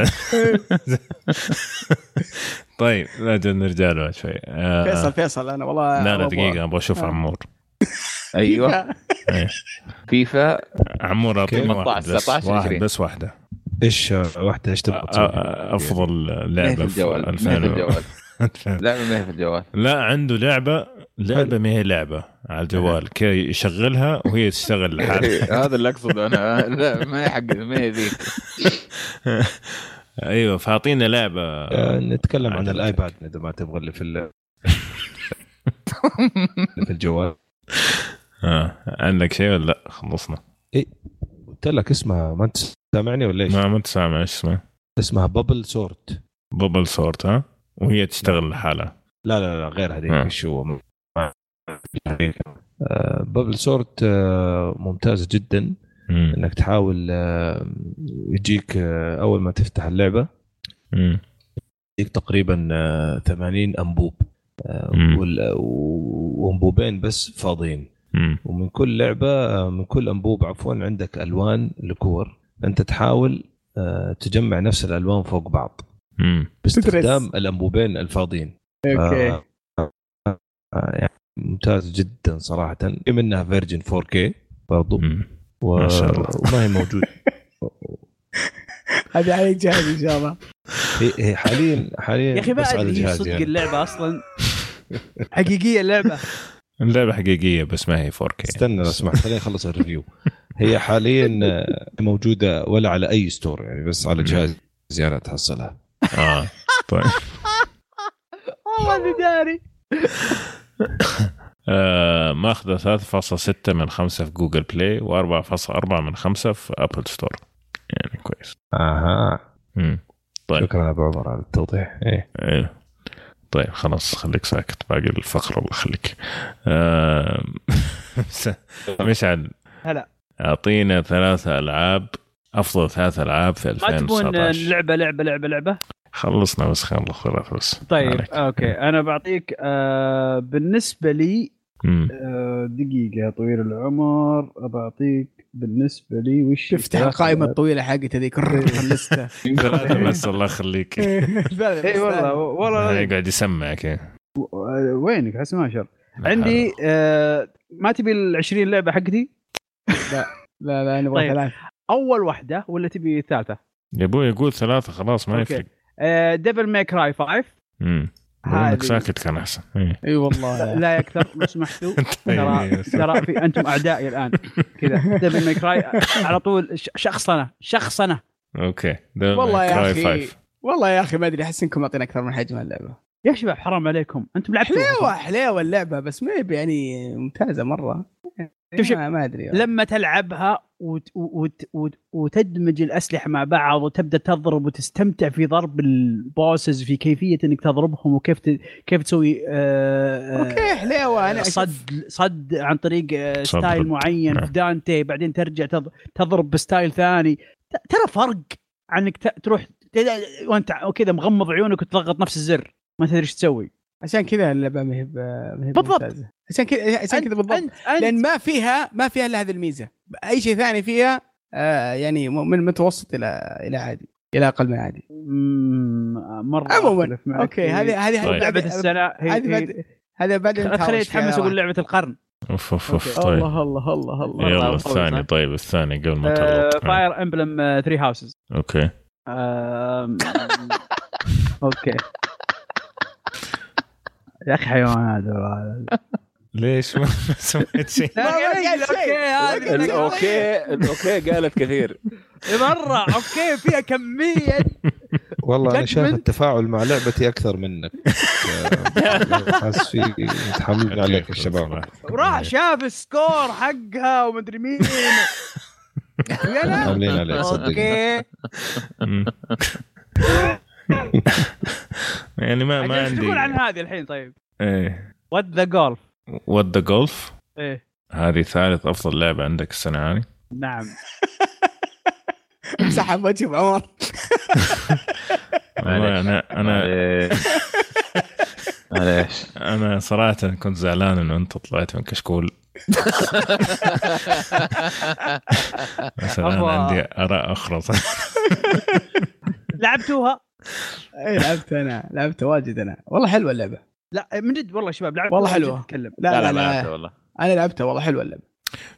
طيب لا جد نرجع له شوي. آه، فيصل فيصل أنا والله لا لا أبغى- دقيقة أبغى أشوف آه. عمور. أيوه. إيه. فيفا عمور اعطيني 18 واحد بس. 19 واحد 20. بس واحدة. إيش واحدة؟ إيش تبغى؟ أ- أفضل لعبة في الجوال ما هي 2000 في الجوال. و- لعبه ما هي في الجوال. لا عنده لعبة لعبة ما هي لعبة على الجوال. كي يشغلها وهي تشتغل لحالها. هذا اللي أقصده أنا. لا ما هي حق ما هي ذيك أيوه فأعطينا لعبة. آه، نتكلم عن. الآيباد إذا ما تبغى اللي في ال- اللي في الجوال. آه. عندك شيء ولا لا؟ خلصنا. قلت لك اسمها. ما أنت سامعني ولا إيش؟ ما ما أنت سامع إيش اسمه اسمها Bubble Sort. Bubble Sort ها؟ وهي تشتغل لحالها. لا لا لا غير هذيك آه. آه، Bubble Sort آه، ممتاز جدا. مم. إنك تحاول آه، يجيك أول ما تفتح اللعبة مم. يجيك تقريبا آه، 80 أنبوب. وأنبوبين بس فاضيين. مم. ومن كل لعبة من كل أنبوب عفوا عندك ألوان لكور أنت تحاول تجمع نفس الألوان فوق بعض. باستخدام الأنبوبين الفاضيين. أوكي. يعني ممتاز جدا صراحة. في منها version 4K برضو. مم. و... ما شاء الله. وما هي موجوده هذه عليك جاهز إن شاء الله. هي هي حاليا حاليا يا أخي ما بس على أدري هي الجهاز صدق يعني. اللعبة أصلا. حقيقية اللعبة. اللعبة حقيقية بس ما هي 4K استنى لو سمحت خليني أخلص ال review. هي حاليا آه، موجودة ولا على أي store يعني بس على جهاز زياده تحصلها آه طيب. والله إني داري. آه ماخذة 3.6 من 5 في Google Play و4.4 من 5 في Apple Store. يعني كويس. أها. مم. طيب. شكرا ابو عمر على التوضيح. إيه. إيه. طيب خلاص خليك ساكت. باقي الفقرة الله يخليك. آه مشعل هلا. أعطينا ثلاثة ألعاب أفضل ثلاث ألعاب في ما تبون 2019 لعبة لعبة لعبة لعبة؟ خلصنا بس خلص ثلاث بس طيب عليك. أوكي. أنا بعطيك آه بالنسبة لي. آه دقيقة يا طويل العمر. بعطيك بالنسبة لي وش تفتح القائمه الطويلة حقت هذيك اللسته ثلاثة بس الله يخليك. إي والله والله. يقعد يسمعك. إيه. وينك؟ حسن ما شاء عندي آه ما تبي ال 20 لعبة حقتي؟ لا لا نبغى طيب. ثلاث أول واحدة ولا تبي الثالثه يا أبوي يقول ثلاثة خلاص ما. يفرق. Devil May Cry 5 امم انك ساكت كان أحسن. إيه. إي والله. لا يكثر لو سمحتوا ترى طيب. ترى في أنتم أعدائي الآن. كذا. Devil May Cry على طول ش- شخصنة. شخصنة. أوكي. والله يا أخي. والله يا أخي ما أدري أحس إنكم معطينا أكثر من حجم اللعبه يا شباب حرام عليكم أنتم لعبتوا حليوة حليوة اللعبة بس ما هي يعني ممتازة مرة شوف شوف. ما, ما أدري لما تلعبها وت... وت... وت... وتدمج الأسلحة مع بعض وتبدأ تضرب وتستمتع في ضرب ال bosses في كيفية إنك تضربهم وكيف ت... كيف تسوي آه... أوكي حليوة أنا صد صد عن طريق آه، style. معين نعم. في دانتي بعدين ترجع تض- تضرب ب style ثاني ت- ترى فرق عنك ت- تروح وأنت كذا مغمض عيونك وتضغط نفس الزر ما تدري إيش تسوي. عشان كذا اللعبة ما هي ب- ما هي بالضبط. عشان كذا عشان كذا بالضبط. انت انت لأن ما فيها ما فيها إلا هذه الميزة. أي شيء ثاني فيها آه يعني من متوسط إلى إلى عادي. إلى أقل من عادي. مرة عموما. أوكي هذه هذه طيب. لعبة السنة هذه بعد هذه بعدين خليني أتحمس. أقول لعبة القرن. أوف أوف أوف. طيب. الله الله الله الله. يلا الثاني. صح؟ طيب الثاني قبل ما آه، تغلط فاير امبلم ثري هاوسز okay. أوكي. يا أخي حيوان هذا. ليش ما سمعت شيء. أوكي هذه الأوكي الأوكي قالت كثير. مرة okay فيها كمية. والله أنا شايف. التفاعل مع لعبتي أكثر منك. حاسس في متحملين عليك الشباب وراح شاف ال score حقها ومدري مين. يا لا متحملين عليك صدقني. okay. يعني ما ما إيش تقول عن عندي هذه الحين طيب؟ إيه. وات ذا جولف وات ذا جولف إيه. هذه ثالث أفضل لعبة عندك السنة هذه. نعم. سحب وجهي بعمر أنا أنا معليش. أنا صراحة كنت زعلان إنه أنت طلعت من كشكول. أفا. عندي آراء أخرى. لعبتوها؟ اي لعبت أنا لعبت واجد أنا. والله حلوة اللعبة. لا من جد والله شباب لعبتوها والله. تتكلم. لا لا, ما لعبته لا, والله. أنا لعبتها والله حلوة اللعبة.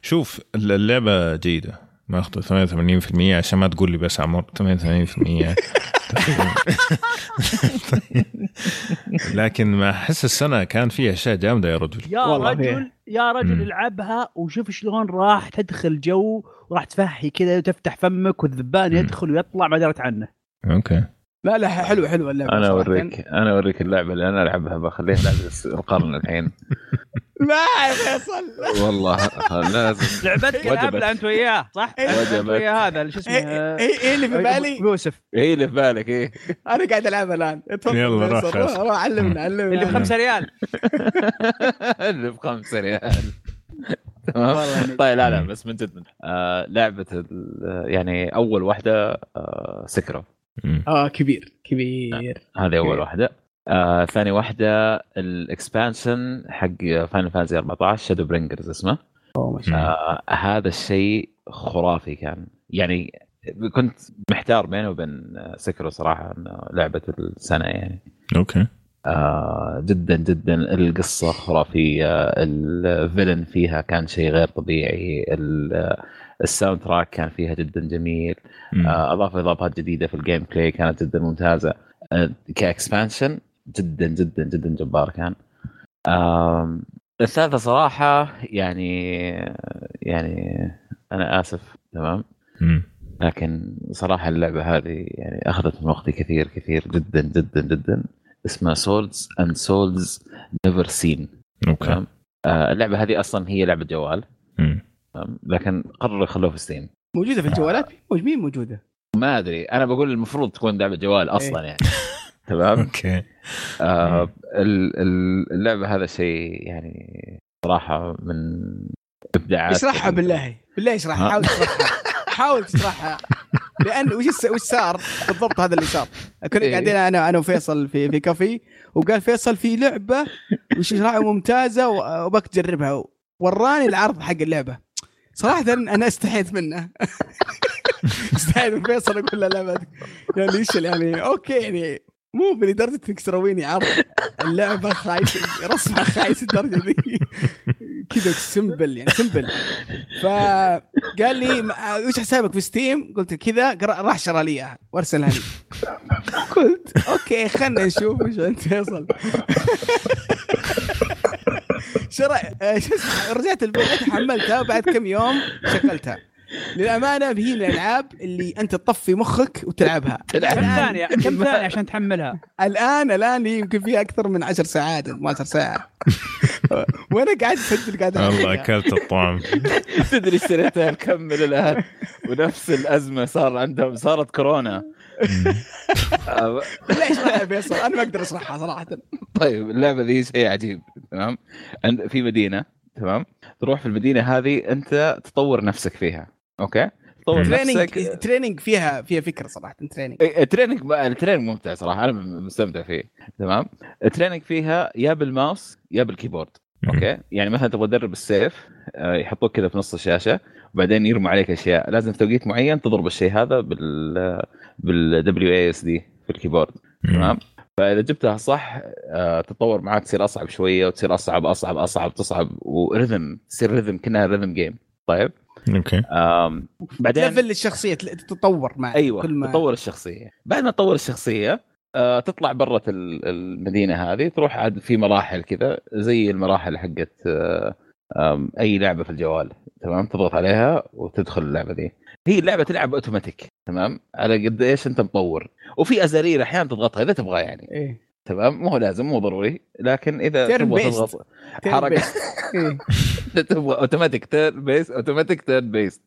شوف اللعبة جيدة. ماخذ 88% عشان ما تقول لي بس عمر 88% لكن ما أحس السنة كان فيها أشياء جامدة يا رجل. يا رجل فيها. يا رجل. العبها وشوف شلون راح تدخل جو وراح تفحي كذا وتفتح فمك والذبان. يدخل ويطلع ما درت عنه. okay. لا لا حلوة حلوة اللعبة أنا. أوريك أنا أوريك اللعبة اللي أنا ألعبها بخليها لعبة القرن الحين لا يا فيصل والله لازم لعبتك. العبها أنت وياه صح؟ إيه. أنت وجبت. وياه هذا اللي شو اسمه هي آه، هي اللي في بالي يوسف هي اللي في بالك إيه أنا قاعد العبها الآن يلا روح. روح علمنا علمنا اللي بخمسة ريال اللي بخمسة ريال تمام طيب لا لا بس من جد آه لعبة ال- يعني أول واحدة آه سكرو مم. آه كبير كبير. هذه أول. واحدة. آه ثاني واحدة ال expansion حق Final Fantasy 14 Shadowbringers اسمه. أوه ما شاء الله. آه هذا الشيء خرافي كان. يعني كنت محتار بينه وبين Sekiro صراحة إنه لعبة السنة يعني. okay. آه جدا جدا. القصة خرافية. ال villain فيها كان شيء غير طبيعي. ال soundtrack كان فيها جدا جميل. آه، أضاف إضافات جديدة في ال gameplay كانت جدا ممتازة. آه، ك expansion جدا جدا جدا جبار كان. الثالثة صراحة يعني يعني أنا آسف تمام. لكن صراحة اللعبة هذه يعني أخذت من وقتي كثير كثير جدا جدا جدا. اسمها Swords and Souls Neverseen okay. آه، اللعبة هذه أصلا هي لعبة جوال. مم. لكن قرروا يخلوها في Steam موجودة في الجوالات؟ موج- مين موجودة؟ ما أدري. أنا بقول المفروض تكون لعبة جوال أصلا يعني. تمام. okay. آه ال- ال- اللعبة هذا شيء يعني صراحة من إبداعات اشرحها بالله. بالله اشرحها. ها؟ حاول تشرحها. حاول تشرحها. لأن وش وش صار بالضبط هذا اللي صار؟ كنا إيه. قاعدين أنا أنا وفيصل في في كافي وقال فيصل في لعبة وش رايها؟ ممتازة وأبك تجربها وراني العرض حق اللعبة. صراحة أنا استحيت منه. استحيت من فيصل أقول له لا. يعني إيش يعني okay يعني مو لدرجه إنك تسويني عرض. اللعبة خايسة رسمها خايس الدرجة ذي كذا simple يعني simple فقال لي وش حسابك في Steam؟ قلت كذا راح شرى لي إياها وأرسلها لي. قلت أوكي خلنا نشوف وش انت فيصل آه، شو اسمه رجعت البيت حملتها بعد كم يوم شغلتها للأمانة هي من الألعاب اللي أنت تطفي مخك وتلعبها. كم ثانية؟ كم ثانية عشان تحملها؟ الان الآن يمكن فيها أكثر من 10 ساعات 12 ساعة. وأنا قاعد أسجل قاعد والله. أكلت الطعم. تدري اشتريتها مكمل الان ونفس الأزمة صار عندهم صارت كورونا. لا اشرحها يا فيصل. أنا ما أقدر أشرحها صراحة. طيب اللعبة ذي شيء عجيب تمام؟ عند في مدينة تمام؟ تروح في المدينة هذه أنت تطور نفسك فيها okay؟ تطور نفسك. training فيها فيها فكرة صراحة training ال training ال training ممتع صراحة أنا مستمتع فيه تمام؟ ال training فيها يا بالماوس يا بال keyboard okay؟ يعني مثلا تبغى تدرب السيف آه، يحطوك كذا في نص الشاشة وبعدين يرموا عليك أشياء. لازم في توقيت معين تضرب الشيء هذا بال بال W A S D في ال keyboard. تمام؟ فإذا جبتها صح آه، تتطور معك تصير أصعب شوية وتصير أصعب أصعب أصعب تصعب و rhythm تصير rhythm كأنها rhythm game طيب؟ okay. آم، بعدين level الشخصية تتطور مع أيوه كل ما تطور الشخصية. بعد ما تطور الشخصية آه تطلع برة ال- المدينة هذه تروح عاد في مراحل كذا زي المراحل حقت آه أي لعبة في الجوال تمام؟ تضغط عليها وتدخل اللعبة دي. هي اللعبة تلعب اوتوماتيك تمام؟ على قد إيش أنت مطور. وفي ازارير أحيانا تضغطها إذا تبغى يعني إيه. تمام؟ مو لازم مو ضروري. لكن إذا تبغى. تضغط حركة. إيه. تبغى automatic turn-based automatic turn-based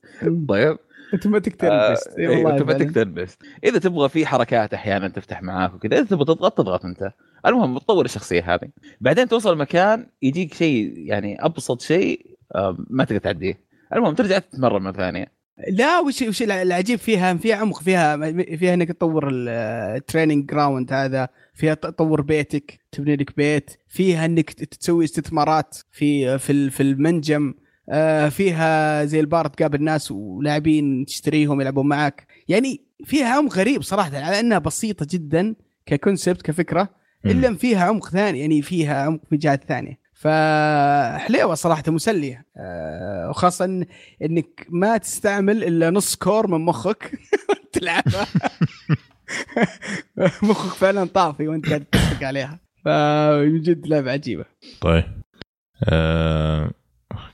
طيب؟ automatic turn-based اي إيه، والله automatic. turn-based إذا تبغى في حركات أحيانا تفتح معاك وكذا إذا تبغى تضغط تضغط أنت. المهم تطور الشخصية هذه. بعدين توصل مكان يجيك شيء يعني أبسط شيء آه، ما تقدر تعديه. المهم ترجع تتمرن مرة ثانية. لا وش وش العجيب فيها فيها عمق فيها فيها إنك تطور ال training ground هذا فيها تطور بيتك تبني لك بيت. فيها إنك تسوي استثمارات في في في المنجم. آه، فيها زي البار تقابل ناس ولاعبين تشتريهم يلعبون معك يعني فيها عمق غريب صراحة على إنها بسيطة جدا ككونسبت كفكرة. إلا فيها عمق ثاني يعني فيها عمق في جهات ثانية. فحليوة صراحة مسلية. آه، وخاصة إن إنك ما تستعمل إلا نص كور من مخك تلعبها. مخك فعلا طافي وأنت قاعد تطبق عليها. فمن جد لعبة عجيبة. طيب. آه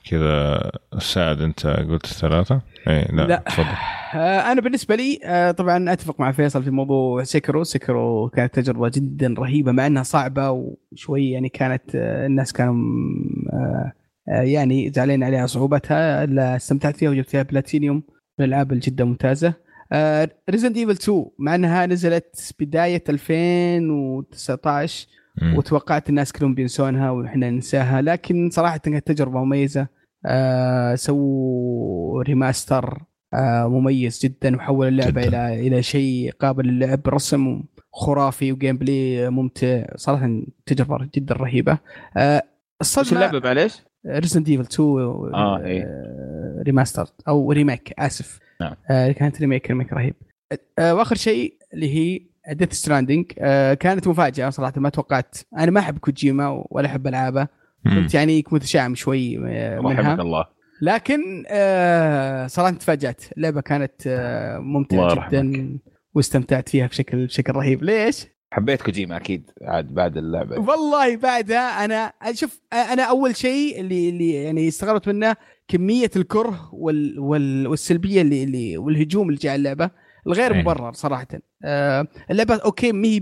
كذا سعد أنت قلت ثلاثة؟ اي لا, لا. تفضل. آه، أنا بالنسبة لي آه، طبعا أتفق مع فيصل في موضوع Sekiro Sekiro كانت تجربة جدا رهيبة مع إنها صعبة وشوي يعني كانت آه، الناس كانوا يعني زعلين عليها صعوبتها. الا استمتعت فيها وجبت فيها بلاتينيوم. من الألعاب الجدا ممتازة. Resident Evil 2 مع إنها نزلت بداية 2019 مم. وتوقعت الناس كلهم بينسونها وإحنا ننساها لكن صراحة كانت تجربة مميزة آه سووا remaster آه مميز جدا وحول اللعبة جداً. إلى إلى شيء قابل للعب رسم خرافي و gameplay ممتع صراحة تجربة جدا رهيبة آه الصدمه اللعبة معليش؟ Resident Evil 2 آه، إيه. remaster أو remake آسف نعم. آه كانت remake remake رهيب آه وآخر شيء اللي هي Death Stranding آه كانت مفاجأة صراحة ما توقعت. أنا ما أحب كوجيما ولا أحب ألعابه. كنت يعني متشائم شوي آه، منها. الله. لكن آه صراحة تفاجأت. اللعبه كانت ممتعة. جدا واستمتعت فيها بشكل بشكل رهيب. ليش؟ حبيت كوجيما أكيد عاد بعد اللعبة. والله بعدها أنا شوف أنا أول شيء اللي اللي يعني استغربت منه كمية الكره وال وال والسلبية اللي, اللي والهجوم اللي جاء على اللعبة. الغير أي. مبرر صراحة. آه اللعبة أوكي ما هي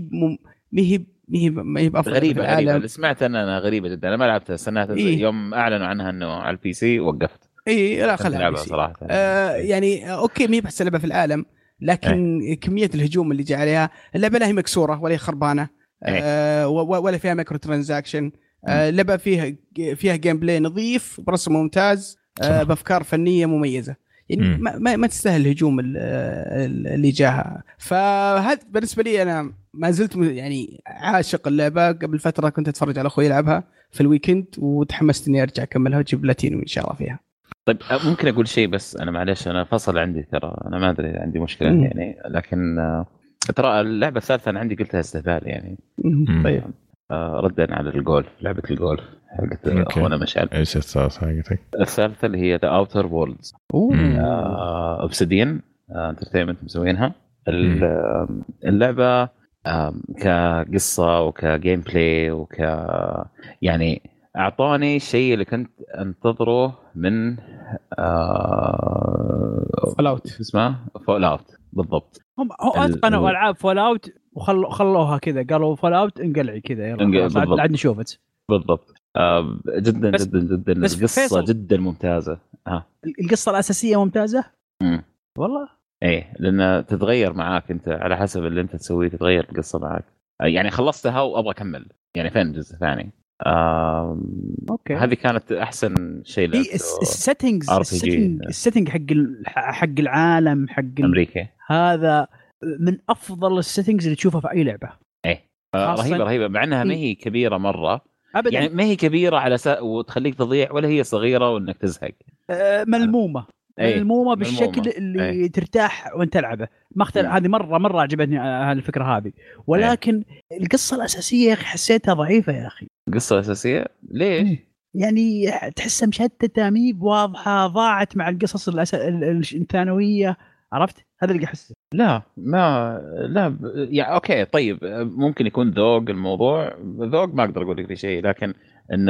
ما هي ما هي ما هي بأفضل غريبة في غريبة. العالم. اللي سمعت أنا أنا غريبة جدا. أنا ما لعبتها استناها تنزل إيه. يوم أعلنوا عنها إنه على ال PC وقفت اي لا خلها سي. صراحة. آه يعني أوكي ما هي بحس لعبة في العالم لكن كمية الهجوم اللي جاء عليها اللعبة لا هي مكسورة ولا هي خربانة. آه و- و- ولا فيها microtransaction آه اللعبة فيها فيها gameplay نظيف برسم ممتاز. آه. بأفكار فنية مميزة. يعني. ما, ما, ما تستاهل الهجوم ال- ال- اللي جاها. فهذا بالنسبة لي أنا ما زلت يعني عاشق اللعبة. قبل فترة كنت أتفرج على أخوي يلعبها في ال weekend وتحمست إني أرجع أكملها وأجيب بلاتينو إن شاء الله فيها. طيب ممكن أقول شيء بس؟ أنا معلش أنا فصل عندي ترى. أنا ما أدري عندي مشكلة مم. يعني. لكن آه، ترى اللعبة الثالثة أنا عندي قلتها استهبال يعني. مم. طيب. ردا على الجولف لعبة الجولف حقت. أخونا مشعل إيش الثالث حقتك؟ الثالثه اللي هي The Outer. مم. Obsidian Entertainment مسوينها. آه، اللعبة آه، كقصة وك gameplay وك يعني أعطاني الشيء اللي كنت أنتظره من آه... Fallout شو اسمه؟ Fallout بالضبط هم اتقنوا ال- ألعاب Fallout وخلوها كذا. قالوا فول اوت انقلعي كذا. يلا خلاص، عاد بالضبط. آه جدا بس- جدا جدا. بس القصة فيصل. جدا ممتازة. ها. القصة الأساسية ممتازة؟ مم. والله. إيه لأن تتغير معاك أنت على حسب اللي أنت تسويه تتغير القصة معاك. آه، يعني خلصتها وأبغى أكمل. يعني فين جزء ثاني آم، أوكي. هذه كانت أحسن شيء هي لعبته. ال settings. ال setting حق حق العالم حق أمريكا هذا من أفضل ال settings اللي تشوفها في أي لعبة. خاصة- رهيبة رهيبة. مع إنها ما إيه. هي كبيرة مرة. ابدا. يعني ما هي كبيرة على سا... وتخليك تضيع ولا هي صغيرة وإنك تزهق. آه، ملمومة. إيه، ملمومة بالشكل ملمومة. اللي إيه. ترتاح وأنت تلعبه. ما اختلف. مم. هذه مرة مرة عجبتني آه، الفكرة هذه. ولكن القصة الأساسية يا أخي حسيتها ضعيفة يا أخي. القصة الاساسيه ليش؟ يعني تحسها مشتتة مي بواضحة ضاعت مع القصص الأس... ال- ال- الثانوية عرفت؟ هذا اللي احسه لا ما لا ب... يعني أوكي طيب ممكن يكون ذوق الموضوع ذوق ما أقدر أقول لك في شيء لكن إن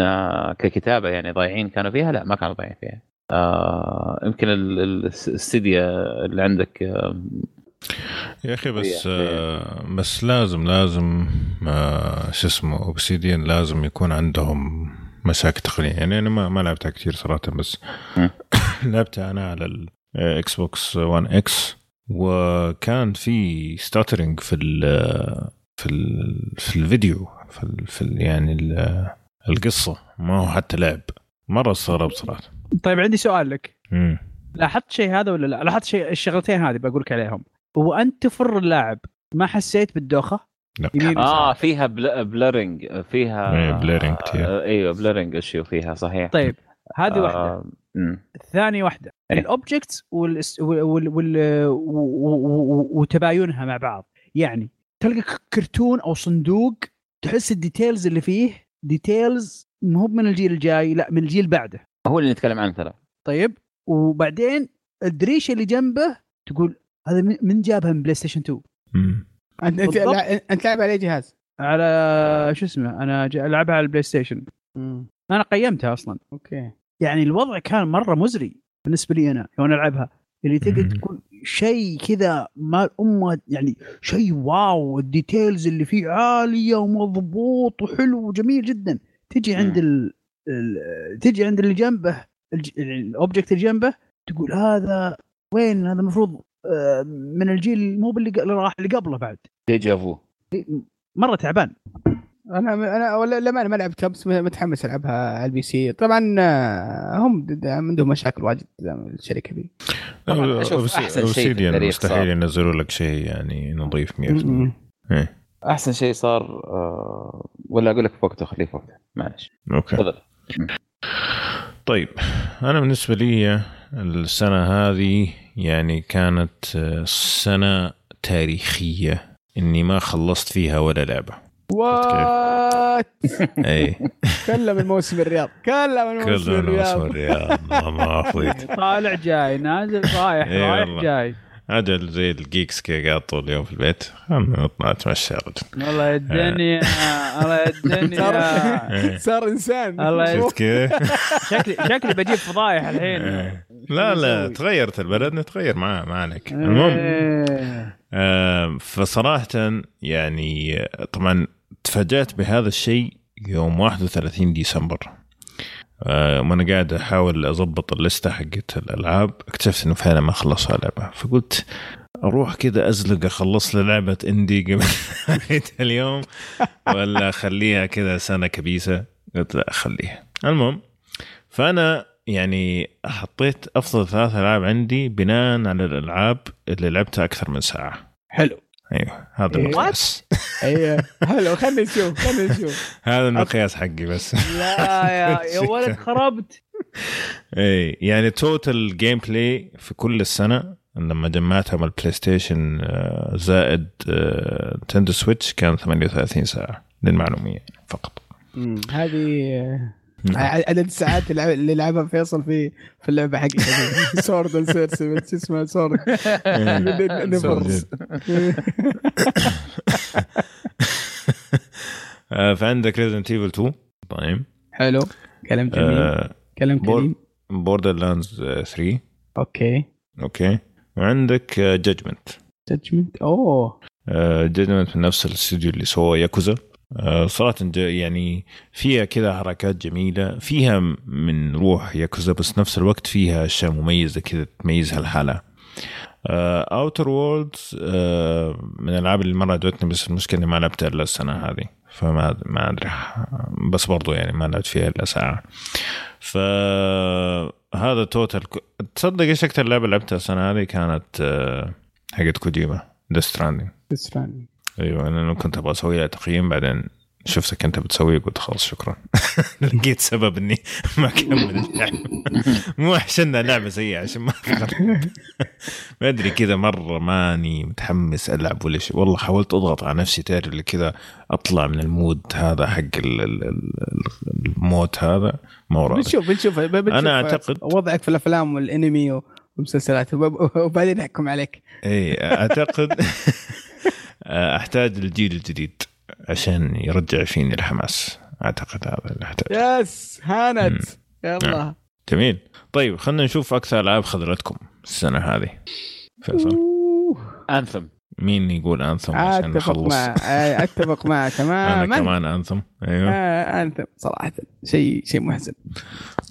ككتابة يعني ضايعين كانوا فيها لا ما كانوا ضايعين فيها آه يمكن ال- ال- الاستديو اللي عندك آه، يا أخي بس. آه بس لازم لازم آه شو اسمه Obsidian لازم يكون عندهم مشاكل تقنية يعني أنا ما, ما لعبتها كثير صراحة بس. لعبتها أنا على ال Xbox 1 X وكان في stuttering في ال في ال في الفيديو في, ال في ال يعني ال القصة ما هو حتى لعب مرة استغربت صراحة طيب عندي سؤال لك مم. لاحظت شيء هذا ولا لا؟ لاحظت شيء الشغلتين هذه بقول لك عليهم وانت تفر اللاعب ما حسيت بالدوخة؟ لا. آه. فيها blur... blurring فيها كتير. آه أيوه blurring issue فيها صحيح طيب هذه واحدة آه مم. ثاني واحدة إيه. ال objects وال... وال... وال... وال... و- و- وتباينها مع بعض. يعني تلقى كرتون أو صندوق تحس ال details اللي فيه details مو من الجيل الجاي لا من الجيل بعده. هو اللي نتكلم عنه ترى. طيب وبعدين الدريشة اللي جنبه تقول هذا من- من جابها من PlayStation 2 مم. أنت انت أنت لعب على أي جهاز؟ على شو اسمه أنا ج- العبها على ال PlayStation أنا قيمتها أصلا. أوكي. يعني الوضع كان مرة مزري بالنسبة لي أنا يوم ألعبها. اللي تقدر. تقول شيء كذا ما أمه يعني شيء واو ال details اللي فيه عالية ومضبوط وحلو وجميل جدا. تجي عند ال... ال... تجي عند اللي جنبه. ال object اللي جنبه تقول هذا وين؟ هذا المفروض آه، من الجيل مو باللي راح اللي قبله بعد. deja vu. مرة تعبان. أنا أنا ولا لا ما لعبتها بس متحمس ألعبها على ال PC. طبعا آه، هم عندهم مشاكل واجد الشركة دي. طبعاً أشوف أحسن شيء في اوبسيديان التاريخ مستحيل صار. ينزلوا لك شيء يعني نظيف 100% م- م. أحسن شيء صار آه ولا أقول لك في وقته خليه في وقته معلش. أوكي. تفضل. طيب أنا بالنسبة لي السنة هذه يعني كانت آه، سنة تاريخية. إني ما خلصت فيها ولا لعبة. وات اي كلم الموسم الرياض. كلم الموسم كل موسم الرياض. الرياض. ما- ما فضيت طالع جاي نازل رايح إيه رايح. جاي. أجل زي الجيكس كذا قاعد طول اليوم في البيت. خلنا نطلع نتمشى يا رجل والله يا الدنيا الله يا الدنيا صار صار إنسان. الله شفت كيف؟ شكلي شكلي بجيب فضايح الحين. إيه. لا لا؟ تغيرت البلد نتغير معاه ما عليك. المهم إيه. آه، فصراحة يعني طبعا تفاجأت بهذا الشيء يوم 31 ديسمبر. آه، وأنا قاعد أحاول أضبط الليسته حقت الألعاب اكتشفت إنه فعلا ما خلصها لعبة. فقلت أروح كذا أزلق أخلص لي لعبة اندي قبل اليوم ولا أخليها كذا سنة كبيسة؟ قلت لا أخليها. المهم فأنا يعني حطيت أفضل ثلاث ألعاب عندي بناء على الألعاب اللي لعبتها أكثر من ساعة. حلو. أيوه هذا إيه. المقياس. أيوه. حلو خلينا نشوف خلينا نشوف. هذا المقياس حقي بس. لا يا يا ولد خربت. اي يعني total gameplay في كل السنة لما جمعتها مع ال PlayStation آه، زائد آه، Nintendo Switch كان 38 ساعة للمعلومية فقط. هذه آه،. عدد الساعات اللي لعبها فيصل في في اللعبة حقتها سورد اند سيرس شو اسمه؟ Sword آه، فعندك Resident Evil 2 طيب. حلو. كلام جميل. كلام كريم. Borderlands 3 okay. okay. وعندك Judgment Judgment أوه. Judgment من نفس الاستوديو اللي سوى ياكوزا آه، صراحة ج- يعني فيها كذا حركات جميلة. فيها من روح ياكوزا بس نفس الوقت فيها أشياء مميزة كذا تميزها الحالة Outer Worlds من الألعاب اللي مرة عجبتني بس المشكلة إني ما لعبتها إلا السنة هذه. فما ما أدري. بس برضو يعني ما لعبت فيها إلا ساعة. فهذا total تصدق إيش أكثر لعبة لعبتها السنة هذه؟ كانت آه، حقت كوجيما Death Stranding. أيوه أنا كنت أبغى أسوي لها تقييم بعدين شفتك أنت بتسويه قلت خلاص شكرا. لقيت سبب إني ما أكمل اللعبه مو عشان لعبة سيئة عشان ما ما أدري كذا مرة ماني متحمس ألعب ولا شيء. والله حاولت أضغط على نفسي تعرف اللي كذا أطلع من المود هذا حق ال- ال- ال- الموت هذا. ما. بنشوف بنشوف. أنا أعتقد- وضعك في الأفلام والأنمي والمسلسلات. وب- وبعدين نحكم عليك. اي اعتقد أحتاج الجيل الجديد عشان يرجع فيني الحماس. أعتقد هذا اللي احتاج يس هانت. يلا. جميل. طيب خلينا نشوف أكثر ألعاب خذلتكم السنة هذه. فيصل. أنثم. مين يقول أنثم عشان أتفق نخلص؟ مع آه، أتفق معه أنا تماما. كمان أنثم. أيوه. آه، انت صراحة شيء شيء محزن.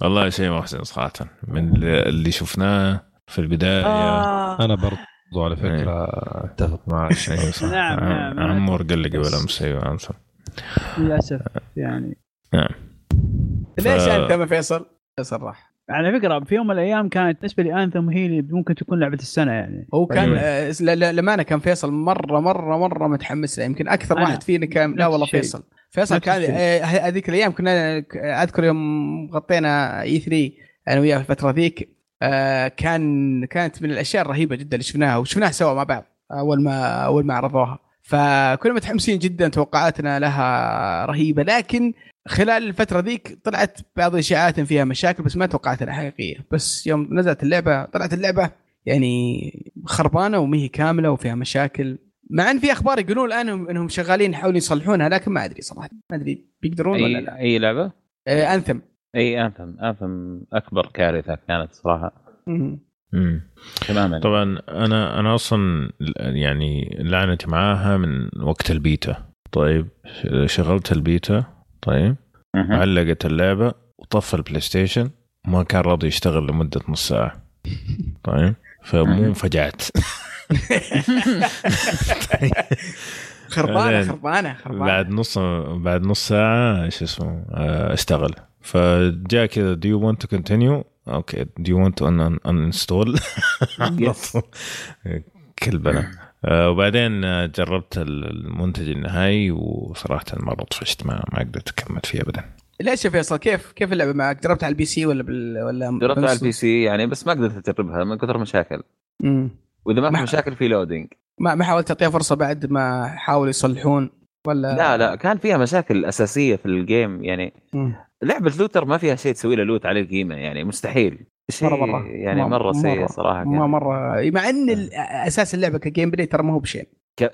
والله شيء محزن صراحة. من اللي- شفناه في البداية. آه. أنا برضو. على فكرة أتفق معك صح نعم، عم- نعم. عمور قال لي قبل أمس أيوه انثم للأسف يعني ليش ف- أنت ما فيصل؟ فيصل راح على فكرة في يوم من الأيام كانت بالنسبة لي انثم هي اللي ممكن تكون لعبة السنة يعني هو كان أيوة. آه، لا- لا- للأمانة كان فيصل مرة مرة مرة متحمس له يمكن أكثر. واحد فينا كان لا والله. فيصل فيصل كان. آه، هذيك الأيام كنا أذكر يوم غطينا اي 3 أنا وياه في الفترة ذيك آه، كان كانت من الأشياء الرهيبة جدا اللي شفناها وشفناها سوا مع بعض أول ما أول ما عرضوها. فكنا متحمسين جدا توقعاتنا لها رهيبة. لكن خلال الفترة ذيك طلعت بعض الإشاعات فيها مشاكل بس ما توقعت انها حقيقية بس يوم نزلت اللعبة طلعت اللعبة يعني خربانة وما هي كاملة وفيها مشاكل. مع إن في أخبار يقولون الآن انهم شغالين يحاولون يصلحونها لكن ما أدري صراحة. ما أدري بيقدرون ولا اي لا. أي لعبة؟ آه Anthem إي Anthem Anthem أكبر كارثة كانت صراحة. تماما. طبعا أنا أنا أصلا يعني لعنتي معاها من وقت البيتا. طيب شغلت البيتا طيب. علقت اللعبة وطفى ال PlayStation وما كان راضي يشتغل لمدة نص ساعة. طيب فمو. انفجعت. خربانة بعدين- خربانة خربانة. بعد نص بعد نص ساعة إيش اسمه آه، اشتغل. فجاء كذا do you want to continue? okay do you want to un- uninstall? Yes. كلبنا آه، وبعدين آه، جربت المنتج النهائي وصراحة مرة طفشت ما ما قدرت أكمل فيه ابدا. ليش يا فيصل كيف كيف اللعبة معك؟ جربتها على ال PC ولا بال ولا جربتها على البي سي يعني بس ما قدرت أجربها من كثر مشاكل مم. وإذا ما ما- في مشاكل في loading ما ما حاولت تعطيها فرصة بعد ما حاولوا يصلحون ولا؟ لا لا كان فيها مشاكل أساسية في ال game يعني. مم. لعبة looter ما فيها شيء تسوي له loot عليه قيمة يعني مستحيل. شيء مرة مرة. يعني مرة سيء صراحة ما. مرة. مع إن ال- أساس اللعبة ك gameplay ترى ما هو بشيء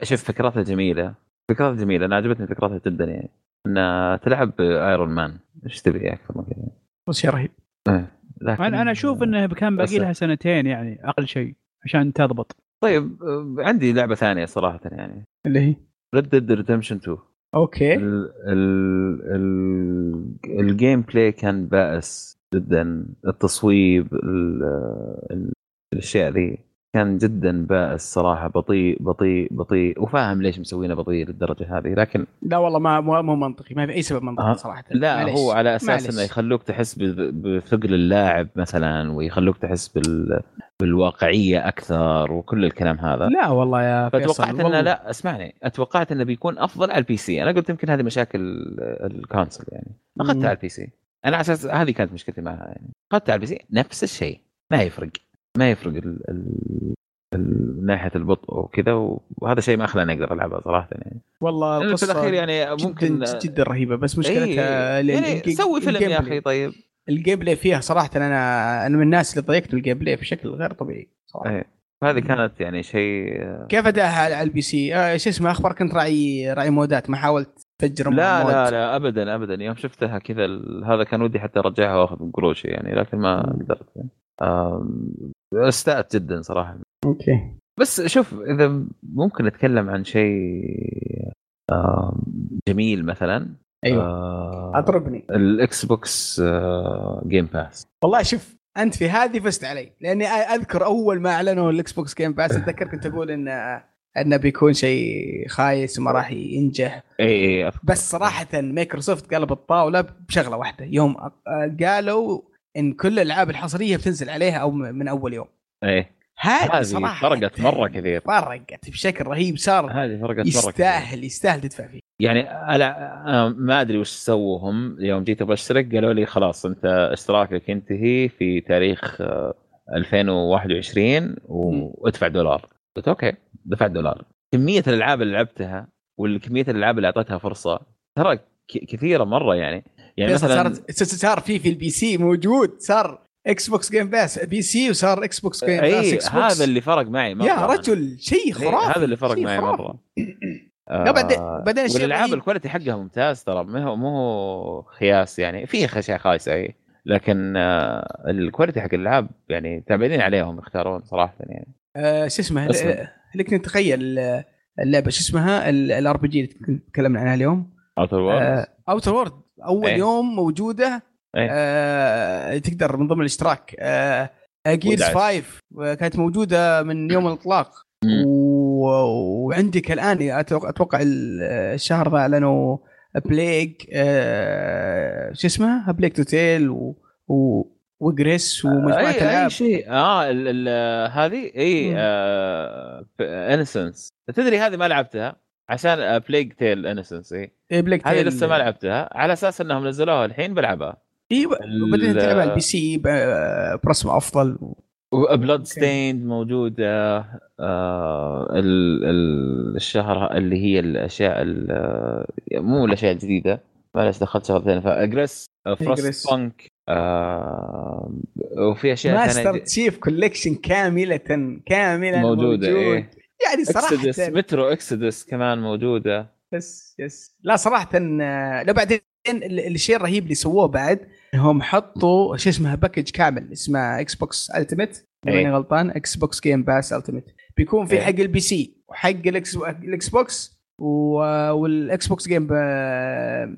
شوف فكرتها جميلة. فكرتها جميلة. أنا عجبتني فكرتها جدا يعني. إنها تلعب Iron Man إيش تبي أكثر من كذا. بس شيء رهيب. إيه. لكن أنا أنا أشوف إنه كان باقي لها سنتين يعني أقل شيء عشان تضبط. طيب آه، عندي لعبة ثانية صراحة يعني. اللي هي؟ Red Dead Redemption 2 okay. ال ال ال ال gameplay كان بائس جدا. التصويب ال ال الأشياء ذي. كان جدا بائس صراحة بطيء بطيء بطيء وفاهم ليش مسوينه بطيء للدرجة هذه لكن لا والله ما مو منطقي ما في أي سبب منطقي. صراحة لا معليش. هو على أساس. إنه يخلوك تحس بثقل اللاعب مثلا ويخلوك تحس بال بالواقعية أكثر وكل الكلام هذا لا والله يا فيصل فتوقعت إنه. لا اسمعني أتوقعت إنه بيكون أفضل على ال PC أنا قلت يمكن هذه مشاكل ال console يعني. أخذتها على ال PC أنا على أساس هذه كانت مشكلتي معها يعني أخذتها على ال PC نفس الشيء ما يفرق ما يفرق ال... ال... ال... من ناحية البطء وكذا وهذا شيء ما خلاني أقدر العبها صراحة يعني والله لأنه في الأخير يعني ممكن جدا جدا رهيبة بس مشكلتها ال- يعني الجي- سوي فيلم يا. أخي طيب ال gameplay فيها صراحة أنا أنا من الناس اللي ضايقت ال gameplay بشكل غير طبيعي صراحة إيه. هذه كانت يعني شيء كيف اداها على ال PC؟ آه شو اسمه أخبار كنت راعي راعي مودات ما حاولت تفجر لها mod. لا لا ابدا ابدا يوم شفتها كذا هذا كان ودي حتى أرجعها وأخذ قروشي يعني لكن ما قدرت يعني. استاءت جدا صراحة. okay. بس شوف إذا ممكن نتكلم عن شيء آه، جميل مثلا أيوه. آه، اضربني ال Xbox آه، Game Pass والله شوف أنت في هذه فزت علي. لأني أذكر أول ما أعلنوا ال Xbox Game Pass أتذكر كنت أقول إن إنه بيكون شيء خايس وما راح ينجح. إي. بس صراحة مايكروسوفت قلب الطاولة بشغلة واحدة. يوم قالوا إن كل الألعاب الحصرية بتنزل عليها أو من أول يوم. إيه. هذه صراحة فرقت مرة كثير. فرقت بشكل رهيب صار هذه فرقت مرة كثير. يستاهل يستاهل تدفع فيه. يعني أنا ما أدري وش سووا هم يوم جيت بشترك قالوا لي خلاص أنت إشتراكك ينتهي في تاريخ آه، 2021 و- وادفع دولار. قلت أوكي دفعت دولار. كمية الألعاب اللي لعبتها والكمية الألعاب اللي أعطيتها فرصة ترى كثيرة مرة يعني. يعني مثلا صارت صار في في ال PC موجود صار Xbox Game Pass PC وصار Xbox Game Pass اي هذا اللي فرق معي مرة يا رجل شيء إيه، خرافي هذا اللي فرق معي خرافي. مرة. لا بعدين آه، بعدين الشيء والألعاب ال quality حقها ممتاز ترى ما هو مو خياس يعني في أشياء خايسة اي لكن آه، ال quality حق الألعاب يعني تعبانين عليهم يختارون صراحة يعني. آه، شو اسمه كنت نتخيل آه، اللعبة شو اسمها؟ ال RPG اللي تكلمنا عنها اليوم؟ اوتر وورد اوتر وورد أول إيه. يوم موجودة إيه. آه، تقدر من ضمن الاشتراك آه، Gears of War 5 كانت موجودة من يوم الإطلاق. و... وعندك الآن أتوقع, الشهر ذا اعلنوا Plague آه... شو اسمها؟ Plague Tale و... و... و Gris ومجموعة اي العاب اي شيء آه ال ال هذه إي. انسنس تدري هذه ما لعبتها عشان بليج تيل انسنس اي إيه، بليج هذه تيل. لسه ما لعبتها. على أساس إنهم نزلوها الحين بلعبها. أيوه ال- وبعدين تلعب على البي سي ب- برسم أفضل. بلود ستيند موجودة آه ال ال الشهر اللي هي الأشياء ال- مو الأشياء الجديدة. معلش دخلت شغله ثانية فاجريس. Frostpunk آه وفي أشياء ماستر تشيف كوليكشن كاملة كاملة موجودة موجود. إيه يعني Exodus صراحة Metro Exodus كمان موجودة yes yes لا صراحة لا بعدين ال- الشيء الرهيب اللي سووه بعد انهم حطوا شو اسمها package كامل اسمه Xbox Ultimate إيه. ماني غلطان Xbox Game Pass Ultimate بيكون في إيه. حق ال PC وحق الاكس ال Xbox وال Xbox Game شو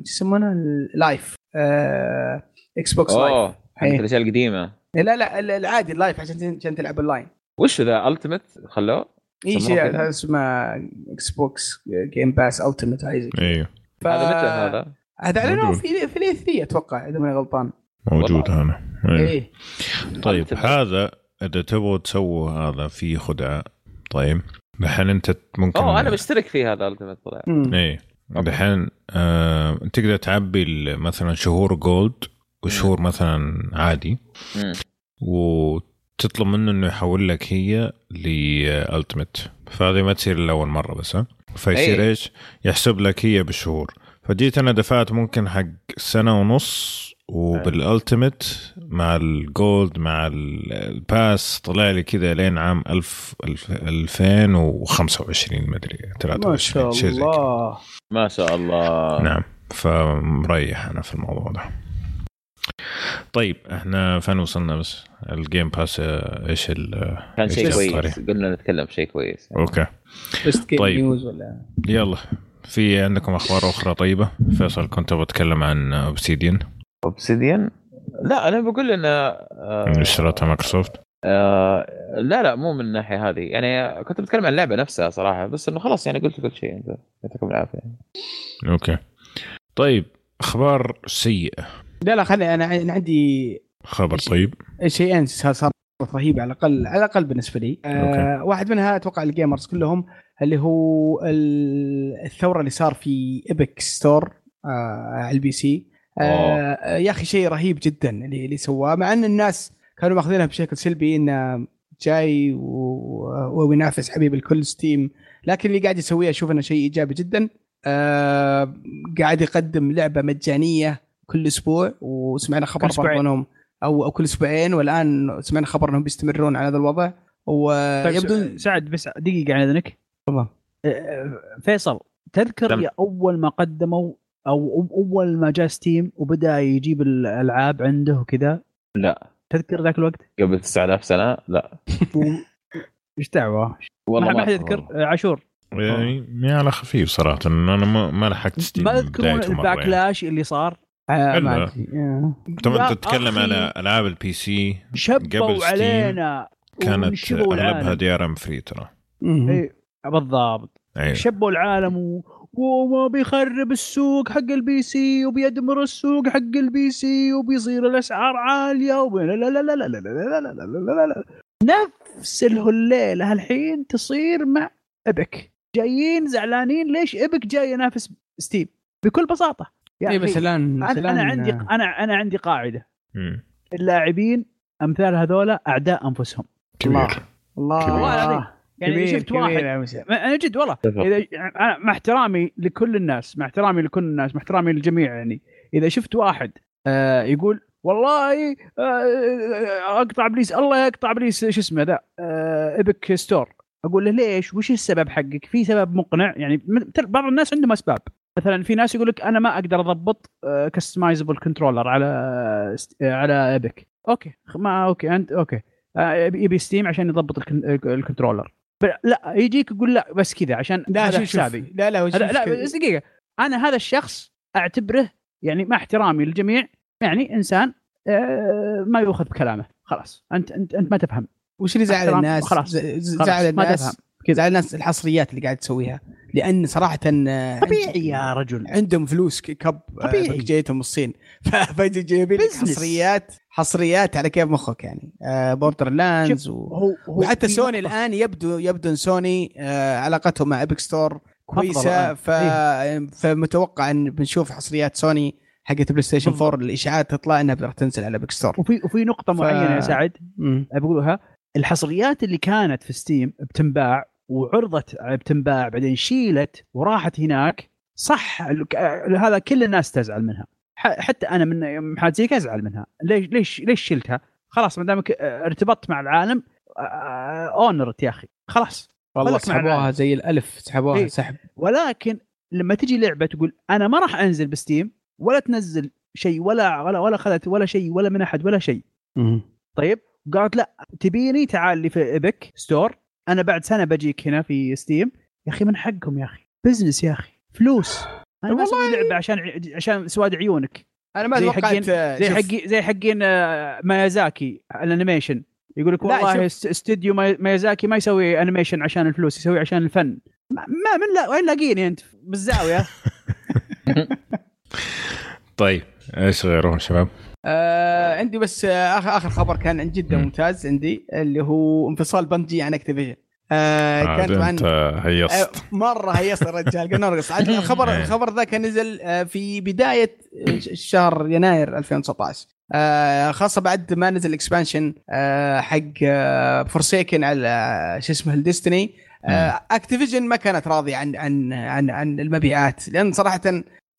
يسمونه Live آه، Xbox Live حق إيه. الأشياء القديمة لا لا ال- العادي ال Live عشان عشان تلعب اونلاين وش ذا Ultimate خلوه؟ اي شيء؟ اسمه Xbox Game Pass Ultimate كذا. أيوه ف- هذا متى هذا؟ هذا اعلنوه. في في ال E3 أتوقع إذا ماني غلطان موجود هذا أيوة. إيه طيب هذا إذا تبغوا تسووا هذا في خدعة طيب دحين أنت ممكن أوه أنا بشترك فيه هذا Ultimate طلع. إيه دحين آه تقدر تعبي ال- مثلا شهور Gold وشهور مثلا عادي مم. وتطلب منه إنه يحول لك هي ل Ultimate فهذه ما تصير إلا أول مرة بس ها؟ فيصير أي. إيش؟ يحسب لك هي بالشهور فجيت أنا دفعت ممكن حق سنة ونص وبال Ultimate مع ال Gold مع ال- ال Pass طلع لي كذا لين عام 1000 الف- 2025 مدري 23 ما شاء شيء زي كذا. الله. ما شاء الله. نعم. فمريح أنا في الموضوع ده. طيب إحنا فين وصلنا بس؟ ال Game Pass آه، إيش ال كان إيش شيء؟ كويس. قلنا نتكلم شيء كويس. okay. best game طيب. news ولا؟ يلا. في عندكم أخبار أخرى طيبة؟ فيصل كنت بتكلم عن Obsidian Obsidian لا أنا بقول إن آه اشترتها مايكروسوفت. آه لا لا مو من الناحية هذه. يعني كنت بتكلم عن اللعبة نفسها صراحة بس إنه خلاص يعني قلت كل شيء. انت يعطيكم العافية. okay. طيب أخبار سيئة. لا لا خلي أنا أنا عندي خبر؟ طيب. شيئين صار- صارت رهيبه على الأقل على الأقل بالنسبة لي. آه. واحد منها أتوقع ال gamers كلهم اللي هو ال- الثورة اللي صار في Epic Store آه على ال PC. آه يا أخي شيء رهيب جدا اللي اللي سواه مع أن الناس كانوا مأخذينها بشكل سلبي انه جاي وينافس حبيب الكل Steam. لكن اللي قاعد يسويه أشوف إنه شيء إيجابي جدا. آه قاعد يقدم لعبة مجانية كل أسبوع وسمعنا خبر. برضو انهم أو أو كل أسبوعين والآن سمعنا خبر أنهم بيستمرون على هذا الوضع طيب ويبدو س- سعد بس دقيقة عن اذنك تفضل. آه، فيصل تذكر تم. يا أول ما قدموا أو أو- أول ما جاء Steam وبدأ يجيب الألعاب عنده وكذا لا تذكر ذاك الوقت؟ قبل 9000 سنة لا إيش دعوة؟ والله ما حد أذكر يذكر عاشور يعني يعني على خفيف صراحة أنا ما, ما لحقت Steam ما تذكرون يعني. ال backlash اللي صار ما. آه. طبعا تتكلم على العاب ال PC شبوا قبل Steam علينا كانت اغلبها. DRM free ترى. إيه، بالضبط أيوه شبوا العالم و... وما بيخرب السوق حق ال PC وبيدمر السوق حق ال PC وبيصير الاسعار عاليه وب... لا لا لا لا لا لا لا لا لا لا لا لا لا. نفس الهليله الحين تصير مع ابك جايين زعلانين ليش ابك جاي ينافس ستيم بكل بساطه يا اي أخي، بس الان أنا الآن، أنا عندي آه، أنا أنا عندي قاعدة. مم. اللاعبين أمثال هذولا أعداء أنفسهم. كبير. الله. كبير. والله العظيم. يعني كبير، شفت واحد كبير أنا جد والله. اذا أنا مع احترامي لكل الناس مع احترامي لكل الناس مع احترامي للجميع يعني. إذا شفت واحد آه يقول والله آه أقطع ابليس الله يقطع ابليس شو اسمه ذا آه Epic Store. أقول له ليش؟ وش السبب حقك؟ في سبب مقنع؟ يعني بعض الناس عندهم أسباب. مثلا في ناس يقول لك أنا ما أقدر أضبط customizable controller على آه، على Epic okay ما أوكي أنت okay. آه، يبي Steam عشان يضبط ال con- ال controller لا يجيك يقول لا بس كذا عشان لا هذا حسابي. لا لا لا؟ بس دقيقة. أنا هذا الشخص أعتبره يعني مع احترامي للجميع يعني إنسان آه، ما يؤخذ بكلامه. خلاص. أنت أنت أنت ما تفهم. وش اللي زعل. الناس؟ خلاص. زعل الناس. زعل الناس الحصريات اللي قاعد تسويها. لأن صراحة آه، طبيعي يا رجل عندهم فلوس كب طبيعي. طبيعي جايتهم من الصين فجايبين. حصريات حصريات على كيف مخك يعني Borderlands و... هو هو وحتى سوني نقطة- الآن يبدو يبدو إن سوني آه، علاقتهم مع Epic Store كويسة. ف... فمتوقع إن بنشوف حصريات سوني حقت PlayStation بالضبط. 4 الإشاعات تطلع إنها راح تنزل على Epic Store وفي وفي نقطة ف- معينة يا سعد. بقولها الحصريات اللي كانت في Steam بتنباع وعرضت بتنباع بعدين شيلت وراحت هناك. صح هذا كل الناس تزعل منها. حتى أنا من محمد زيك أزعل منها. ليش ليش ليش شلتها؟ خلاص ما دامك آه، ارتبطت مع العالم honor it يا أخي. خلاص. والله سحبوها. زي الألف سحبوها إيه. سحب. ولكن لما تجي لعبة تقول أنا ما راح أنزل ب Steam ولا تنزل شيء ولا ولا ولا اخذت ولا شيء ولا من أحد ولا شيء. طيب؟ قالت لا تبيني تعال لي في Epic Store أنا بعد سنة بجيك هنا في Steam يا أخي من حقهم يا أخي؟ business يا أخي. فلوس. أنا ما أسوي لعبة عشان عشان سواد عيونك. أنا ما زي توقعت حقين- آه، زي شوف، حقي زي حقين آه، مايازاكي ال animation. يقول لك والله است- استوديو ماي- مايازاكي ما يسوي animation عشان الفلوس يسوي عشان الفن. ما ما- من لا وين لاقيني أنت؟ بالزاوية. طيب إيش غيره شباب؟ آه عندي بس آه آخر اخر خبر كان جدا مم. ممتاز عندي اللي هو انفصال Bungie عن Activision آه كان عاد طبعا هيصت. آه، مرة هيص الرجال قلنا نرقص. الخبر إيه. الخبر ذا كان نزل آه، في بداية شهر يناير 2019 آه، خاصة بعد ما نزل ال expansion آه، حق Forsaken على آه، شو اسمه ال Destiny Activision ما كانت راضية عن عن عن عن المبيعات لأن صراحة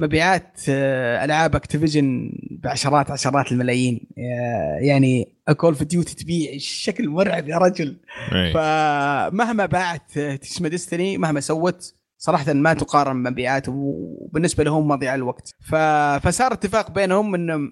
مبيعات آه، ألعاب Activision بعشرات عشرات الملايين. آه، يعني Call of Duty تبيع شكل مرعب يا رجل. إيه. فمهما باعت اسم Destiny مهما سوت صراحة ما تقارن مبيعات وبالنسبة لهم مضيع الوقت. ف... فصار اتفاق بينهم ان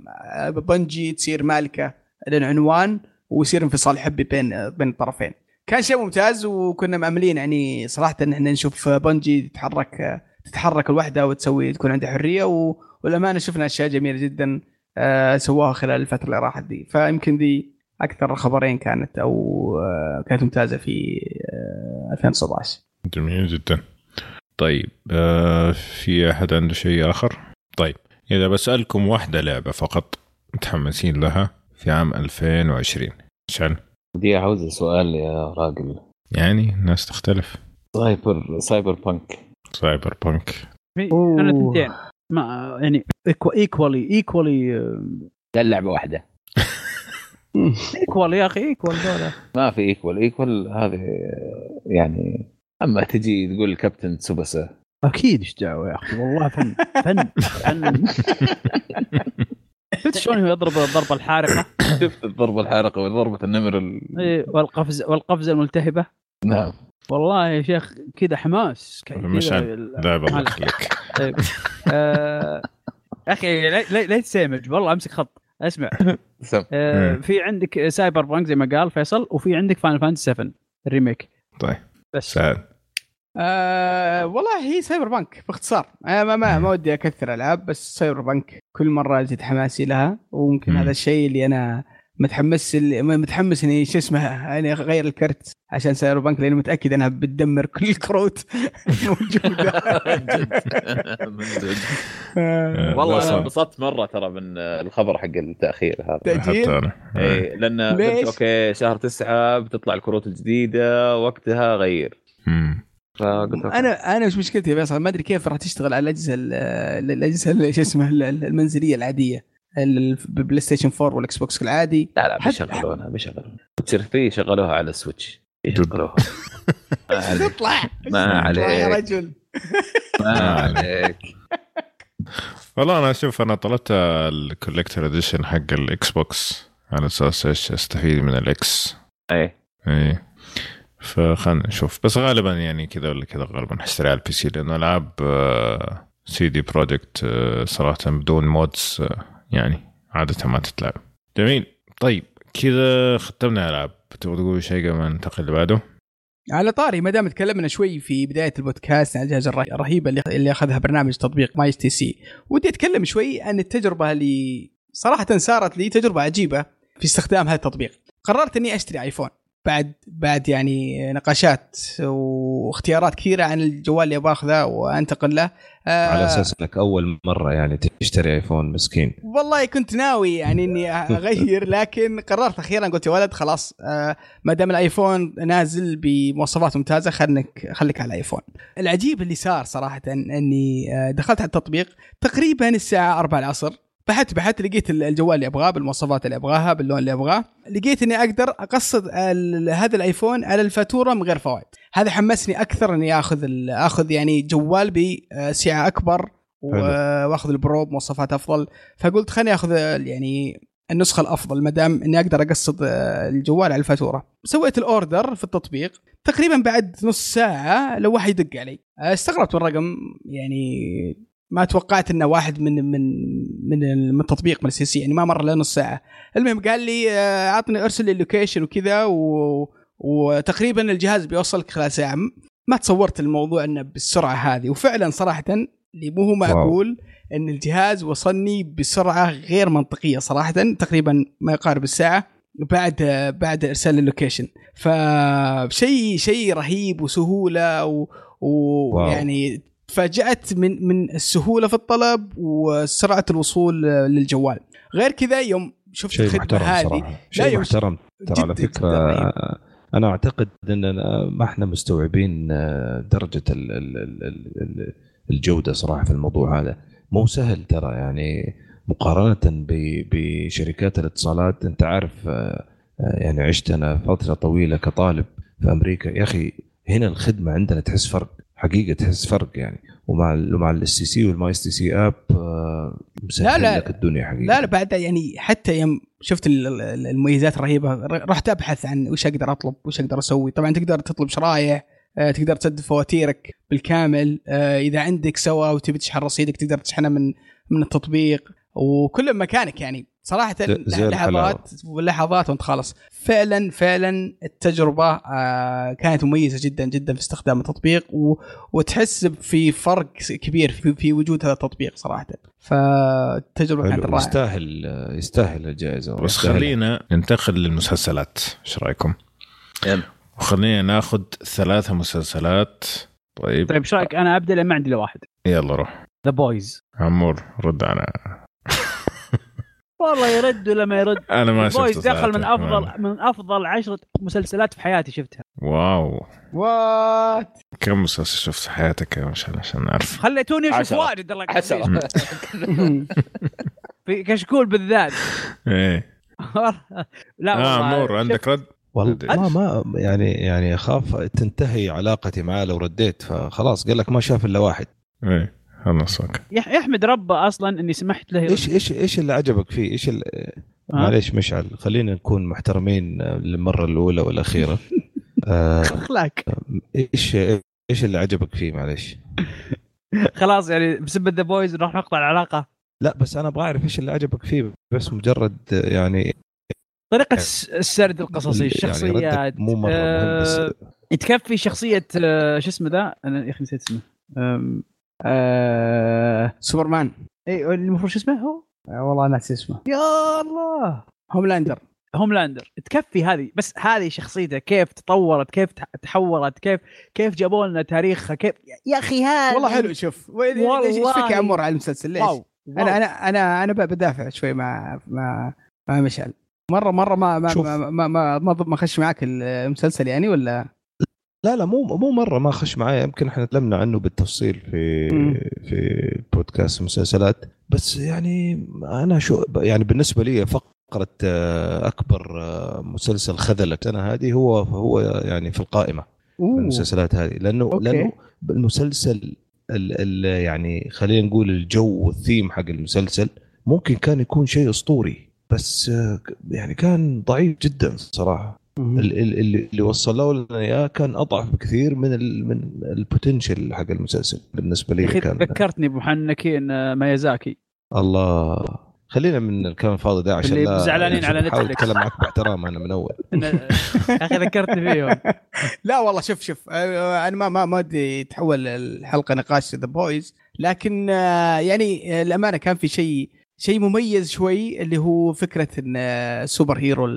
بنجي تصير مالكة للعنوان ويصير انفصال حبي بين بين الطرفين. كان شيء ممتاز وكنا مأملين. يعني صراحة إن إحنا نشوف بنجي تتحرك تتحرك الوحدة وتسوي تكون عندها حرية و... والأمانة شفنا أشياء جميلة جدا آه، سواها خلال الفترة اللي راحت دي. فيمكن دي أكثر خبرين كانت أو آه، كانت ممتازة في آه، 2019 جميل جدا. طيب آه في أحد عنده شيء آخر؟ طيب إذا بسألكم واحدة لعبة فقط متحمسين لها في عام 2020 عشان دي عاوزة سؤال يا راجل يعني الناس تختلف. Cyber Cyberpunk. Cyberpunk. أنا ثنتين ما يعني equally equally لا اللعبة واحدة. equal يا أخي equal ذولا ما في equal equal هذه يعني أما تجي تقول الكابتن تسوباسا أكيد إيش دعوه يا أخي والله فن فن فن. شفت شلون هو يضرب الضربة الحارقة؟ شفت الضربة الحارقة وضربة النمر ال... إيه، والقفز والقفزة الملتهبة؟ نعم. والله يا شيخ كذا حماس. ال- لعبه الله. يخليك أخي لا- تسامج والله أمسك خط أسمع سم آه،. في عندك Cyberpunk زي ما قال فيصل وفي عندك Final Fantasy 7 ال remake طيب بس سعد آه والله هي Cyberpunk باختصار آه ما ما, ما ودي أكثر ألعاب بس Cyberpunk كل مرة أزيد حماسي لها وممكن مم. هذا الشيء اللي أنا متحمس متحمس إني شو اسمه إني أغير الكرت عشان Cyberpunk لأني متأكد إنها بتدمر كل الكروت الموجودة. من جد. آه، والله. أنا انبسطت مرة ترى من الخبر حق التأخير هذا. أنا. اي لأن قلت ليش؟ okay شهر تسعة بتطلع الكروت الجديدة وقتها غير. أنا أنا وش مشكلتي يا فيصل؟ ما أدري كيف راح تشتغل على الأجهزة ال- الأجهزة ال- شو اسمه ال- ال- المنزلية العادية. ال- ال PlayStation 4 وال Xbox العادي. لا لا بيشغلونها بيشغلونها Witcher 3 شغلوها على ال Switch. يشغلوها. ما عليك. تطلع. ما تطلع يا عليك. رجل. ما عليك. والله أنا أشوف أنا طلبت ال collector edition حق ال Xbox على أساس إيش؟ أستفيد من الاكس اي اي فخلنا نشوف. بس غالبا يعني كذا ولا كذا غالبا حشتري على ال PC لأنه ألعاب CD Projekt صراحة بدون mods يعني عادة ما تتلعب. جميل. طيب كذا ختمنا ألعاب. تبغى تقول شيء قبل ما ننتقل اللي بعده؟ على طاري ما دام تكلمنا شوي في بداية البودكاست عن الجهاز الره- الرهيبة اللي أخذها برنامج تطبيق My stc ودي أتكلم شوي عن التجربة اللي صراحة صارت لي تجربة عجيبة في استخدام هذا التطبيق. قررت إني أشتري iPhone بعد بعد يعني نقاشات واختيارات كثيرة عن الجوال اللي باخذه وأنتقل له. آه، على أساس إنك أول مرة يعني تشتري iPhone مسكين. والله كنت ناوي يعني إني أغير لكن قررت أخيرا قلت يا ولد خلاص آه ما دام الآيفون نازل بمواصفات ممتازة خليك خليك على الآيفون. العجيب اللي صار صراحة إني آه دخلت على التطبيق تقريبا الساعة 4 العصر. بحثت بحثت لقيت الجوال اللي أبغاه بالمواصفات اللي أبغاها باللون اللي أبغاه. لقيت إني أقدر ال- هذا الآيفون على الفاتورة من غير فوائد. هذا حمسني أكثر إني آخذ آخذ يعني جوال بسعه أكبر و- وأخذ ال Pro بمواصفات أفضل. فقلت خليني آخذ يعني النسخة الأفضل ما دام إني أقدر اقسط آه، الجوال على الفاتورة. سويت ال order في التطبيق. تقريبا بعد نص ساعة الا واحد يدق علي. آه، استغربت من الرقم يعني ما توقعت إنه واحد من من من من التطبيق من السي سي يعني ما مر له نص ساعة. المهم قال لي آه، عطني أرسل لي ال location وكذا و... وتقريبا الجهاز بيوصلك خلال ساعة. ما تصورت الموضوع إنه بالسرعة هذه. وفعلا صراحة اللي مو هو معقول إن الجهاز وصلني بسرعة غير منطقية صراحة تقريبا ما يقارب الساعة بعد بعد إرسال اللوكيشن. فشيء شيء رهيب وسهولة. ويعني تفاجات من من السهوله في الطلب وسرعة الوصول للجوال. غير كذا يوم شفت شيء الخدمة محترم هذه شيء محترم ترى على فكرة. أنا أعتقد اننا ما إحنا مستوعبين درجة ال- ال- ال- ال- ال- الجودة صراحة في الموضوع هذا. مو سهل ترى يعني مقارنة بشركات الاتصالات. أنت عارف آه، آه، يعني عشت أنا فترة طويلة كطالب في أمريكا. يا أخي هنا الخدمة عندنا تحس فرق. حقيقة تحس فرق يعني. ومع ومع ال stc وال My stc app آه، مسهل لا. لك الدنيا حقيقة. لا لا بعد يعني حتى يوم شفت ال- ال- المميزات الرهيبة رحت أبحث عن وش أقدر أطلب وش أقدر أسوي. طبعا تقدر تطلب شرايح آه، تقدر تسدد فواتيرك بالكامل آه، إذا عندك سوا وتبي تشحن رصيدك تقدر تشحنه من من التطبيق. وكل مكانك يعني. صراحة لحظات ولحظات وانت خالص فعلا فعلا التجربة آه، كانت مميزة جدا جدا في استخدام التطبيق و... وتحس في فرق كبير في, في وجود هذا التطبيق صراحة. فالتجربة كانت. رائعة. يستاهل يستاهل الجائزة بس. خلينا ننتقل للمسلسلات. إيش رأيكم؟ يلا. وخلينا ناخذ ثلاثة مسلسلات. طيب. طيب إيش رأيك؟ أنا أبدأ لأن ما عندي إلا واحد. يلا روح. The Boys عمور رد على والله يرد ولا ما يرد؟ أنا ما شفت Boys دخل من. افضل من أفضل عشرة مسلسلات في حياتي شفتها. wow. what كم مسلسل شفت في حياتك عشان عشان نعرف خليتوني أشوف. واجد الله يكفيك. عشرة. في كشكول بالذات. إيه. لا عمور شفت- عندك رد؟ والله ما ما يعني يعني أخاف تنتهي علاقتي معاه لو رديت فخلاص قال لك ما شاف إلا واحد. إيه. خلص أوكي يح- يحمد ربه أصلا إني سمحت له. إيش إيش إيش اللي عجبك فيه؟ إيش ال- معليش مشعل خلينا نكون محترمين للمرة الأولى والأخيرة. آه، أخلاق. إيش إيش اللي عجبك فيه؟ معليش؟ خلاص يعني بسبب The Boys نروح نقطع العلاقة. لا بس أنا أبغى أعرف إيش اللي عجبك فيه بس مجرد يعني طريقة الس- السرد القصصي يعني الشخصيات ردك مو مرة مهم بس آه، تكفي شخصية آه، شو اسمه ذا؟ أنا يا أخي نسيت اسمه. آه، سوبرمان. اي المفروض شو اسمه هو؟ آه، والله ناسي اسمه. يا الله! Homelander. Homelander. تكفي هذه. بس هذه شخصيته كيف تطورت كيف تح- تحولت كيف كيف جابوا لنا تاريخها كيف يا أخي هذا والله حلو شوف. والله. إيش فيك يا عمور على المسلسل؟ ليش؟ wow أنا أنا أنا أنا ب- بدافع شوي مع مع مع مشعل. مره مرة ما ما شوف. ما ما, ما, ما, ما خش معك المسلسل يعني ولا؟ لا لا مو مو مرة ما خش معي يمكن إحنا تكلمنا عنه بالتفصيل في مم. في بودكاست المسلسلات بس يعني أنا شو يعني بالنسبة لي فقرة آه، أكبر آه، مسلسل خذلت أنا هذه هو هو يعني في القائمة أوه. المسلسلات هذه لأنه okay. لأنه المسلسل ال ال يعني خلينا نقول الجو والثيم حق المسلسل ممكن كان يكون شيء أسطوري بس آه، يعني كان ضعيف جدا صراحة اللي اللي وصلوا لنا إياه كان أضعف بكثير من ال من ال potential حق المسلسل بالنسبة لي كان. ذكرتني بمحنكين مايازاكي الله. خلينا من الكلام الفاضي ده عشان اللي لا زعلانين على بحاول نتفليكس. أتكلم معك باحترام أنا من أول. يا أخي ذكرتني فيهم لا والله شوف شوف آه، أنا ما ما ما ودي يتحول الحلقة نقاش The Boys لكن آه، يعني الامانه كان في شيء شيء مميز شوي اللي هو فكرة إن superhero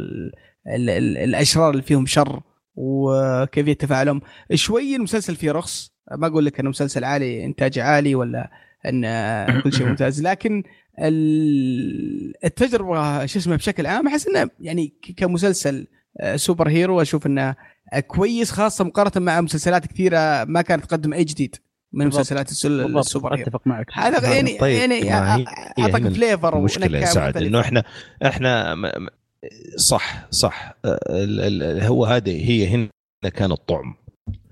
ال ال ال الأشرار اللي فيهم شر وكيفيه تفاعلهم شوي المسلسل فيه رخص ما أقول لك إنه مسلسل عالي إنتاج عالي ولا إن كل شيء ممتاز. لكن ال- التجربة شو اسمه بشكل عام أحس إنه يعني كمسلسل آه، superhero أشوف إنه كويس خاصة مقارنة مع مسلسلات كثيرة ما كانت تقدم أي جديد من بالضبط. مسلسلات ال superhero. أتفق معك. هذا يعني طيب، يعني هي أعطاك flavor المشكلة يا سعد. إنه إحنا إحنا صح صح. ال- هو هذه هي هنا كان الطعم.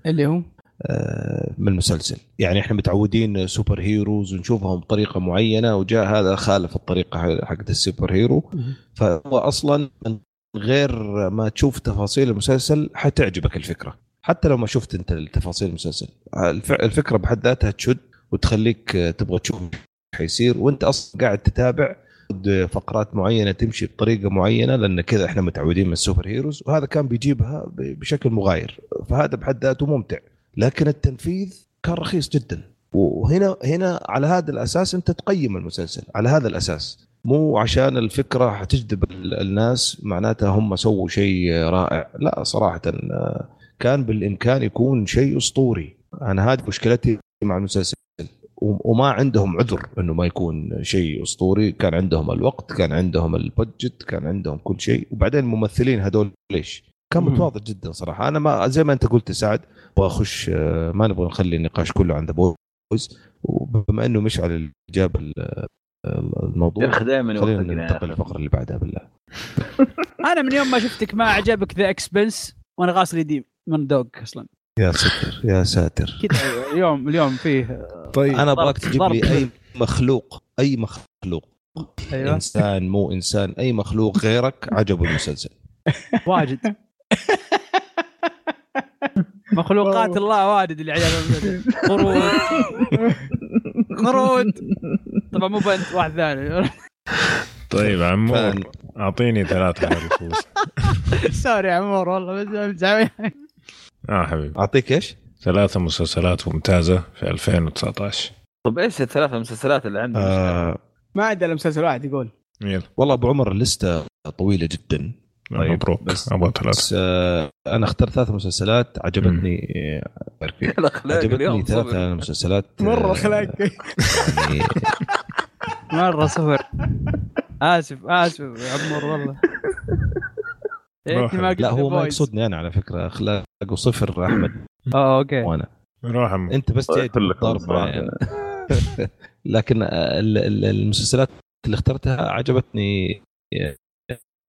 اللي هو؟ آه، من المسلسل. يعني إحنا متعودين superheroes ونشوفهم بطريقة معينة وجاء هذا خالف الطريقة حقت ال superhero. فهو أصلا من غير ما تشوف تفاصيل المسلسل حتعجبك الفكرة. حتى لو ما شفت أنت تفاصيل المسلسل. الف- الفكرة بحد ذاتها تشد وتخليك آه، تبغى تشوف حيصير وأنت أصلا قاعد تتابع فقرات معينة تمشي بطريقة معينة لأن كذا إحنا متعودين من السوبر هيروز وهذا كان بيجيبها بشكل مغاير. فهذا بحد ذاته ممتع. لكن التنفيذ كان رخيص جدا. وهنا هنا على هذا الأساس أنت تقيم المسلسل على هذا الأساس. مو عشان الفكرة حتجذب ال- الناس معناتها هم سووا شيء رائع. لا صراحة آه، كان بالإمكان يكون شيء أسطوري. أنا هذه مشكلتي مع المسلسل. وما عندهم عذر إنه ما يكون شيء أسطوري. كان عندهم الوقت كان عندهم ال budget كان عندهم كل شيء. وبعدين الممثلين هذول ليش؟ كان. متواضع جدا صراحة. أنا ما زي ما أنت قلت يا سعد أبغى أخش آه، ما نبغى نخلي النقاش كله عند Boys وبما إنه مشعل جاب ال- الموضوع يا أخي دائما خلينا يا ننتقل. للفقره اللي بعدها بالله. أنا من يوم ما شفتك ما عجبك The Expanse وأنا غاسل يدي من دوغ أصلا. يا ساتر يا ساتر. كذا اليوم اليوم فيه طيب. أنا أبغاك تجيب لي. أي مخلوق أي مخلوق. أيوه. إنسان مو إنسان أي مخلوق غيرك عجبه المسلسل. واجد. مخلوقات الله واجد اللي عجبهم قرود. قرود. طبعا مو بنت واحد ثاني. طيب عمور أعطيني ثلاثة على الفوز. سوري عمور والله بس. آه حبيبي. أعطيك إيش؟ ثلاثة مسلسلات ممتازة في 2019 طب إيش الثلاث مسلسلات اللي عندك؟ آه ما عندنا مسلسل واحد يقول. يلا. والله أبو عمر اللسته طويلة جدا. طيب، مبروك. بس- أبغى ثلاثة. بس آه أنا اخترت ثلاث مسلسلات عجبتني آه، عجبتني اليوم ثلاث صبر. مسلسلات آه، خلاك يعني مرة صفر آسف آسف يا عمور والله يا ريتني ما قلت لا هو ما. يقصدني أنا على فكرة. أخلاقه صفر أحمد. آه أوكي. وأنا. روح أنت بس جاي صراحة. معي لكن ال- ال- المسلسلات اللي اخترتها عجبتني آه،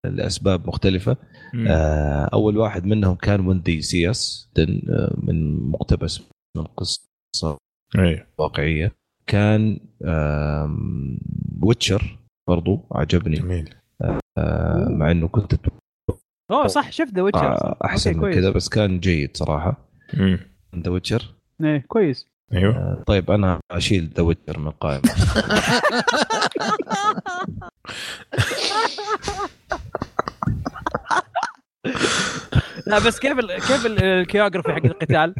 لأسباب مختلفة. مم. آه، أول واحد منهم كان When They See Us من مقتبس من قصة أيوه واقعية. كان Witcher برضو عجبني. جميل. آه، مع إنه كنت أوه صح شفت The Witcher أتوقع أحسن من كويس. كذا بس كان جيد صراحة. The Witcher إيه كويس أيوه طيب أنا أشيل The Witcher من القائمه لا بس كيف ال كيف ال- ال choreography حق القتال؟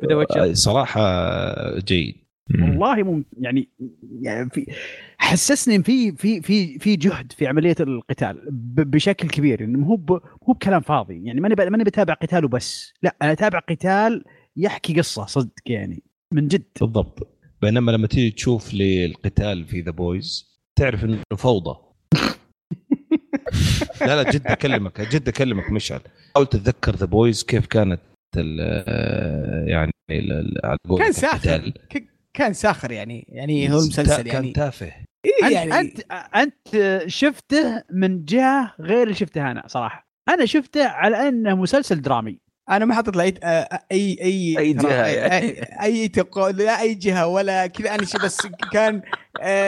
في The Witcher آه، صراحة جيد. والله مم يعني يعني في حسسني في في في في جهد في عملية القتال بشكل كبير يعني مو مو بكلام فاضي. يعني ماني ماني بتابع قتال وبس لا أنا أتابع قتال يحكي قصة صدق يعني من جد. بالضبط. بينما لما تيجي تشوف للقتال في The Boys تعرف إنه فوضى. لا لا جد أكلمك جد أكلمك مشعل. حاول تتذكر The Boys كيف كانت يعني على كان. ك- كان ساخر يعني يعني هو المسلسل كان يعني. تافه. إيه انت يعني انت أنت شفته من جهة غير اللي شفته أنا صراحة. أنا شفته على أنه مسلسل درامي. أنا ما حاطط له اي اي أي جهة. اي. أي تقو... لا أي جهة ولا كذا أنا شي بس كان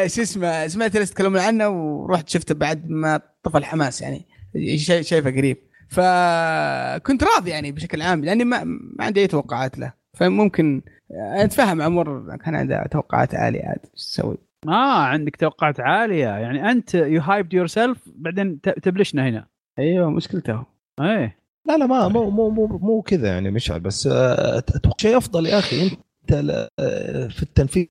شو اسمه سمعت الناس يتكلمون عنه ورحت شفته بعد ما طفى الحماس يعني. شايف- شايفه قريب. فكنت راضي يعني بشكل عام لأني ما, ما عندي أي توقعات له. فممكن أتفهم عمر كان عنده توقعات عالية عاد إيش تسوي؟ آه عندك توقعات عالية يعني أنت you hyped yourself بعدين ت- تبلشنا هنا أيوه مشكلته إيه لا لا ما مو مو مو, مو كذا يعني مشعل بس آه، أتوقع شيء أفضل يا أخي أنت آه، في التنفيذ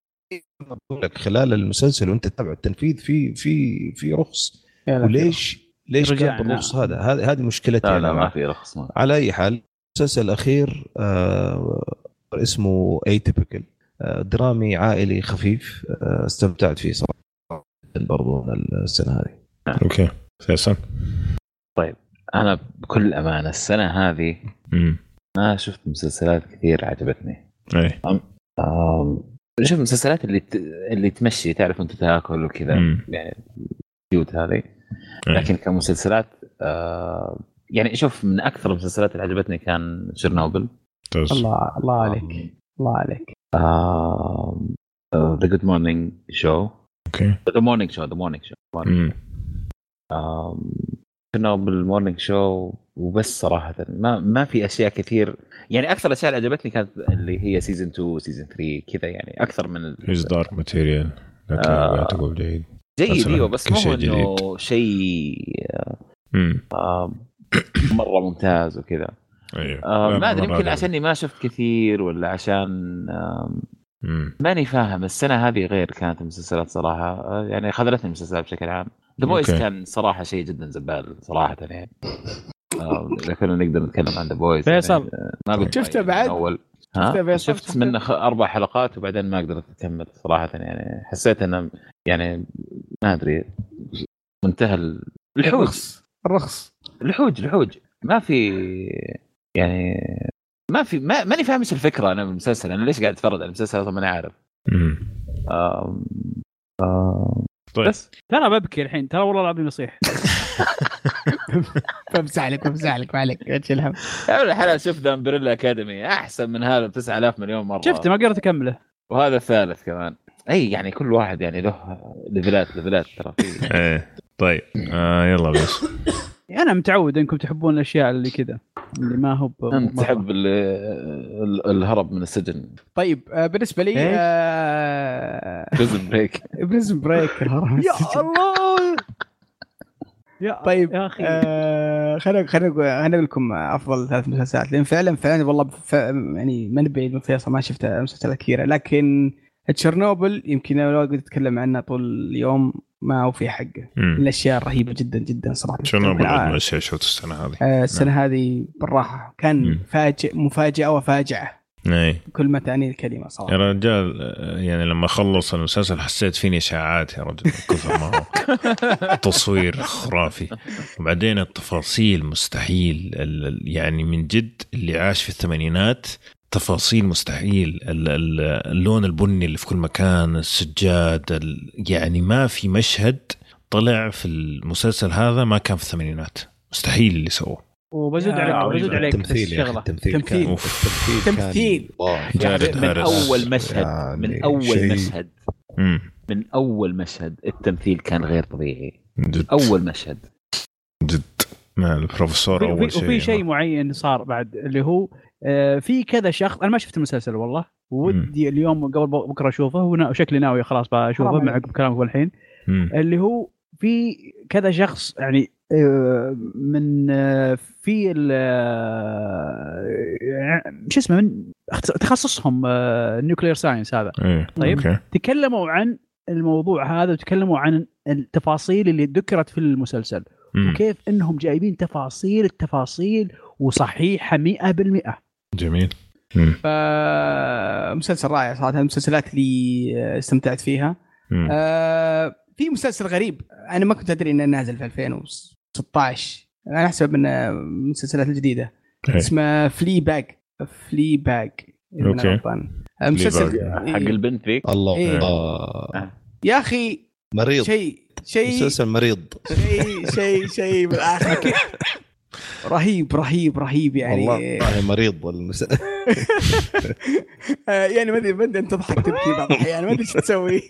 لك خلال المسلسل وأنت تتابع التنفيذ في في في رخص. وليش ليش كان. بالرخص هذا هذه هذه مشكلتي لا لا ما. في رخص ما. على أي حال المسلسل الأخير آه اسمه اي آه درامي عائلي خفيف. آه استمتعت فيه صراحة برضو السنة هذه. okay. فيصل؟ أنا بكل امانه السنة هذه امم ما شفت مسلسلات كثير عجبتني. اي شوف المسلسلات اللي ت... اللي تمشي تعرف أنت تأكل وكذا مم. يعني cute هذه. أي. لكن كمسلسلات آه يعني شوف من أكثر المسلسلات اللي عجبتني كان Chernobyl ممتاز الله الله عليك. الله عليك. The Good Morning Show okay The Morning Show The Morning Show امم Chernobyl Morning Show وبس صراحة. ما ما في أشياء كثير. يعني أكثر الأشياء اللي عجبتني كانت اللي هي season 2 season 3 كذا يعني. أكثر من His Dark Materials لكن تقول جيد. جيد إيوه بس شيء إنه شيء آه، مرة ممتاز وكذا. أيوه آه لا، ما أدري يمكن. عشاني ما شفت كثير ولا عشان آه. ماني فاهم السنة هذه غير كانت المسلسلات صراحة آه يعني خذلتني المسلسلات بشكل عام The Boys. كان صراحة شيء جدا زبال صراحة يعني آه إذا كنا نقدر نتكلم عن The Boys فيصل. ما قلت شفته بعد؟ أول شفته ها فيصل؟ شفت؟ منه أربع حلقات وبعدين ما قدرت أكمل صراحة يعني حسيت إنه يعني ما أدري منتهى ال- الحوج الرخص الرخص الحوج الحوج ما في يعني ما في ما ماني فاهم إيش الفكرة أنا بالمسلسل أنا ليش قاعد أتفرج على المسلسل أصلا ماني عارف مم. آم، آم، طيب. بس. ترى ببكي الحين ترى والله العظيم يصيح. بمزح لك بمزح لك ما عليك لا تشيل هم. الحلال شوف The Umbrella Academy أحسن من هذا ب 9000 مليون مرة. شفته ما قدرت أكمله. وهذا الثالث كمان. أي يعني كل واحد يعني له ليفلات ليفلات ترى في. إيه طيب. آه يلا بس أنا متعود إنكم تحبون الأشياء اللي كذا اللي ما هو أنت. تحب ال- ال- الهرب من السجن. طيب آه، بالنسبة لي؟ آه، Prison Break Prison Break يا الله! يا طيب يا أخي. آه، خلينا خلينا نقول- خلينا نقول لكم أفضل ثلاث مسلسلات. لأن فعلا فعلا والله ف... يعني ما نبي من فيصل ما شفت مسلسلات كثيرة. لكن تشيرنوبل يمكن لو قلت أتكلم عنه طول اليوم ما هو في حقه من. الأشياء الرهيبه جدا جدا صراحة. شنو ع- من الاشياء شفت السنة هذه؟ آه، السنة هذه بالراحة. كان. فاجئ مفاجأة وفاجعه اي كل ما تعني الكلمة يا صراحة رجال آه، يعني لما خلص المسلسل حسيت فيني إشاعات يا رجل كثر ما هو تصوير خرافي. وبعدين التفاصيل مستحيل يعني من جد اللي عاش في الثمانينات تفاصيل مستحيل ال- ال- اللون البني اللي في كل مكان السجاد ال- يعني ما في مشهد طلع في المسلسل هذا ما كان في الثمانينات. مستحيل اللي سووه. وبزود عليك. بزود عليك التمثيل التمثيل تمثيل. التمثيل تمثيل. جارد من. أول مشهد يعني من أول مشهد. مم. من أول مشهد التمثيل كان غير طبيعي. جد. أول مشهد. جد. ما البروفيسور وفي, أول شيء وفي شيء معين صار بعد اللي هو في كذا شخص أنا ما شفت المسلسل والله ودي اليوم قبل بكرة أشوفه وشكلي ناوي خلاص بشوفه مع كلامك الحين. اللي هو في كذا شخص يعني آه، من آه، في ال- آه، شو اسمه من تخصصهم ال nuclear science هذا إيه طيب. تكلموا عن الموضوع هذا وتكلموا عن التفاصيل اللي ذكرت في المسلسل مم. وكيف إنهم جايبين تفاصيل التفاصيل وصحيحة 100% جميل. فمسلسل رائع صراحة من المسلسلات اللي آه، استمتعت فيها مم. آه في مسلسل غريب أنا ما كنت أدري إنه نازل في 2016 أنا احسب إنه من المسلسلات الجديدة إيه. اسمه Fleabag Fleabag. غلطان. آه، مسلسل حق البنت ذيك الله إيه. آه. يا أخي مريض شيء شيء مسلسل مريض شيء شيء شيء بالآخر رهيب رهيب رهيب يعني. والله مريض المس... آه، يعني ما أدري ما أدري أنت تضحك تبكي بعض الأحيان ما أدري إيش تسوي.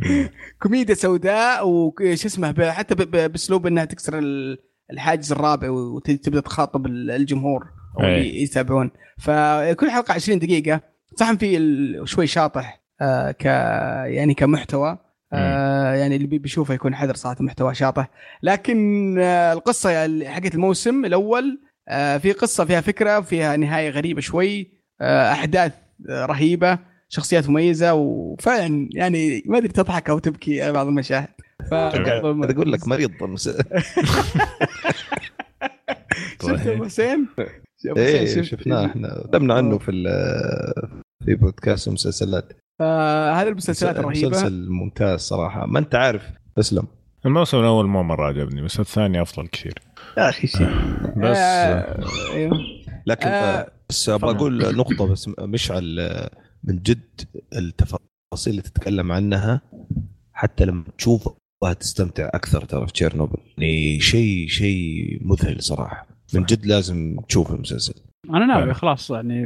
كوميديا سوداء وش اسمه حتى بأسلوب إنها تكسر ال- الحاجز الرابع وتبدا تخاطب ال- الجمهور أو أي. اللي يتابعون. فكل حلقة 20 دقيقة. صح في شوي شاطح آه، ك يعني كمحتوى. آه، يعني اللي بي- بيشوفه يكون حذر صراحة محتوى شاطح لكن آه، القصة اللي حقت الموسم الأول آه، في قصة فيها فكرة فيها نهاية غريبة شوي آه، أحداث آه، رهيبة شخصيات مميزة وفعلا يعني ما أدري تضحك أو تبكي على بعض المشاهد. ف أقول لك مريض المس... شفت أبو حسين؟ إيه؟ شفناه إحنا. تكلمنا عنه في ال- في بودكاست المسلسلات فهذه المسلسلات الرهيبة. مسلسل ممتاز صراحة. ما أنت عارف أسلم. الموسم الأول ما مرة عجبني بس الثاني أفضل كثير. يا أخي شيء. بس آه، أيوه. لكن آه، بس أبغى أقول نقطة بس مشعل آه، من جد التفاصيل اللي تتكلم عنها حتى لما تشوفها تستمتع أكثر ترى في تشيرنوبل. يعني شيء شيء مذهل صراحة. من جد لازم تشوف المسلسل. أنا ناوي. خلاص يعني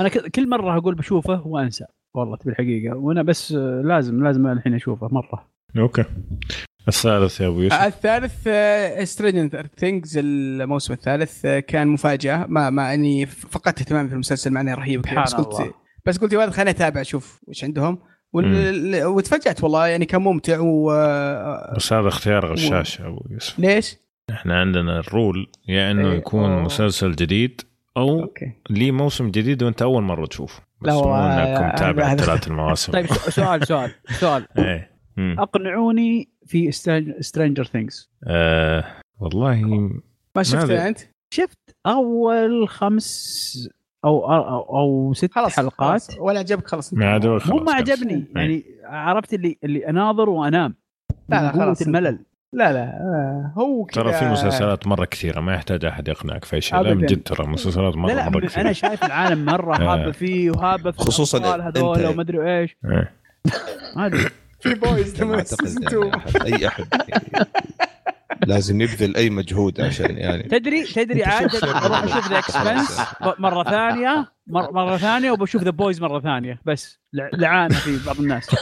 أنا كل مرة أقول بشوفه وأنسى. والله تبي الحقيقة. وأنا بس آه، لازم لازم الحين أشوفه مرة. Okay. الثالث يا أبو يوسف. الثالث Stranger Things الموسم الثالث آه، كان مفاجأة. ما ما أني فقدت اهتمامي في المسلسل مع انه رهيب بس قلت الله. بس قلت يا ولد خليني أتابع أشوف وش عندهم. وال- وتفاجأت والله يعني كان ممتع و آه، بس هذا اختيار غشاش يا أبو يوسف. ليش؟ إحنا عندنا ال rule يا إنه إيه، يكون أوه. مسلسل جديد أو ليه موسم جديد وأنت أول مرة تشوفه. بس لا مو والله، انك متابع هذا- ثلاث المواسم طيب سؤال سؤال سؤال إيه. أقنعوني في Stranger Things آه والله ما شفته أنت؟ شفت أول خمس أو أو, أو ست خلاص حلقات خلاص. ولا عجبك خلاص ما مو ما. عجبني إيه. يعني عرفت اللي اللي أناظر وأنام لا، لا، خلاص. الملل لا لا آه، هو كذا. ترى في مسلسلات مرة كثيرة ما يحتاج أحد يقنعك في شيء لا من. جد ترى مسلسلات مره لا لا مرة أنا كثيرة. شايف العالم مرة آه. هابة فيه وهابة في خصوصاً هذول وما أدري إيش. ما أدري. The Boys ما لما أعتقد season 2 أحد أي أحد يعني لازم يبذل أي مجهود عشان يعني. تدري تدري عاد أروح أشوف The Expanse مرة ثانية مر- مرة ثانية وبشوف The Boys مرة ثانية بس لع- لعانة في بعض الناس.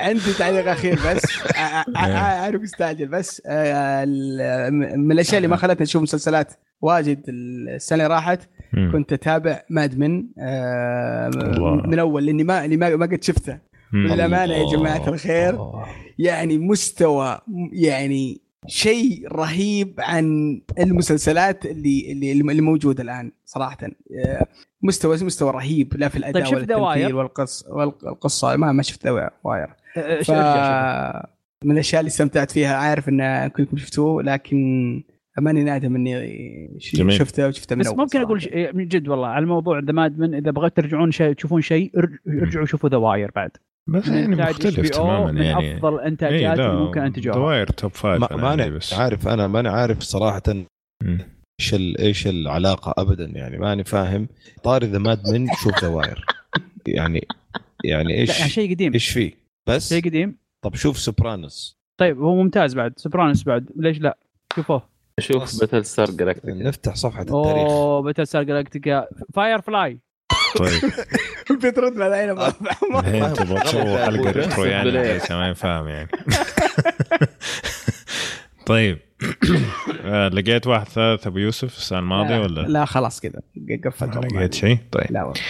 عندي تعليق أخير بس عارف مستعجل بس آه، ال- من الأشياء اللي ما خلتني أشوف مسلسلات واجد السنة اللي راحت. كنت أتابع ماد من. من أول لأني ما اللي ما ما قد شفته مم. بالأمانة يا. جماعة الخير. يعني مستوى يعني شيء رهيب عن المسلسلات اللي اللي اللي موجودة الآن صراحة مستوى مستوى رهيب لا في الأداء طيب ولا؟ التمثيل والقص والقصة ما ما شفت واير ف ارجع شوف. من الأشياء اللي استمتعت فيها عارف إن كلكم شفتوه لكن ماني نادم اني جميل. شفته وشفته من بس ممكن صراحة. أقول شيء من جد والله على موضوع ذا Mad Men إذا بغيت ترجعون شيء تشوفون شيء ارج- ارجعوا شوفوا The Wire بعد. بس يعني مختلف تماما من يعني. أفضل إيه، انتاجات اللي ممكن انتجوها The Wire top five ما أنا ما أنا بس. عارف أنا ماني عارف صراحة. إيش ال- إيش العلاقة ابدا يعني. ماني فاهم. طاري ذا Mad Men شوف The Wire يعني يعني يعني إيش شيء قديم. إيش فيه؟ بس شيء قديم؟ طب شوف سوبرانوس. طيب هو ممتاز بعد. Sopranos بعد. ليش لا؟ شوفوه. شوف Battlestar Galactica نفتح صفحة التاريخ. اوه Battlestar Galactica Firefly طيب بترد على العين تبغى تسوي حلقة retro يعني بلاي. ليش ما ينفهم يعني. طيب. آه، لقيت واحد ثالث أبو يوسف السنة الماضية ولا؟ لا خلاص كذا قفلت. لقيت شيء؟ طيب. لا والله.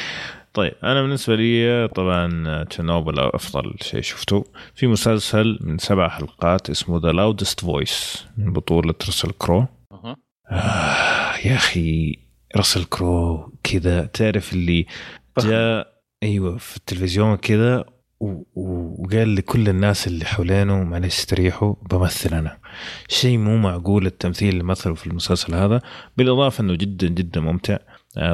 طيب أنا بالنسبة لي طبعا تشيرنوبل أفضل شيء شفته. في مسلسل من سبع حلقات اسمه The Loudest Voice من بطولة رسل كرو. أها. آه يا أخي راسل كرو كذا تعرف اللي جاء أيوه في التلفزيون كذا وقال لكل الناس اللي حوالينه معلش استريحوا بمثل أنا. شيء مو معقول التمثيل اللي مثله في المسلسل هذا. بالإضافة إنه جدا جدا ممتع. آه،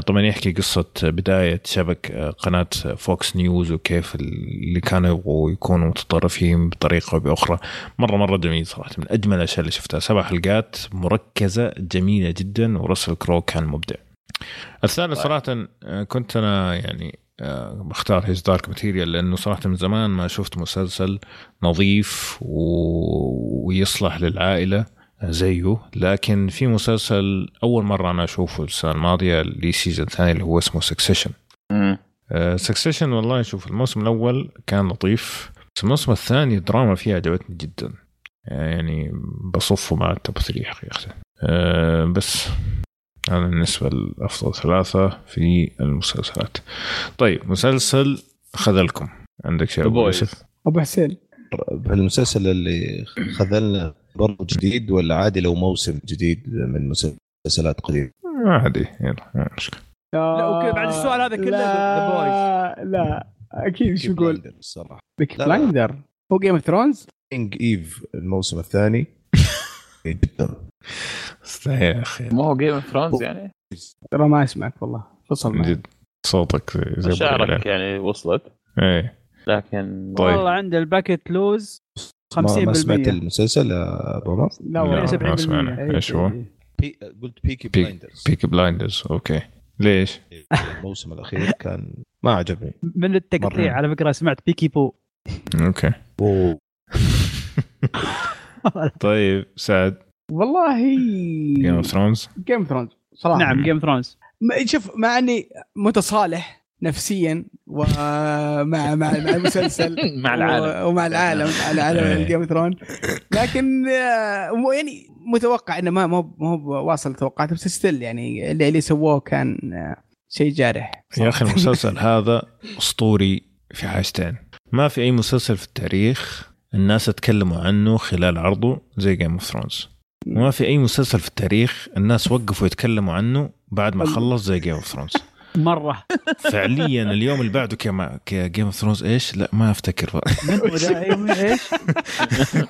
طبعا يحكي قصة بداية شبك آه، قناة Fox News وكيف اللي كانوا يبغوا يكونوا متطرفين بطريقة أو بأخرى. مرة مرة جميل صراحة من أجمل الأشياء اللي شفتها. سبع حلقات مركزة جميلة جدا ورسل كرو كان مبدع. الثالث صراحة آه، كنت أنا يعني آه، بختار His Dark Materials لأنه صراحة من زمان ما شفت مسلسل نظيف و... ويصلح للعائلة. زيه. لكن في مسلسل أول مرة أنا أشوفه السنة الماضية اللي season ثاني اللي هو اسمه Succession. Succession والله شوف الموسم الأول كان لطيف بس الموسم الثاني الدراما فيه عجبتني جدا. يعني بصفه مع ال top 3 حقيقة آه، بس هذا بالنسبة لأفضل ثلاثة في المسلسلات. طيب مسلسل خذلكم. عندك شيء أبو. يوسف؟ أبو حسين. المسلسل اللي خذلنا برضه جديد ولا عادي لو موسم جديد من مسلسلات قديمة؟ عادي يلا ما مشكلة. لا أوكي بعد السؤال هذا كله ذا بويز لا لا أكيد شو يقول؟ Blinders الصراحة. بيك لا، لا. بلايندر هو جيم اوف ثرونز كينج ايف الموسم الثاني. جدا يا أخي. ما هو جيم اوف ثرونز يعني؟ ترى ما اسمعك والله. فصل. جد صوتك زي شعرك العلان. يعني وصلت. إيه. لكن طيب. والله عند الباكيت لوز. 50% ما, ما سمعت المسلسل يا ابو عمر؟ لا لا، والله ما سمعنا. إيه، إيش هو؟ إيه. بي... قلت بيكي بيك- بلايندرز بيك بلايندرز أوكي ليش؟ الموسم الأخير كان ما عجبني من التقطيع. على فكرة سمعت بيكي بو أوكي أوه. طيب سعد والله جيم اوف ثرونز جيم اوف ثرونز صراحة نعم Game Thrones شوف مع إني متصالح نفسيا ومع مع مع المسلسل مع العالم. ومع العالم على على إيه. Game of Thrones لكن آه، يعني متوقع إنه ما مو مو واصل توقعاته بس still يعني اللي اللي سووه كان آه، شيء جارح. يا أخي المسلسل هذا أسطوري في حاجتين. ما في أي مسلسل في التاريخ الناس تكلموا عنه خلال عرضه زي Game of Thrones وما في أي مسلسل في التاريخ الناس وقفوا يتكلموا عنه بعد ما خلص زي Game of Thrones مرة. فعليا اليوم اللي بعده كما Game of Thrones إيش؟ لا ما أفتكر؟ أيوة، إيش؟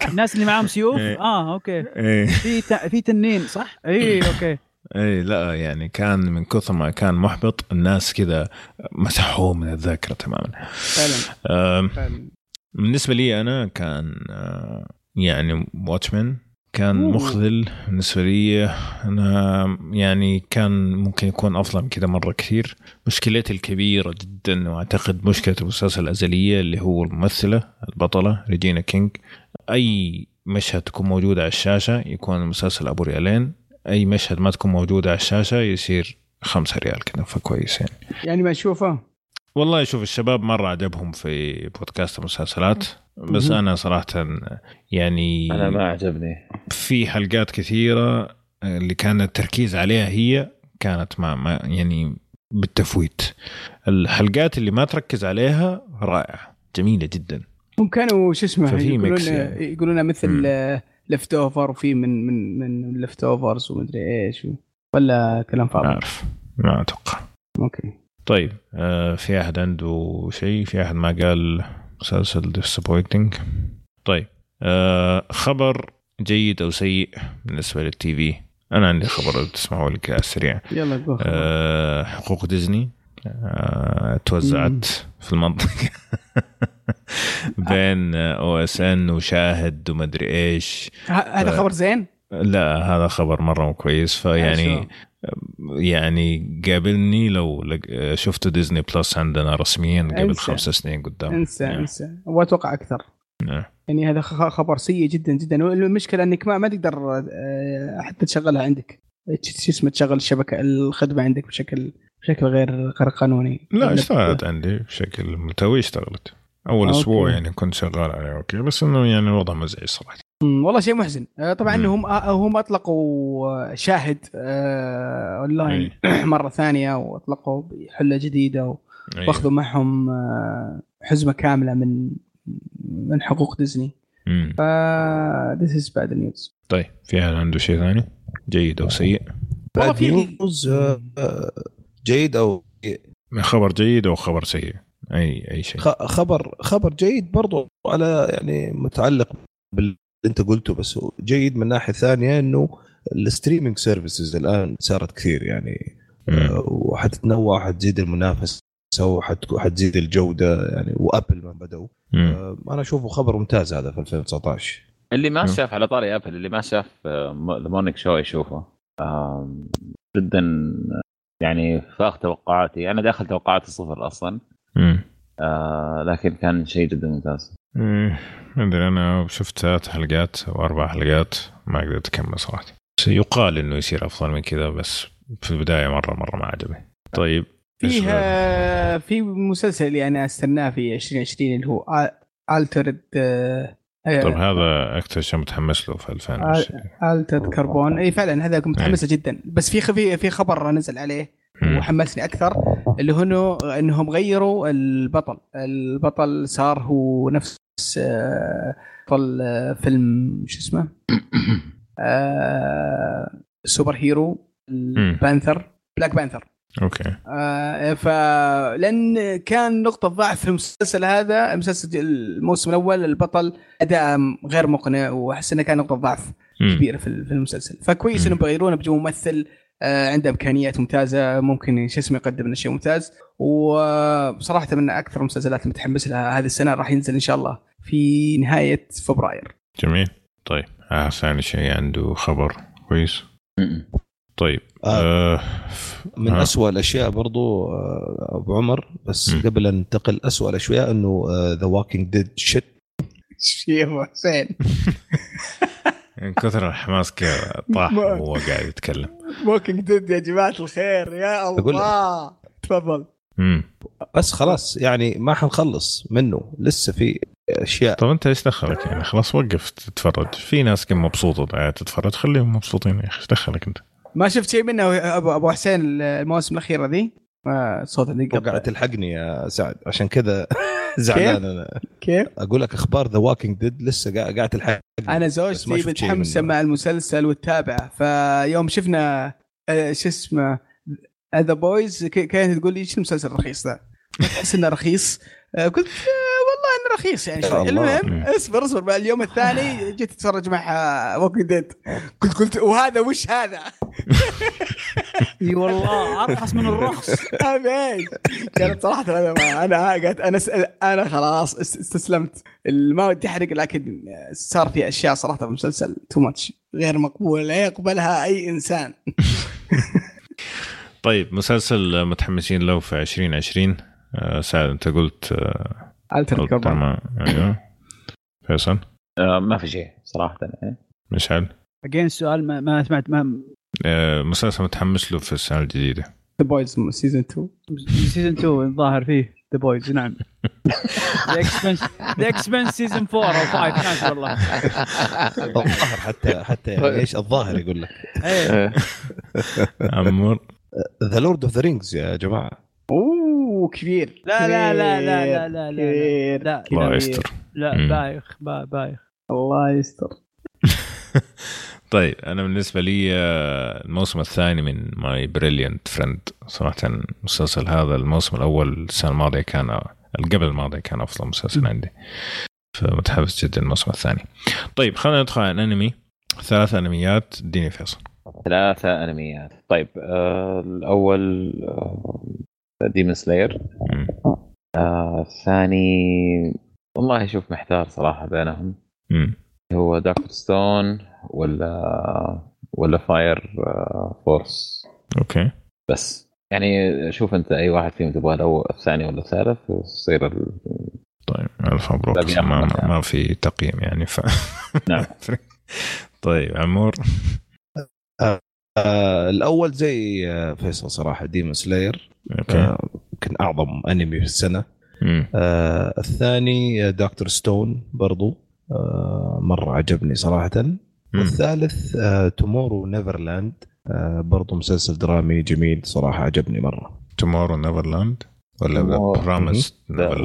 الناس اللي معاهم سيوف؟ إيه. آه okay. إيه. في في تنين صح؟ اي okay. اي إيه، لا يعني كان من كثر ما كان محبط الناس كذا مسحوه من الذاكرة تماما. فعلا. بالنسبة لي أنا كان آه، يعني Watchmen كان. مخذل بالنسبة لي. أنا يعني كان ممكن يكون أفضل من كذا مرة كثير. مشكلتي الكبيرة جدا وأعتقد مشكلة المسلسل الأزلية اللي هو الممثلة البطلة Regina King أي مشهد تكون موجودة على الشاشة يكون المسلسل أبو ريالين. أي مشهد ما تكون موجودة على الشاشة يصير خمسة ريال كذا فكويس يعني. يعني ما أشوفه؟ والله شوف الشباب مرة عجبهم في بودكاست المسلسلات. بس مهم. أنا صراحة يعني أنا ما عجبني. في حلقات كثيرة اللي كان التركيز عليها هي كانت ما, ما يعني بالتفويت. الحلقات اللي ما تركز عليها رائعة جميلة جدا. هم كانوا شو اسمه يقولون يعني. يقولون. مثل Leftovers وفي من من من Leftovers ومدري إيش و- ولا كلام ما فاضي أعرف. ما أتوقع. okay. طيب آه في أحد عنده شيء؟ في أحد ما قال مسلسل disappointing. طيب آه خبر جيد أو سيء بالنسبة لل TV. أنا عندي خبر لو تسمعوا لي كذا على السريع. يلا آه حقوق ديزني آه توزعت في المنطقة. بين OSN وشاهد ومدري إيش. هذا خبر زين؟ لا هذا خبر مرة مو كويس. فيعني يعني قابلني لو شفتوا ديزني بلس عندنا رسميا قبل. خمس سنين قدام. انسى نعم. انسى. وأتوقع أكثر. نعم. يعني هذا خبر سيء جدا جدا. والمشكلة إنك ما ما تقدر آه، حتى تشغلها عندك. شو اسمه تشغل الشبكة الخدمة عندك بشكل بشكل غير غير قانوني. لا اشتغلت عندي بشكل ملتوي اشتغلت. أول. أسبوع يعني كنت شغال عليه okay. بس إنه يعني الوضع مزعج صراحة. والله شيء محزن. آه، طبعا مم. هم آه، هم أطلقوا آه، شاهد آه، أونلاين مرة ثانية وأطلقوا بحلة جديدة أيوة. وأخذوا معهم حزمة كاملة من من حقوق ديزني. ف this is bad news. طيب في أحد عنده شيء ثاني؟ جيد أو سيء؟ والله في- news جيد أو خبر جيد أو خبر سيء؟ أي أي شيء. خ- خبر خبر جيد برضو على يعني متعلق باللي انت قلته بس هو جيد من ناحية ثانية إنه ال streaming services الآن صارت كثير يعني. آه، وحتتنوع حتزيد المنافسة وحتزيد الجودة يعني وأبل ما بدأوا مم. آه، أنا أشوفه خبر ممتاز هذا في 2019 اللي ما مم. شاف على طاري أبل اللي ما شاف The مورنينج شو يشوفه جدا يعني فاق توقعاتي أنا داخل توقعاتي صفر أصلا مم. آه لكن كان شيء جدا ممتاز. مم. ما أدري أنا شفت ثلاث حلقات أو أربع حلقات ما قدرت أكمل صراحة. يقال إنه يصير أفضل من كذا بس في البداية مرة مرة ما عجبني. طيب؟ فيها في مسلسل اللي انا أستناه في 2020 اللي هو الترد طيب هذا أكثر شيء متحمس له في 2020 Altered Carbon إي فعلا هذا كنت متحمسه جدا. بس في في في خبر نزل عليه. وحمسني أكثر اللي هو إنهم غيروا البطل. البطل صار هو نفس آه، بطل آه، فيلم شو اسمه؟ آه، super hero ال Panther Black Panther. okay. آه، فلان كان نقطة ضعف في المسلسل هذا مسلسل الموسم الأول البطل أداء غير مقنع وأحس إنه كان نقطة ضعف مم. كبيرة في المسلسل. فكويس مم. إنهم بيغيرونه بيجيبوا ممثل عنده إمكانيات ممتازة ممكن شو اسمه يقدم لنا شيء ممتاز وبصراحة من أكثر المسلسلات اللي متحمس لها هذه السنة راح ينزل إن شاء الله في نهاية فبراير جميل طيب آه ثاني شيء عنده خبر كويس. طيب آه. آه. من آه. أسوأ الأشياء برضو آه، أبو عمر بس مم. قبل أن ننتقل أسوأ الأشياء إنه The Walking Dead shit شيء أبو حسين من كثر الحماس كذا طاح وهو قاعد يتكلم. Walking Dead يا جماعة الخير يا. الله. تفضل. بس خلاص يعني ما حنخلص منه. لسه في أشياء. طب أنت إيش دخلك يعني؟ خلاص وقف تتفرج. في ناس كم مبسوطة قاعدة تتفرج. خليهم مبسوطين يا أخي. إيش دخلك أنت؟ ما شفت شيء منه ابو أبو حسين المواسم الاخيره ذي ما صوت وقعت قطع تلحقني يا سعد عشان كذا زعلان أنا كيف؟ أقول لك أخبار The Walking Dead لسه قاعد تلحقني أنا زوجتي متحمسة. مع المسلسل وتتابعه فيوم شفنا آه، شو اسمه The Boys كانت تقول لي إيش المسلسل الرخيص ذا؟ تحس إنه رخيص؟ آه، قلت انه رخيص يعني شوي. المهم اصبر اصبر. بقى اليوم الثاني جيت اتفرج مع Walking Dead قلت قلت وهذا وش هذا؟ إي والله ارخص من الرخص إيش؟ كانت صراحة أنا ما- أنا قاعد أنا أنا خلاص است- استسلمت. ما ودي أحرق لكن صار في أشياء صراحة في المسلسل too much غير مقبوله لا يقبلها أي إنسان. طيب مسلسل متحمسين له في 2020 آه سعد أنت قلت آه Altered قلت كربون أيوه. فيصل؟ آه ما في شيء صراحة يعني. مشعل؟ again السؤال ما, ما سمعت ما آه مسلسل متحمس له في السنة الجديدة. The Boys season 2 season 2 الظاهر فيه The Boys نعم. The Expanse The Expanse season 4 أو 5 ناس والله. الظاهر حتى حتى إيش الظاهر يقول لك. إيه. عمور؟ The Lord of the Rings يا جماعة. أوه. كبير. لا لا لا لا لا لا لا. لا الله. يستر. لا. بايخ با- بايخ. الله يستر. طيب أنا بالنسبة لي آه، الموسم الثاني من My Brilliant Friend صراحة المسلسل هذا الموسم الأول السنة الماضية كان اللي قبل الماضيه كان أفضل مسلسل عندي. فمتحمس جدا الموسم الثاني. طيب خلينا ندخل على الأنمي. ثلاث أنميات. اديني فيصل. ثلاثة أنميات. طيب آه الأول آه Demon Slayer. آه الثاني والله شوف محتار صراحة بينهم مم. هو Dr. Stone ولا ولا Fire آه Force okay بس يعني شوف أنت أي واحد فيهم تبغى الأول الثاني ولا الثالث وتصير ال... طيب الف مبروك ما. ما في تقييم يعني ف نعم. طيب عمور آه الأول زي آه، فيصل صراحة Demon Slayer آه، يمكن أعظم أنمي في السنة. آه الثاني Dr. Stone برضو. آه مرة عجبني صراحة. مم. والثالث آه Tomorrow Neverland آه برضو مسلسل درامي جميل صراحة عجبني مرة. Tomorrow Neverland ولا هو- Promised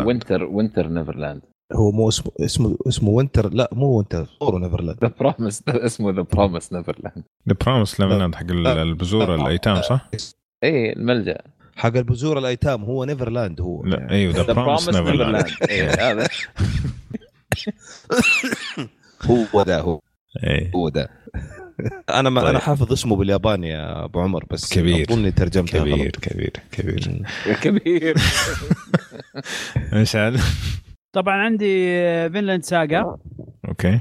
Winter Winter Neverland هو مو اسمه اسمه اسمه Winter لا مو Winter ثور Neverland The Promised اسمه The Promised Neverland Promised Neverland حق ال- البزور الأيتام صح؟ اي إيه، الملجأ. حق البزور الأيتام هو Neverland هو. لا أيوه The Promised Neverland هذا. هو ذا هو. إيه. هو ذا. أنا ما طيب. أنا حافظ اسمه بالياباني يا أبو عمر بس كبير. اظني ترجمتها كبير غلط. كبير كبير. كبير. إيش هذا؟ طبعا عندي Vinland Saga okay.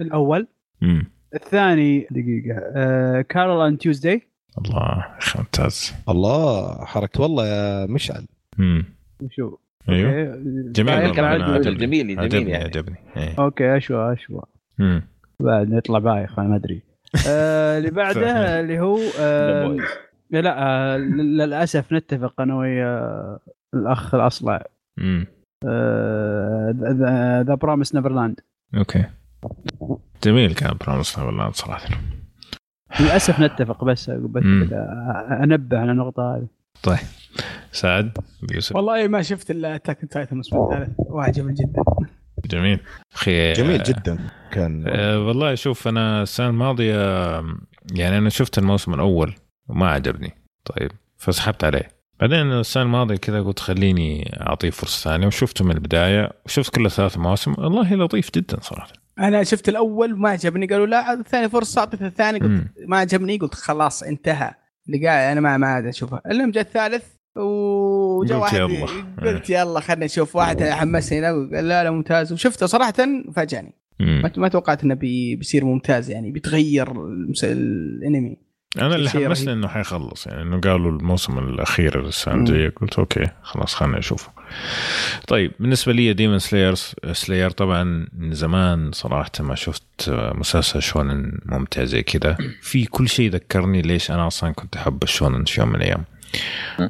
الأول. امم الثاني دقيقة آه Carole and Tuesday الله يا أخي ممتاز. الله حركات والله يا مشعل. امم وشو أيوه. جميل أنا عجبني. جميل جميل عجبني يعني. عجبني. إيه. okay أشوى أشوى. امم بعد نطلع بايخ أنا ما أدري. آه اللي بعده اللي هو آه. لا آه للأسف نتفق أنا ويا الأخ الأصلع. امم The Promised Neverland okay. جميل كان Promised Neverland صراحة. للأسف نتفق بس أنبه على النقطة هذه. طيب. سعد يوسف. والله ما شفت إلا Attack Titan الموسم الثالث. وعجبني جدا. جميل. أخي جميل جدا كان. أه والله شوف أنا السنة الماضية يعني أنا شفت الموسم الأول وما عجبني. طيب فسحبت عليه. بعدين السنة الماضية كذا قلت خليني أعطيه فرصة ثانية وشفته من البداية وشفت كل ثلاث مواسم. والله لطيف جدا صراحة. أنا شفت الأول ما عجبني قالوا لا الثاني فرصة اعطيت الثاني قلت. ما عجبني قلت خلاص انتهى. اللي قاعد أنا ما ما عاد اشوفه المهم جاء الثالث وجاء واحد يلا. قلت يلا خلينا نشوف. واحد حمسني قال لا لا ممتاز. وشفته صراحة فاجأني. ما ما توقعت إنه بي بيصير ممتاز يعني بيتغير الأنمي. أنا اللي حمسني. إنه حيخلص يعني إنه قالوا الموسم الأخير السنة الجاية قلت أوكي خلاص خلينا نشوفه. طيب بالنسبة لي Demon Slayers Slayer طبعا من زمان صراحة ما شفت مسلسل شونن ممتع زي كذا في كل شيء ذكرني ليش أنا أصلا كنت أحب الشونن في يوم من الأيام.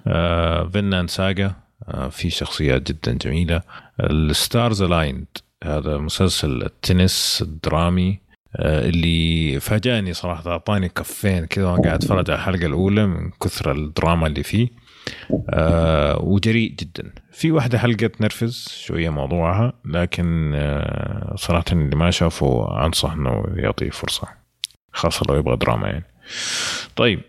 آه Vinland Saga آه في شخصيات جدا جميلة. ال Stars Align هذا مسلسل التنس الدرامي. اللي فاجأني صراحة أعطاني كفين كذا وأنا قاعد أتفرج على الحلقة الأولى من كثر الدراما اللي فيه. آه وجريء جدا. في واحدة حلقة تنرفز شوية موضوعها لكن آه صراحة اللي ما شافه أنصح أنه يعطيه فرصة خاصة لو يبغى دراما يعني. طيب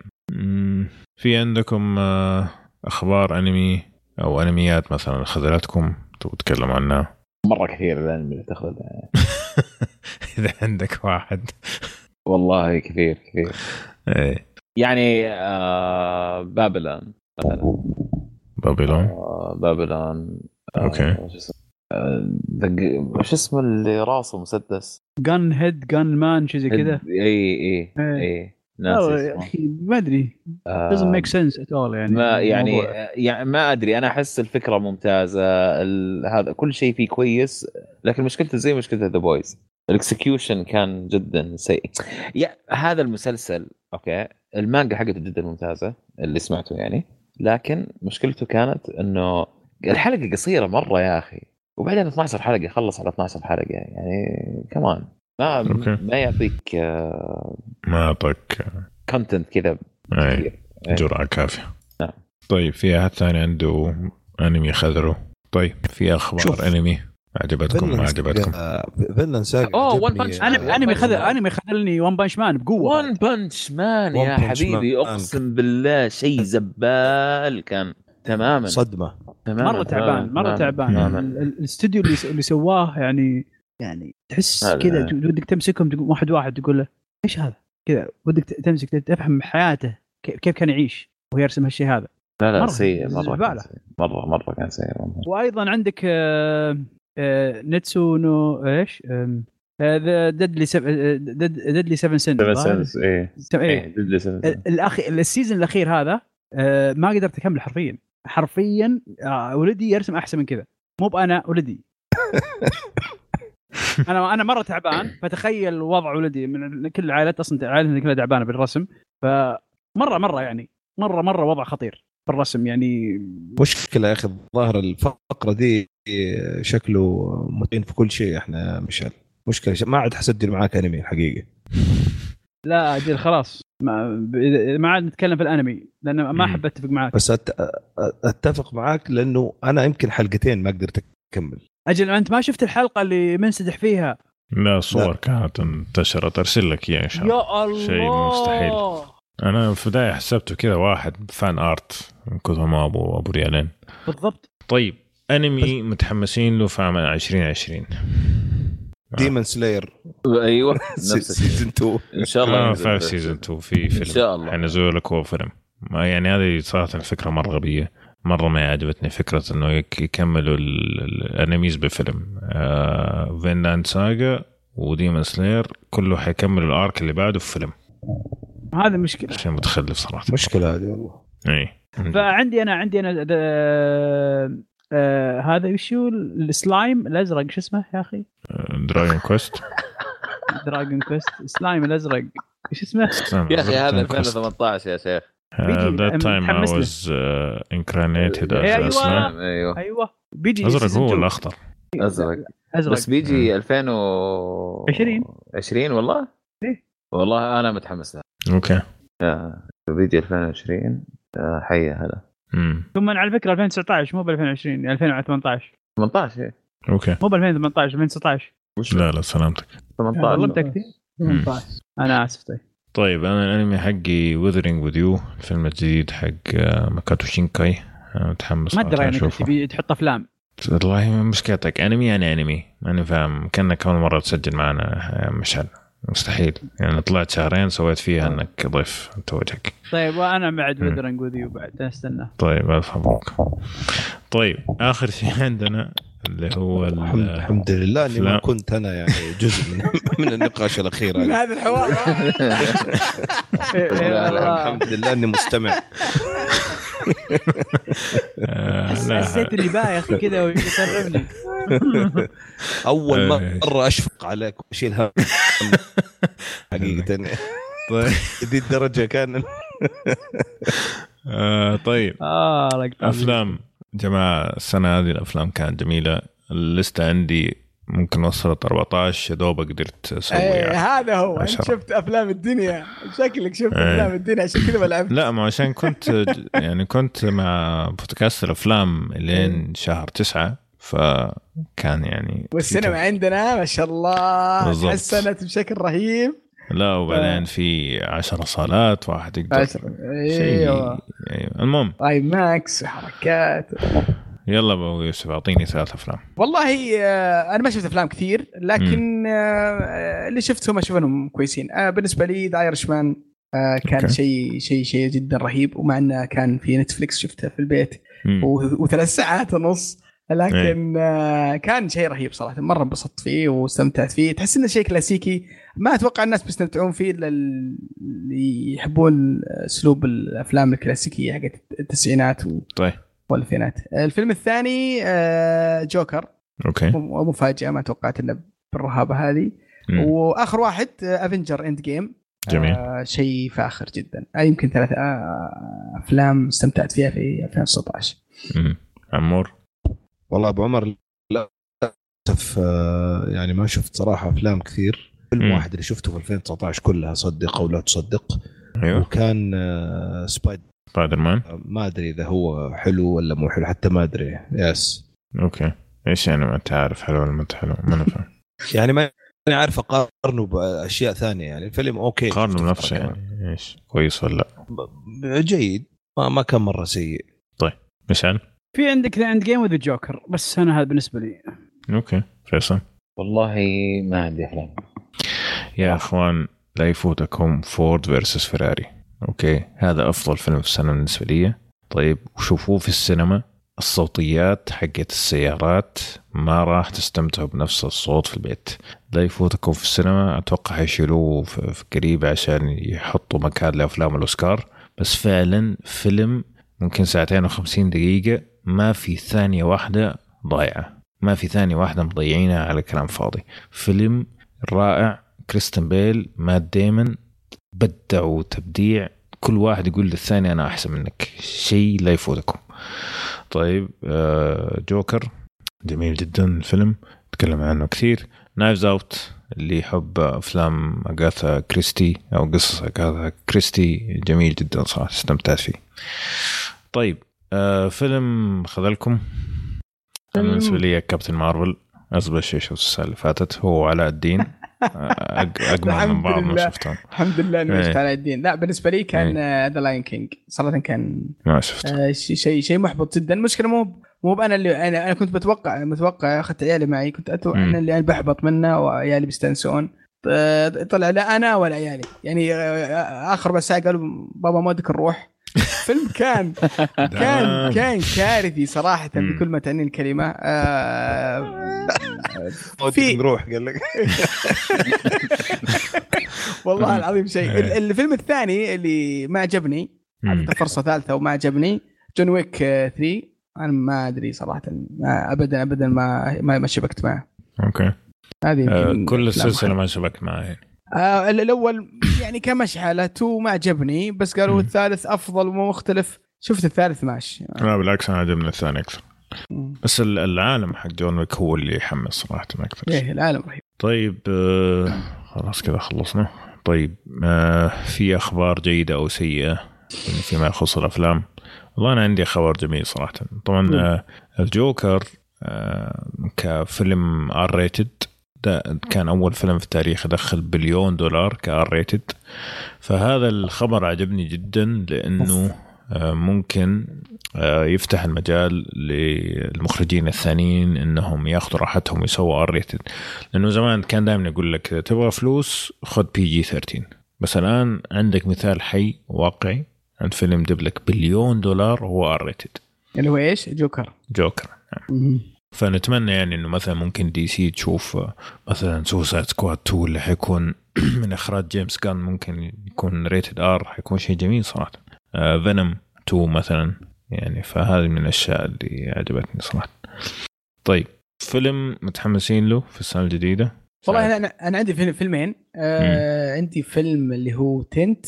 في عندكم آه أخبار أنمي أو أنميات مثلا خذلتكم تبغوا تتكلموا عنها؟ مرة كثير الأنمي اللي تاخذ إذا عندك واحد. والله كثير كثير. إيه. يعني آه Babylon مثلا. Babylon؟ آه Babylon آه okay. شو اسمه؟ آه، اسمه اللي راسه مسدس؟ Gun Head Gun Man شيء زي كذا. اي اي إيه. اي ناسي اسمه. أخي ما أدري. آه، doesn't make sense at all يعني. ما يعني. يعني ما أدري. أنا أحس الفكرة ممتازة ال- هذا كل شيء فيه كويس. لكن مشكلته زي مشكلة The Boys ال execution كان جدا سيء. يا هذا المسلسل okay. المانجا حقته جدا ممتازة اللي سمعته يعني. لكن مشكلته كانت إنه الحلقة قصيرة مرة يا أخي. وبعدين 12 حلقة خلص على 12 حلقة. يعني كمان ما okay. ما يعطيك ما أعطاك content كذا كثير. إيه. جرعة كافية. نعم. طيب في أحد ثاني عنده أنمي يذكره؟ طيب في أخبار شوف. أنمي عجبتكم ما عجبتكم. Vinland Saga. One Punch Man. أنا انمي خذ انمي خذلني One Punch Man بقوة. One Punch Man يا حبيبي. أقسم بالله شيء زبال كان. تماما. صدمة. تماما. مرة تعبان مرة تعبان. الاستوديو اللي اللي سواه يعني يعني تحس كذا ودك تمسكهم تقول واحد واحد تقول له إيش هذا؟ كذا ودك تمسك تفهم حياته كيف كيف كان يعيش وهو يرسم هالشيء هذا. لا لا مرة سيء مرة سيء. مره مرة كان سيء. وأيضا عندك آه، Nanatsu no إيش؟ The Deadly Deadly 7 Sin سبع Sins إيه. إيه. إيه Deadly سبع Sins. الاخ ال season الأخير هذا آه، ما قدرت اكمل حرفيا. حرفيا آه، ولدي يرسم أحسن من كذا. مو بانا ولدي. أنا أنا مرة تعبان فتخيل وضع ولدي من كل العائلات أصلا عائلتنا كلها تعبانة بالرسم. فمرة مرة يعني مرة مرة وضع خطير بالرسم يعني. مشكلة يا أخي الظاهر الفقرة دي شكله متين في كل شيء إحنا مشعل مشكلة ما عاد حسجل معاك أنمي الحقيقة. لا أجل خلاص. ما ما عاد نتكلم في الأنمي لأن ما. احب أتفق معاك. بس أت... أتفق معاك لأنه أنا يمكن حلقتين ما قدرت أكمل. أجل أنت ما شفت الحلقة اللي منسدح فيها؟ لا صور كانت انتشرت. أرسل لك إياها إن شاء الله يا الله. شيء مستحيل. أنا في البداية حسبته كذا واحد fan art من كثر ما ابو أبو ريالين. بالضبط. طيب. انمي متحمسين له في عام 2020 Demon Slayer أيوه نفس season 2 إن شاء الله ينزل في. season 2 في فيلم. شاء الله. حينزلوا لك هو فيلم. ما يعني هذه صراحة الفكرة مرة غبية. مرة ما عجبتني فكرة إنه يك- يكملوا ال- ال- ال animes بفيلم. آه Vinland Saga و Demon Slayer كله حيكملوا ال arc اللي بعده في فيلم. هذا مشكلة. شيء متخلف صراحة. مشكلة هذه والله. اي فعندي أنا عندي أنا د- آه آه هذا وشو السلايم الأزرق شو اسمه يا أخي؟ Dragon Quest Dragon Quest slime الأزرق إيش اسمه؟ يا أخي هذا 2018 يا شيخ بيجي That Time reincarnated as أيوة. a slime. أيوه أيوه بيجي أزرق هو 2. ولا اخضر؟ أزرق أزرق بس بيجي 2000 20. 20 والله؟ إيه. والله أنا متحمس له أوكي آه، بيجي 2020 آه، حيه امم ثم على فكرة 2019 مو ب 2020 2018 18 إيه. أوكي. مو ب 2018 2019 لا لا سلامتك. 18 ظلمتك كثير مم. أنا آسف طيب. طيب أنا الأنمي حقي Weathering With You الفيلم الجديد حق آه، ماكاتو شينكاي. أنا متحمس ما أدري يعني تبي تحط أفلام. والله مشكلتك. أنمي يعني أنمي. ماني فاهم كأنك أول مرة تسجل معنا يا مشعل مستحيل. يعني طلعت شهرين سويت فيها إنك ضيف. أنت وجهك. طيب وأنا بعد. Weathering With You بعد أستنى. طيب ألف مبروك طيب آخر شيء عندنا. اللي هو ال- الحمد, الحمد لله إني ما. كنت أنا يعني جزء من من النقاش الأخير من هذا الحوار. الحمد لله إني مستمع. آه، حسيت إني بايخ كذا ويقربني. أول إيه. مرة أشفق عليك وأشيل هم. حقيقة. طيب. دي الدرجة كان. آه، طيب. أفلام. جماعة السنة هذه الأفلام كانت جميلة. الليستة عندي ممكن وصلت 14 يا دوب قدرت أسوي إيه، يعني. هذا هو. أنت عشرة. شفت أفلام الدنيا. شكلك شفت إيه. أفلام الدنيا. عشان كذا ما لعبت لا ما عشان كنت يعني كنت مع بودكاست الأفلام لين شهر تسعة فكان يعني والسينما عندنا ما شاء الله. تحسنت بشكل رهيب. لا وبعدين في عشر صالات واحد يقدر عشرة. أيوه. أيوة. المهم. IMAX وحركات يلا أبو يوسف أعطيني ثلاث أفلام. والله آه، أنا ما شفت أفلام كثير لكن آه، اللي شفتهم أشوف أنهم كويسين. آه، بالنسبة لي The Irishman كان. شيء شيء شيء جدا رهيب ومع إنه كان في Netflix شفته في البيت. وثلاث ساعات ونص. لكن آه، كان شيء رهيب صراحة. مرة انبسطت فيه واستمتعت فيه. تحس إنه شيء كلاسيكي ما أتوقع الناس بيستمتعون فيه إلا اللي يحبون أسلوب الأفلام الكلاسيكية حقت التسعينات و- طيب. والألفينات. الفيلم الثاني آه، جوكر. أوكي. مفاجاه ما توقعت إنه بالرهابة هذه. مم. وآخر واحد Avengers Endgame جميل. آه شيء فاخر جدا. آه يمكن ثلاث آه أفلام استمتعت فيها في 2019 مم. عمور. والله أبو عمر للأسف آه، يعني ما شفت صراحة أفلام كثير. فيلم. واحد اللي شفته في 2019 كلها صدق أو لا تصدق أيوه. وكان آه، Spider Spider-Man ما أدري إذا هو حلو ولا مو حلو حتى ما أدري. yes أوكي. إيش يعني ما أنت عارف حلو ولا ما أنت حلو؟ ما أنا فاهم. يعني ما أنا عارف أقارنه بأشياء ثانية يعني الفيلم أوكي. قارنه بنفسه يعني. إيش كويس ولا لا. جيد ما ما كان مرة سيء. مشعل؟ في عندك The Endgame و The Joker بس أنا هذا بالنسبة لي. أوكي فيصل. والله ما عندي افلام يا أخوان لا يفوتكم Ford versus Ferrari أوكي هذا أفضل فيلم في السنة بالنسبة لي. طيب وشوفوه في السينما. الصوتيات حقت السيارات ما راح تستمتعوا بنفس الصوت في البيت. لا يفوتكم في السينما أتوقع حيشيلوه في في قريب عشان يحطوا مكان لأفلام الأوسكار. بس فعلا فيلم ممكن ساعتين وخمسين دقيقة. ما في ثانية واحدة ضايعة. ما في ثانية واحدة مضيعينها على كلام فاضي. فيلم رائع. كريستن بيل مات ديمون. بدعوا تبديع. كل واحد يقول للثاني أنا أحسن منك. شيء لا يفوتكم. طيب آه، جوكر. جميل جدا الفيلم. تكلم عنه كثير. Knives Out اللي يحب أفلام أغاثا كريستي أو قصص أغاثا كريستي. جميل جدا صراحة استمتعت فيه. طيب آه فيلم خذلكم. أنا بالنسبة لي Captain Marvel ازبل شيء شفت السنة اللي فاتت هو علاء الدين. آه، أجمل من بعض ما. شفتهم. الحمد لله انه إيه. مشت علاء الدين. لا بالنسبة لي كان The Lion King صراحة كان ما شفت آه، شيء شيء شيء محبط جدا. المشكلة مو مو بأنا اللي أنا أنا كنت بتوقع متوقع اخذت عيالي معي. كنت أتوقع مم. ان اللي أنا بحبط منه وعيالي بيستانسون. آه، طلع لا أنا ولا عيالي. يعني آه، آخر بس ساعه قالوا بابا ما ودك نروح. فيلم كان كان كان كارثي صراحة. بكل ما تعني الكلمة. آه، في في نروح قال لك. والله العظيم شيء. إيه. الفيلم الثاني اللي ما عجبني مم. اعطيته فرصة ثالثة وما عجبني جون ويك آه، 3 أنا ما أدري صراحة ما ابدا ابدا ما ما, ما شبكت معه. okay. هذه آه كل السلسلة ما- ما شبك معي يعني آه ال- الأول يعني حاله تو ما عجبني بس قالوا. الثالث أفضل ومختلف شفت الثالث ماشي لا بالعكس أنا عجبني الثاني أكثر. بس ال- العالم حق جون ويك هو اللي يحمس صراحة أكثر إيه العالم رهيب. طيب آه خلاص كذا خلصنا. طيب آه في أخبار جيدة أو سيئة؟ يعني فيما يخص الأفلام. والله أنا عندي خبر جميل صراحة. طبعا آه الجوكر آه كفيلم R-rated ده كان أول فيلم في التاريخ يدخل بليون دولار ك R-rated فهذا الخبر عجبني جدا لأنه آه، ممكن آه، يفتح المجال للمخرجين الثانيين إنهم ياخذوا راحتهم ويسووا R-rated لأنه زمان كان دائما يقول لك تبغى فلوس خذ PG 13 بس الآن عندك مثال حي واقعي عند فيلم يجيب لك بليون دولار وهو R-rated اللي هو إيش؟ جوكر. جوكر. مم. فنتمنى يعني إنه مثلا ممكن DC تشوف آه، مثلا Suicide Squad 2 اللي حيكون من إخراج جيمس جان ممكن يكون rated R حيكون شيء جميل صراحة. Venom 2 مثلا يعني فهذه من الأشياء اللي عجبتني صراحة. طيب فيلم متحمسين له في السنة الجديدة. والله أنا أنا عندي فيلم فيلمين. آه عندي فيلم اللي هو Tenet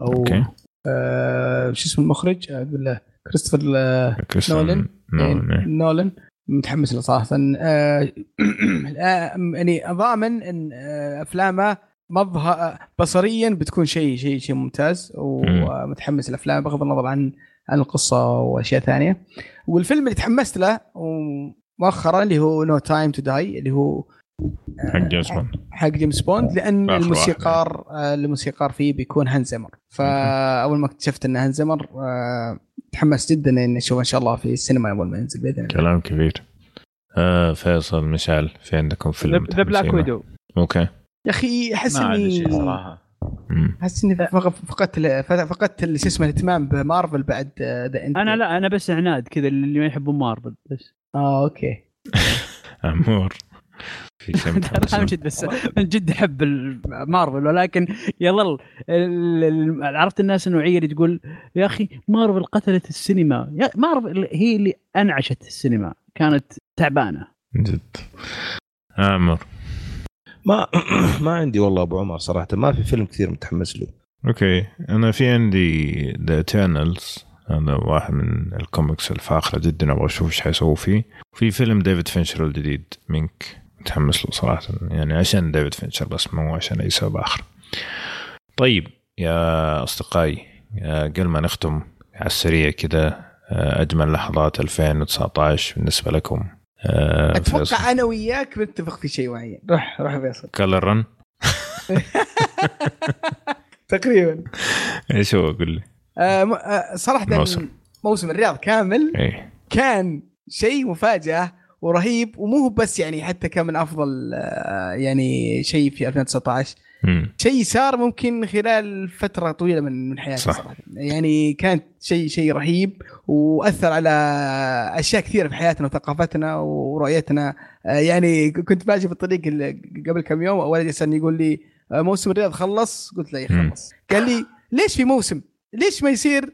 أو okay. آه شو اسمه المخرج؟ أقول له كريستوفر آه كريستيان نولان. متحمس له صراحة. آه آه، يعني ضامن إن آه، أفلامه مبهر بصريا بتكون شيء شيء شيء ممتاز ومتحمس الافلام بغض النظر عن عن القصة وأشياء ثانية. والفيلم اللي تحمست له مؤخرا اللي هو No Time To Die اللي هو حق جيمس بوند. حق جيمس بوند لأن الموسيقار آه، الموسيقار فيه بيكون هانز زمر فأول ما اكتشفت إنه هانز زمر آه، تحمست جدا إني اشوفه إن شاء الله في السينما اول ما ينزل بإذن الله. كلام كبير. آه فيصل مشعل في عندكم فيلم The Black Widow؟ okay. يا أخي أحس إني صراحة. أحس إني فق- فقدت ال- فقدت ال- شو اسمه الاهتمام بمارفل بعد ذا أنا لا أنا بس عناد كذا اللي ما يحبون مارفل بس. آه okay. أمور. في شيء لا من جد بس من جد أحب مارفل ولكن يظل ال- ال- عرفت الناس النوعيه اللي تقول يا أخي مارفل قتلت السينما. يا مارفل هي اللي أنعشت السينما كانت تعبانة. جد. أمر ما ما عندي والله أبو عمر صراحة ما في فيلم كثير متحمس له. okay. أنا في عندي The Eternals هذا واحد من الكوميكس الفاخرة جدا أبغى أشوف إيش حيسووا فيه. في فيلم ديفيد فينشر الجديد Mank. متحمس له صراحة. يعني عشان ديفيد فينشر بس مو عشان أي سبب آخر. طيب يا أصدقائي قبل ما نختم على السريع كده أجمل لحظات 2019 بالنسبة لكم. آه، فيصل. أتوقع أنا وياك بنتفق في شيء معين. روح روح فيصل. كلر رن. تقريبا. إيش هو؟ قول لي. آه آه صراحة موسم. موسم الرياض كامل إيه. كان شيء مفاجأة. ورهيب ومو بس يعني حتى كان من أفضل آه يعني شيء في 2019 مم. شيء صار ممكن خلال فترة طويلة من من حياتي صح. صراحة يعني كانت شيء شيء رهيب وأثر على أشياء كثيرة في حياتنا وثقافتنا ورؤيتنا آه، يعني كنت ماشي في الطريق ال- قبل كم يوم ولدي يسألني يقول لي آه، موسم الرياض خلص قلت له مم. يخلص قال لي ليش في موسم ليش ما يصير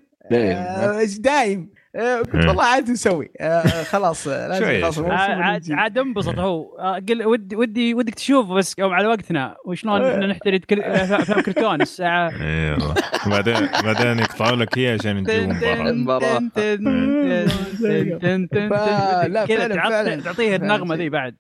دايم. آه، قلت مم. والله عاد نسوي آه، خلاص آه، لازم يخلص شوية. الموسم عاد. عاد انبسط هو قل ودي ودي ودك تشوفه بس يوم على وقتنا وشلون إحنا نحتري كر- افلام كرتون الساعة اي والله بعدين بعدين يقطعوا لك إياه عشان يجيبوا مباراه تن- تن- تن- تن- تن- تن- تن- فلا، كذا فعلاً- فعلاً. تعطيه فعلاً النغمه. ذي بعد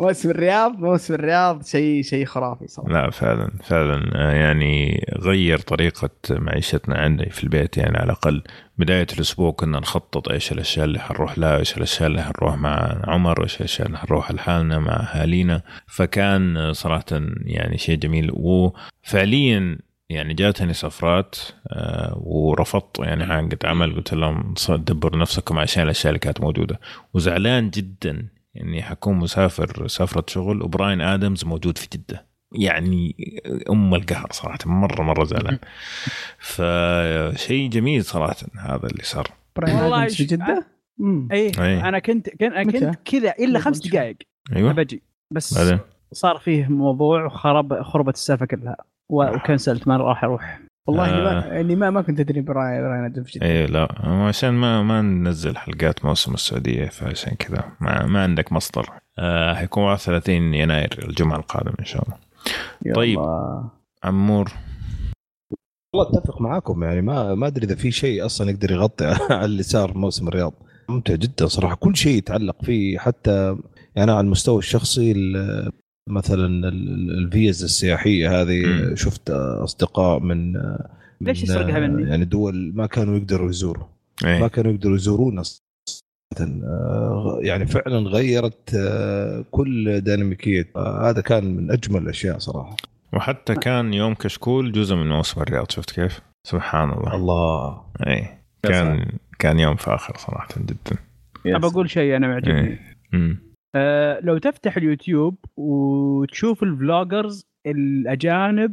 موسم الرياض موسم الرياض شيء شيء خرافي صراحة. لا فعلا فعلا. آه، يعني غير طريقة معيشتنا عندي في البيت يعني على الأقل بداية الأسبوع كنا نخطط إيش الأشياء اللي حنروح لها إيش الأشياء اللي حنروح مع عمر وإيش الأشياء اللي حنروح لحالنا مع أهالينا. فكان صراحة يعني شيء جميل. وفعليا يعني جاتني سفرات آه، ورفضت. يعني عقد عمل قلت لهم دبروا نفسكم عشان الأشياء اللي كانت موجودة. وزعلان جدا. اني حكون مسافر سفره شغل وبراين آدمز موجود في جدة. يعني أم القهر صراحة مرة مرة زعلان. فشيء جميل صراحة هذا اللي صار. والله في جدة؟ اي أي. أنا كنت كنت؟ كنت كذا إلا خمس دقائق أيوه. بجي. بس بعدين؟ صار فيه موضوع وخرب خربت السالفة كلها. و- وكنسلت ما راح أروح. والله آه. ما إني ما, ما كنت أدري براين براين آدم في جده اي لا. عشان ما ما ننزل حلقات موسم السعودية فعشان كذا ما, ما عندك مصدر. آه حيكون 31 يناير الجمعة القادمة إن شاء الله. طيب. الله. عمور. والله أتفق معاكم يعني ما ما أدري إذا في شيء أصلا يقدر يغطي على اللي صار موسم الرياض. ممتع جدا صراحة. كل شيء يتعلق فيه حتى يعني على المستوى الشخصي ال- مثلا ال- ال- الفيز السياحية هذه. شفت أصدقاء من من- ليش يسرقها مني؟ يعني دول ما كانوا يقدروا يزوروا. ما إيه كانوا يقدروا يزورونا يعني فعلا غيرت آه، كل ديناميكية. آه، هذا كان من أجمل الأشياء صراحة. وحتى كان يوم كشكول جزء من موسم الرياض. شفت كيف؟ سبحان الله. الله. اي كان كان يوم فاخر صراحة جدا. ابى أقول شيء أنا معجبني. إيه. أه لو تفتح اليوتيوب وتشوف ال vloggers الأجانب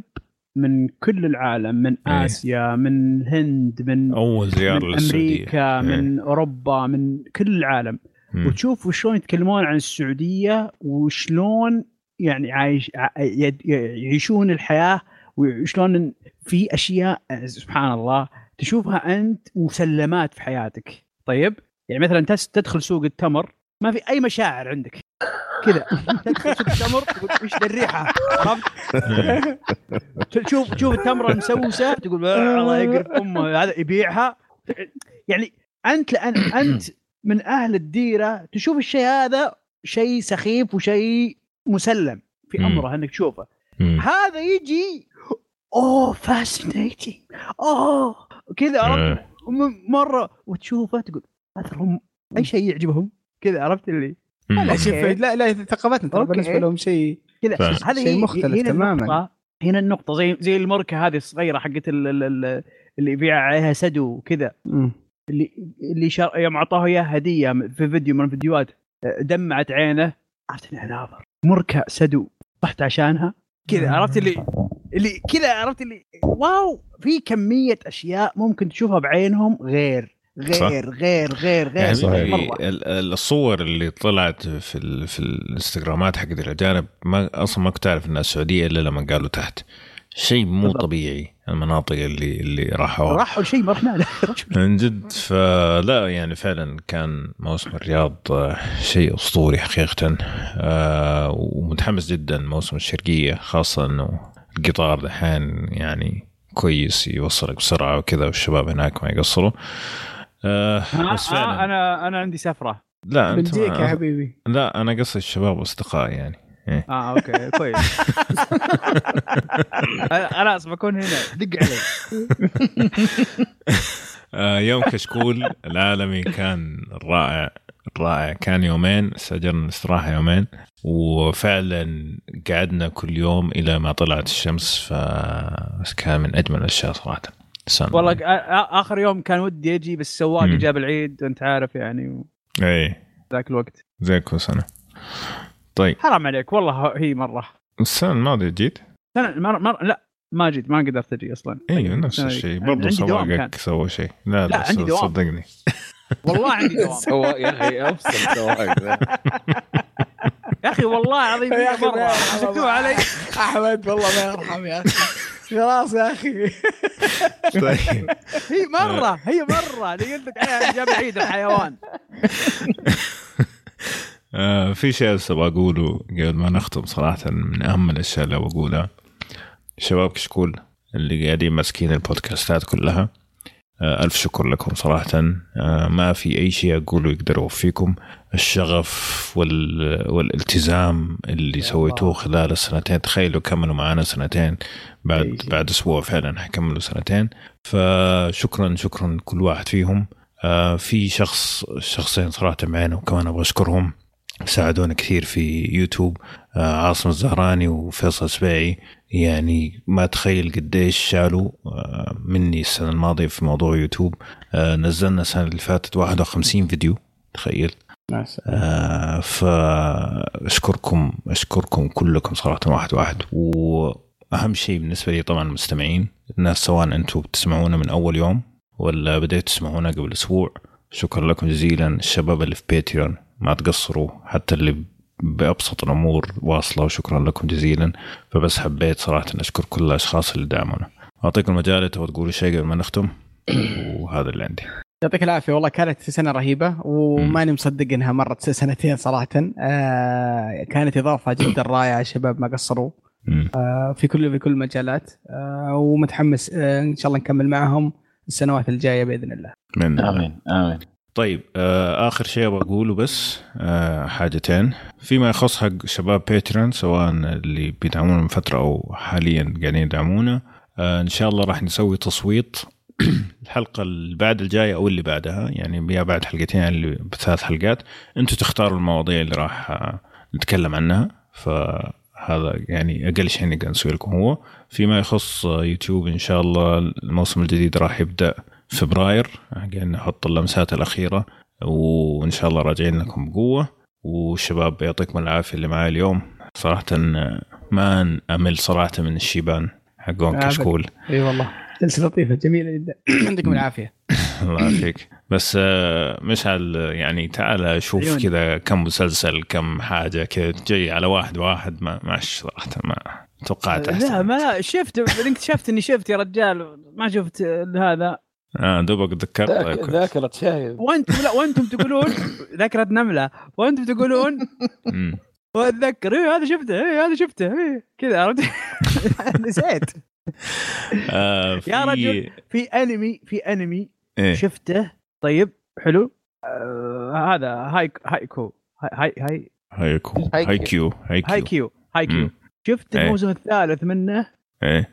من كل العالم من إيه. آسيا من الهند من أول زيارة من أمريكا إيه. من أوروبا من كل العالم مم. وتشوف شلون يتكلمون عن السعودية وشلون يعني عايش يعيشون الحياة وشلون في أشياء سبحان الله تشوفها أنت مسلمات في حياتك طيب يعني مثلا تدخل سوق التمر ما في أي مشاعر عندك. كذا. سوق التمر تقول إيش ذا الريحة؟ عرفت. تشوف تشوف التمرة المسوسه تقول "آه، الله يقرف أمه. هذا يبيعها. يعني أنت لأن أنت من أهل الديرة تشوف الشيء هذا شيء سخيف وشيء مسلم في. أمره إنك تشوفه. هذا يجي أوه فاسينيتنج أوه. كذا عرفت. م- مرة وتشوفه تقول هذا هم أي شيء يعجبهم؟ كذا عرفت اللي. لا. لا لا ثقافتنا ترى. بالنسبة لهم شيء كذا. هذه شيء هي- مختلف هنا تماماً. النقطة هنا النقطة زي زي المركة هذه الصغيرة حقت ال- ال- ال- اللي يبيع عليها سدو وكذا. اللي اللي شر... يوم اعطاه إياه هدية في فيديو من الفيديوهات دمعت عينه عرفت اني ناظر مركة سدو رحت عشانها كذا عرفت اللي اللي كذا عرفت اللي واو في كمية أشياء ممكن تشوفها بعينهم غير غير غير غير غير يعني الصور اللي طلعت في ال في الانستغرامات حقت الأجانب ما أصلا ما كنت أعرف إنها سعودية إلا لما قالوا تحت. شيء مو بالضبط. طبيعي المناطق اللي اللي راحوا. راحوا شيء ما رحنا له. من جد فلا يعني فعلا كان موسم الرياض شيء أسطوري حقيقة. آه، ومتحمس جدا موسم الشرقية خاصة إنه القطار دحين يعني كويس يوصلك بسرعة وكذا والشباب هناك ما يقصروا. آه بس آه فعلا. أنا أنا عندي سفرة. لا انت يا ما حبيبي. لا أنا قصدي الشباب واصدقائي يعني. آه أوكي كويس. اسف بكون هنا. دق علي. آه يوم كشكول العالمي كان رائع رائع. كان يومين استأجرنا استراحه يومين وفعلا قعدنا كل يوم إلى ما طلعت الشمس فكان من أجمل الأشياء صراحة. سنة. والله آخر يوم كان ودي أجي بس السواق. جاب العيد أنت عارف يعني اي ذاك الوقت زي كل سنة طيب حرام عليك والله هي مرة السنة الماضية جيت سنة مر مر لا ما جيت ما قدرت أجي أصلا أيوه نفس الشيء دي. برضه. سواقك سوى شيء لا لا، لا, عندي دوام. صدقني والله عندي دوام سواق يا أخي أفصل سواق. يا أخي والله العظيم يا ما- مسكتوه علي أحمد والله ما يرحم يا أخي. خلاص يا أخي. طيب. هي مرة هي مرة. اللي قلت لك عليها جاب العيد الحيوان. آه في شيء بس أبغى أقوله قبل ما نختم صراحة من أهم الأشياء اللي بقولها شباب كشكول اللي قاعدين ماسكين البودكاستات كلها. آه، ألف شكر لكم صراحة. آه، ما في أي شيء أقوله يقدر يوفيكم. الشغف وال... والالتزام اللي سويتوه خلال السنتين. تخيلوا كملوا معانا سنتين بعد شيء. بعد أسبوع فعلا حيكملوا سنتين. فشكرا شكرا كل واحد فيهم. آه، في شخص شخصين صراحة معانا وكمان أبغى أشكرهم. ساعدونا كثير في يوتيوب. آه، عاصم الزهراني وفيصل سبيعي يعني ما تخيل قديش شالوا آه، مني السنة الماضية في موضوع يوتيوب. آه، نزلنا السنة اللي فاتت 51 فيديو. تخيل. آه، فأشكركم أشكركم كلكم صراحة واحد واحد. وأهم شيء بالنسبة لي طبعا المستمعين الناس سواء أنتم بتسمعونا من أول يوم ولا بديتوا تسمعونا قبل أسبوع شكرا لكم جزيلا الشباب اللي في باتريون ما تقصروا حتى اللي بأبسط الأمور واصلة وشكرا لكم جزيلا. فبس حبيت صراحة أشكر كل الأشخاص اللي دعمونا. أعطيكم المجال تبغى تقولوا شيء قبل ما نختم. وهذا اللي عندي. يعطيك العافية. والله كانت سنة رهيبة وماني مصدق إنها مرت سنتين صراحة. آه كانت إضافة جدا رائعة الشباب ما قصروا. آه في كل في كل المجالات. آه ومتحمس آه إن شاء الله نكمل معهم السنوات الجاية بإذن الله. من آمين آمين. طيب آه آخر شيء أبغى أقوله بس آه حاجتين. فيما يخص حق شباب باتريون سواء اللي بيدعمونا من فترة أو حاليا قاعدين يدعمونا آه إن شاء الله راح نسوي تصويت الحلقة اللي بعد الجاية أو اللي بعدها يعني يا بعد حلقتين اللي بثلاث حلقات أنتم تختاروا المواضيع اللي راح آه، نتكلم عنها. فهذا يعني أقل شيء نقدر نسوي لكم هو. فيما يخص آه، يوتيوب إن شاء الله الموسم الجديد راح يبدأ فبراير. قاعدين نحط اللمسات الأخيرة وإن شاء الله راجعين لكم بقوة. والشباب يعطيكم العافية اللي معاي اليوم. صراحة آه، ما أمل صراحة من الشيبان حقون أبد. كشكول. إي والله. جلسه لطيفة جميلة جدا. يعطيكم العافية. الله يعافيك. بس آه، مشعل يعني تعال شوف. كذا كم مسلسل كم حاجة كذا جاي على واحد واحد ما ماش صراحة ما توقعت لا ما شفت بعدين اكتشفت إني شفت يا رجال ما شفت هذا. آه دوبك تذكرت. طيب. ذاكرة شايب. وأنتم لا وأنتم تقولون ذاكرة نملة. وأنتم تقولون. وأتذكر. إيه هذا شفته إيه هذا شفته إيه كذا عرفت؟ نسيت. آه في يا رجل. في انمي في انمي إيه؟ شفته؟ طيب حلو. آه هذا هاي هايكو. هاي هاي هايكو. هايكيو. هاي كيو هاي هاي كيو كيو هاي كيو مم. شفت إيه. الموسم الثالث منه. إيه.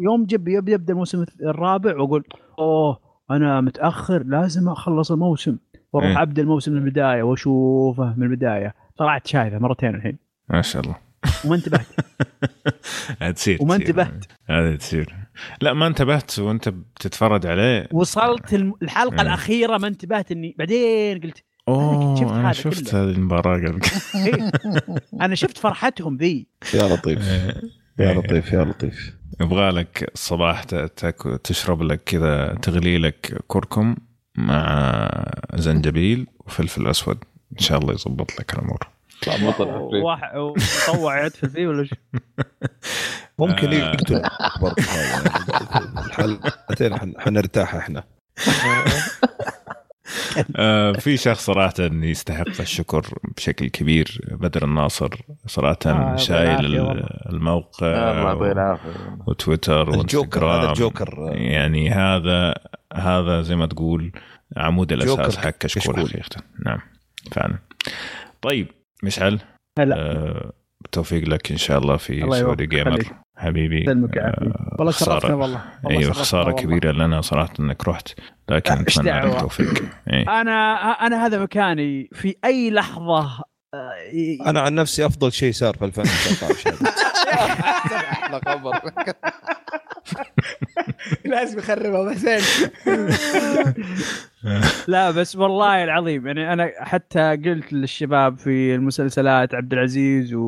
يوم جا يبدا يبدأ الموسم الرابع وأقول أوه أنا متأخر لازم أخلص الموسم. وأروح إيه. أبدأ الموسم من البداية وأشوفه من البداية. طلعت شايفه مرتين الحين. ما شاء الله. وما انتبهت تصير وما. انتبهت. هذه تصير لا ما انتبهت وانت بتتفرج عليه وصلت الحلقة إيه. الأخيرة ما انتبهت إني بعدين قلت أوه شفت أنا هذا شفت. هذه المباراة قبل. أنا شفت فرحتهم ذي يا لطيف إيه. يا لطيف يا لطيف يبغى لك الصباح تشرب لك كذا تغلي لك كركم مع زنجبيل وفلفل أسود إن شاء الله يضبط لك الأمور واحد وطوع يدفل فيه. ولا شو؟ ممكن آه. يقتل برضه. الحلقتين حن- حنرتاح إحنا. آه في شخص صراحة يستحق الشكر بشكل كبير بدر الناصر صراحة آه، شايل الموقع الله يعطيه و- العافية. وتويتر الجوكر هذا وانستغرام. الجوكر. يعني هذا هذا زي ما تقول عمود الأساس حق كشكول كشكول. حقيقة نعم فعلا. طيب مشعل هلا آه بالتوفيق لك إن شاء الله في الله سعودي جيمر خليك. حبيبي سلمك آه،. والله. شرفتنا والله أيوه خسارة والله. كبيرة لنا صراحة إنك رحت لكن أتمنى لك؟ التوفيق إيه. أنا أنا هذا مكاني في أي لحظة آه، أنا عن نفسي أفضل شيء صار في 2019 هذا. أحلى خبر لازم يخربها ابو حسين لا بس والله العظيم يعني أنا حتى قلت للشباب في المسلسلات عبد العزيز و...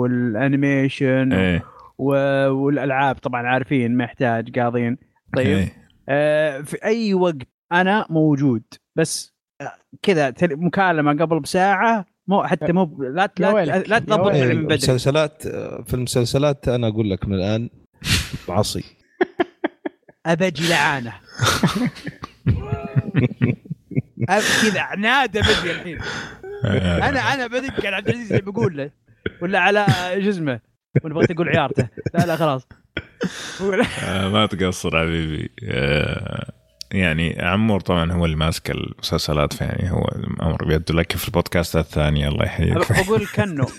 والأنيميشن إيه. و... والألعاب طبعا عارفين ما يحتاج قاضين. طيب إيه. آه في أي وقت أنا موجود بس آه، كذا تل- مكالمة قبل بساعة مو حتى مو لا لا لا تضبط من بدري. المسلسلات في المسلسلات أنا أقول لك من الآن عصي ابجي لعانه كذا عناده بدري الحين. آه. أنا أنا بدق على عبد العزيز اللي بقول له ولا على اسمه وأنا بغيت أقول عيارته. لا لا خلاص. آه، ما تقصر حبيبي. آه، يعني عمور طبعا هو اللي ماسك المسلسلات فيعني هو الأمر بيده لك في البودكاست الثاني الله يحييك. بقول كنو.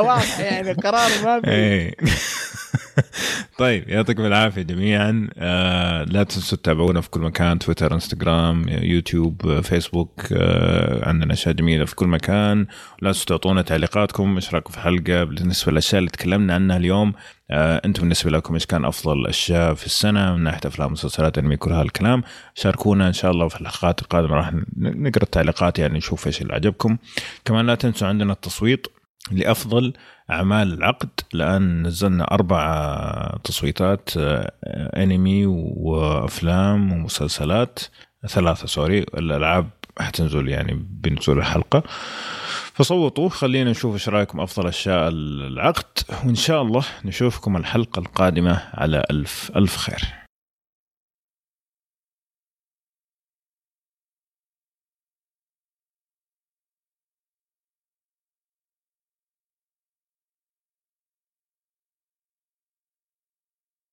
واضح يعني قرار ما في. إيه. طيب يعطيكم العافية جميعا. آه لا تنسوا تتابعونا في كل مكان تويتر إنستغرام يوتيوب فيسبوك آه عندنا أشياء جميلة في كل مكان. لا تنسوا تعطونا تعليقاتكم إيش رايكم في الحلقة بالنسبة للأشياء اللي تكلمنا عنها اليوم آه أنتم بالنسبة لكم إيش كان أفضل أشياء في السنة؟ من ناحية أفلام مسلسلات أنمي كل هالكلام. شاركونا إن شاء الله في الحلقات القادمة راح نقرأ التعليقات يعني نشوف إيش اللي عجبكم. كمان لا تنسوا عندنا التصويت. لأفضل أعمال العقد لأن نزلنا أربع تصويتات آه، أنمي وأفلام ومسلسلات ثلاثة سوري الألعاب حتنزل يعني بنزول الحلقة. فصوتوا خلينا نشوف إيش رأيكم أفضل أشياء العقد وإن شاء الله نشوفكم الحلقة القادمة على ألف ألف خير.